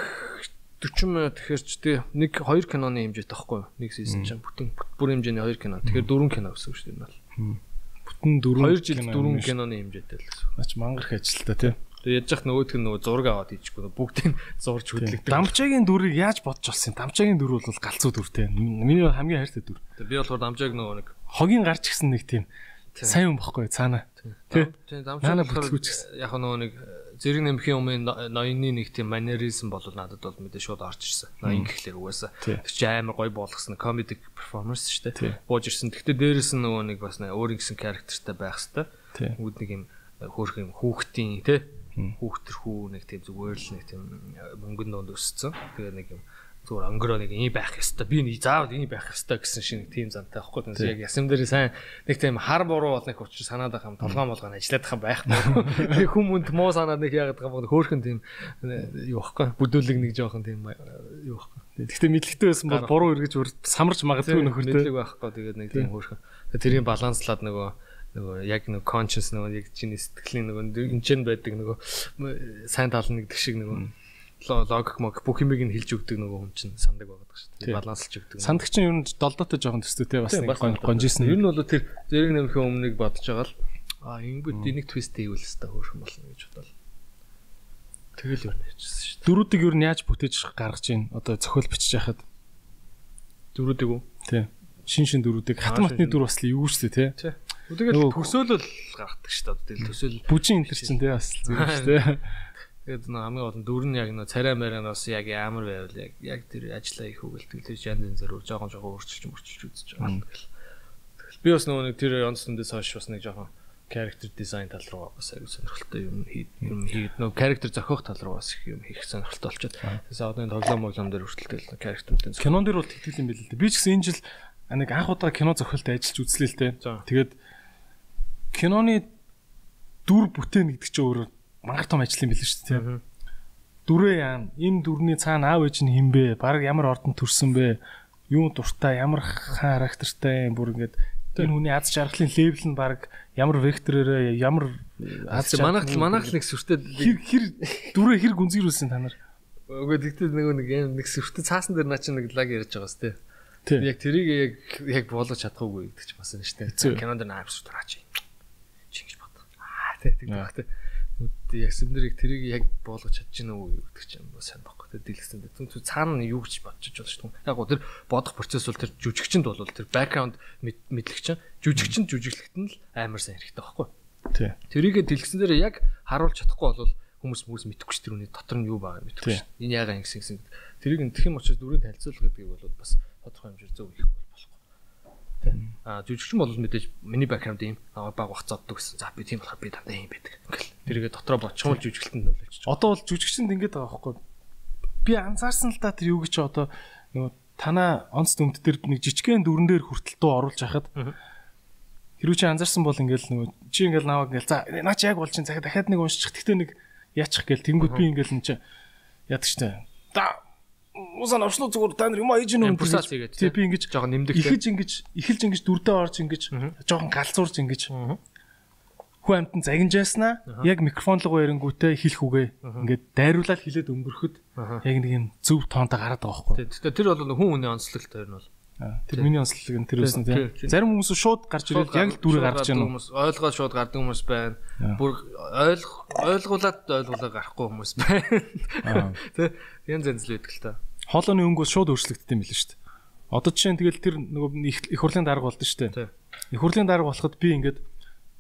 B: 40 минут тэгэхээр ч тий нэг хоёр киноны хэмжээтэй байхгүй юу? Нэг сизон чинь бүтэн бүр хэмжээний хоёр кино. Тэгэхээр дөрвөн кино гэсэн үг шүү дээ энэ бол.
A: Бүтэн дөрвөн
B: 2 жил дөрвөн киноны хэмжээтэй л гэсэн.
A: Наач мангарх ажилтаа тий.
B: Тэгээ яж зах нөгөөдг нь нөгөө зураг аваад хийчихгүй бүгдийг зурж хөдлөгдөг.
A: Дамжаагийн дүрийг яаж бодож олсон юм? Дамжаагийн дүр бол галзуу дүртэй. Миний хамгийн хайртай дүр.
B: Би болохоор дамжааг нөгөө нэг
A: хогийн гарч гисэн нэг тийм сайн юм бохгүй цаана.
B: Тий. Наана бүтгүүч. Яг нөгөө нэг зэрэг нэмхийн өмнө ноёны нэг тийм манеризм бол надад бол мэдээ шууд орж ирсэн. Ноён гэхлээр угаасаа тэр чи амар гоё болгосон comedic performance шүү дээ. Бууж ирсэн. Гэхдээ дээрэс нь нөгөө нэг бас өөр ингэсэн characterтай байх хэвээр. Үүд нэг юм хөөх юм хүүхдийн тий. Хүүхтэрхүү нэг тийм зүгээр л нэг тийм мөнгөн донд өссөн. Тэгээ нэг юм зүгээр өнгөрөө нэг ийм байх ёстой. Би нэг заавал ийм байх ёстой гэсэн шиг тийм зантай байхгүй. Тэгээс яг ясам дээр сайн нэг тийм хар буруу бол нэг учир санаад байгаа юм. Толгоон болгоно ажиллаад байгаа юм байхгүй. Тэг хүмүүнд муу санаад нэг яагаад байгаа юм хөөхөн тийм юу байхгүй. бүдүүлэг нэг жоохон тийм юу байхгүй.
A: Гэхдээ мэдлэгтэй байсан бол буруу эргэж самарч магадгүй нөхөртэй.
B: Мэдлэг байхгүй. Тэгээд нэг тийм хөөхөн. Тэрийг баланслаад нөгөө нөгөө яг нөгөө conscious нөгөө яг чиний сэтгэлийн нөгөө энэ ч байдаг нөгөө сайн тал нь гэдэг шиг нөгөө логик мог бүх юмыг нь хэлж өгдөг нөгөө хүн чинь сандаг байгаад шүү дээ. Баланслж өгдөг.
A: Сандаг чинь ер нь долдоотой жоохон төстэй те бас нэг гонжсэн.
B: Ер нь бол тэр зэрэг нэмхийн өмнөг бодож байгаа л а ингэвд энийг твист хийвэл хэвээр хөөрхөн болно гэж бодлоо. Тэгэл ер нь хийжсэн шүү дээ.
A: Дөрүүдийг ер нь яаж бүтээж гаргаж ийн одоо зохиол бичиж яхад
B: дөрүүдийг үү?
A: Тий. Шин шин дөрүүдийг хатан матны дүр бас юу шүү дээ
B: тий. Тэгээд төсөөлөл гаргадаг шүү дээ. Тэгэл төсөөл
A: бүжин энэ чинь тий бас зүгээр шүү дээ.
B: Тэгээд нөө хамгийн гол нь дөрөв нь яг нөө царай маранаас яг амар байвал яг яг тэр ажиллаа их үгэлдэг тэр янз янзаар жоохон жоохон өөрчилж мөрчилж үзэж байгаа. Тэгэл би бас нөгөө нэг тэр онцлондээс хойш бас нэг жоохон character design тал руу бас аягүй сонирхолтой юм хий юм хий нөө character зохиох тал руу бас их юм хийх сонирхолтой болчиход. Тэгээс одоо энэ тоглоом моглоом дээр хүртэл character-тэй.
A: Кинон дээр бол тэтгэл юм байл л дээ. Би ч гэсэн энэ жил нэг анх удаа кино зохиолтой ажиллаж үзлээ л дээ. Тэгээд киноны дүр бүтээн гэдэг чинь өөрөө мангар том ажил юм билээ шүү дээ. дүрээ яам энэ дүрний цаана аав ээж нь хинбэ баг ямар ордон төрсөн бэ? Юу дуртай ямар характертай бүр ингээд энэ хүний аз жаргалын левел нь баг ямар векторээр ямар
B: аз манайх манайх нэг сүртэй
A: хэр хэр дүрээ хэр гүнзгийрүүлсэн та нар
B: Үгүй тэгтээ нэг нэг юм нэг сүртэй цаасан дээр наа чи нэг лаг ярьж байгаа сте. Яг тэрийг яг яг болгож чадахгүй гэдэг ч бас байна штэ. Кинонд наа сүртэй наа чи. Чингэж бод. Аа тэг тэг Яг сүмдэр тэрийг яг болгож чадж гинэ үү гэдэг чинь бас сайн баггүй те. Дэлгэсэн дээ. Түн цаана юу гэж бодчих болж шүү дээ. Яг гоо тэр бодох процесс бол тэр жүжигчэнд бол тэр бэкграунд мэдлэгч жүжигчэнд жүжиглэхэд нь л амар сайн хэрэгтэй байхгүй.
A: Тий.
B: Тэрийгэ дэлгэсэн дээр яг харуулж чадахгүй бол хүмүүс хүмүүс мэдэхгүй ш тэрүүний дотор нь юу байгаа мэдэхгүй ш. Энэ яагаад ингэсэн гэсэн. Тэрийг нь тэх юм учраас дөрөв танилцуулга гэдгийг бол бас тодорхой хэмжээр зөв их бол болохгүй. Жүжигчин бол мэдээж миний бэкграунд юм баг цоддог гэсэн. За би тийм болохоор би дандаа юм байдаг. Ингээл тэрийгэ дотроо бодчихвол жүжиглэлтэнд нөлөөлж.
A: Одоо бол жүжигчинд ингэж байгаа байхгүй. Би анзаарсан л та тэр юу гэж одоо нөгөө танаа онц дүмд дээр нэг жижигхэн дүрэн дээр хүртэл дуу оруулж хахад хэрвээ чи анзаарсан бол ингээл нөгөө чи ингээл наваг ингээл за наа чи яг бол захад дахиад нэг уншчих. Гэхдээ нэг яачих гээл тэнгууд би ингээл н чи яадаг штэ. Да Усан авшлуу зүгээр та нар юм аяж нөө
B: процесс хийгээд
A: тий. би ингэж
B: жоохон нэмдэг
A: ихэж ингэж эхэлж ингэж дүрдээ орж ингэж жоохон галзуурж ингэж. Хүн амтан загинжааснаа яг микрофон руу ярингүүтээ хэлэх үгээ. Ингээд дайруулаад хэлээд өнгөрөхөд яг нэг юм зөв тоонтой гараад байгаа байхгүй.
B: Тэгээ тэр бол хүн хүний онцлогтой тэр нь бол
A: Тэр миний онцлог нь тэр үсэн тийм. Зарим хүмүүс шууд гарч ирээд яг л дүрээ гаргаж яана.
B: Хүмүүс ойлгоод шууд гардаг хүмүүс байна. Бүр ойлгох ойлгуулад ойлгуулаа гарахгүй хүмүүс байна. Тэ янз янз л байдаг л та.
A: Хоолойны өнгөөс шууд өөрчлөгддөг юм билээ шүү дээ. Одоо жишээ нь тэгэл тэр нөгөө их хурлын дарга болдсон шүү дээ. Их хурлын дарга болоход би ингээд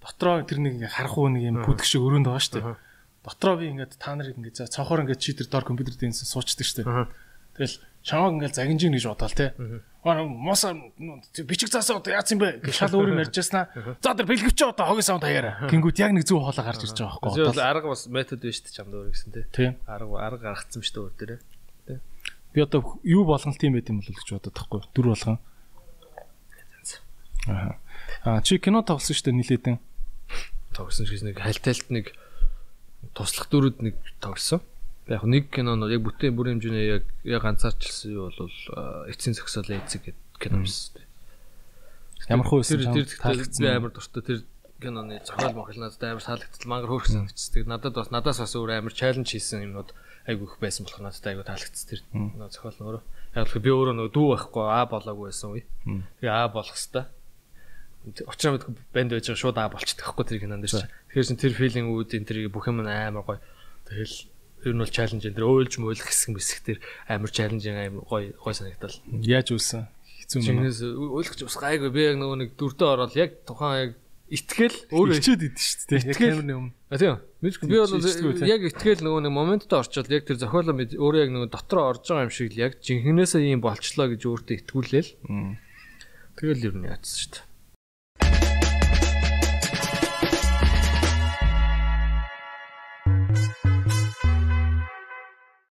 A: дотроо тэр нэг ингээ харах уу нэг юм бүдэг шиг өрөөнд байгаа шүү дээ. Дотроо би ингээд та нарыг ингээд цонхоор ингээд чи тэр доор компьютер дээрээс суучдаг шүү дээ. Тэгэл чамаг ингээл загинжин гэж бодоол те. Моса бичиг заасаа одоо яац юм бэ гэж шал өөр юм ярьж яснаа. За тэр бэлгэвч одоо хогийн саунд хаяараа. Гингүүд яг нэг зөв хоолоо гарч ирж байгаа байхгүй.
B: Одоо арга бас метод биш ч чамд өөр гэсэн те. Арга арга гаргацсан шүү дээ өөр дээрээ.
A: Би одоо юу болгонт юм байт юм бол гэж бодоод тахгүй. Дүр болгон. Аа. Аа чи кино тоглосон шүү дээ нилээдэн.
B: Тоглосон шиг нэг хальтайлт нэг туслах дүрүүд нэг тоглосон. Яг нэг кино нь яг бүтээн бүрийн хэмжээний яг яг ганцаарчилсан юу бол эцсийн зөксөл эцэг гэдэг кино байсан.
A: Ямар хөө
B: тэр тэр би амар дуртай тэр киноны зохиол мохол надад амар таалагдтал мангар хөөрхсөн санагдчихдаг. Надад бас надаас бас өөр амар чаленж хийсэн юмнууд айгүй их байсан болохоор надад айгүй таалагдсан тэр зохиол нь өөрөө. Яг л би өөрөө нөгөө дүү байхгүй а болоогүй байсан үе. Тэгээ а болох хэвээр очроо мэд банд байж байгаа шууд а болчихдог байхгүй тэр кинонд чинь. Тэгэхээр тэр филинг үүд энэ тэр бүх юм амар гоё. Тэгэл ер нь бол чаленж энэ өөлж мөөлөх хэсэг мэсэг төр амар чаленж амар гой гой санагдал.
A: Яаж үүсэн?
B: Хэцүү юм. Чинээс өөлгч ус гайгүй би яг нөгөө нэг дүрдээ ороод яг тухайн яг итгэл
A: өөрөө ичээд идэв шүү дээ. Яг камерны өмнө.
B: А тийм. Мэдгүй би бол яг итгэл нөгөө нэг моменттой орчоод яг тэр зохиолоо өөрөө яг нөгөө дотроо орж байгаа юм шиг л яг жинхнээсээ ийм болчлоо гэж өөртөө итгүүлээл. Тэгэл ер нь яатсан шүү дээ.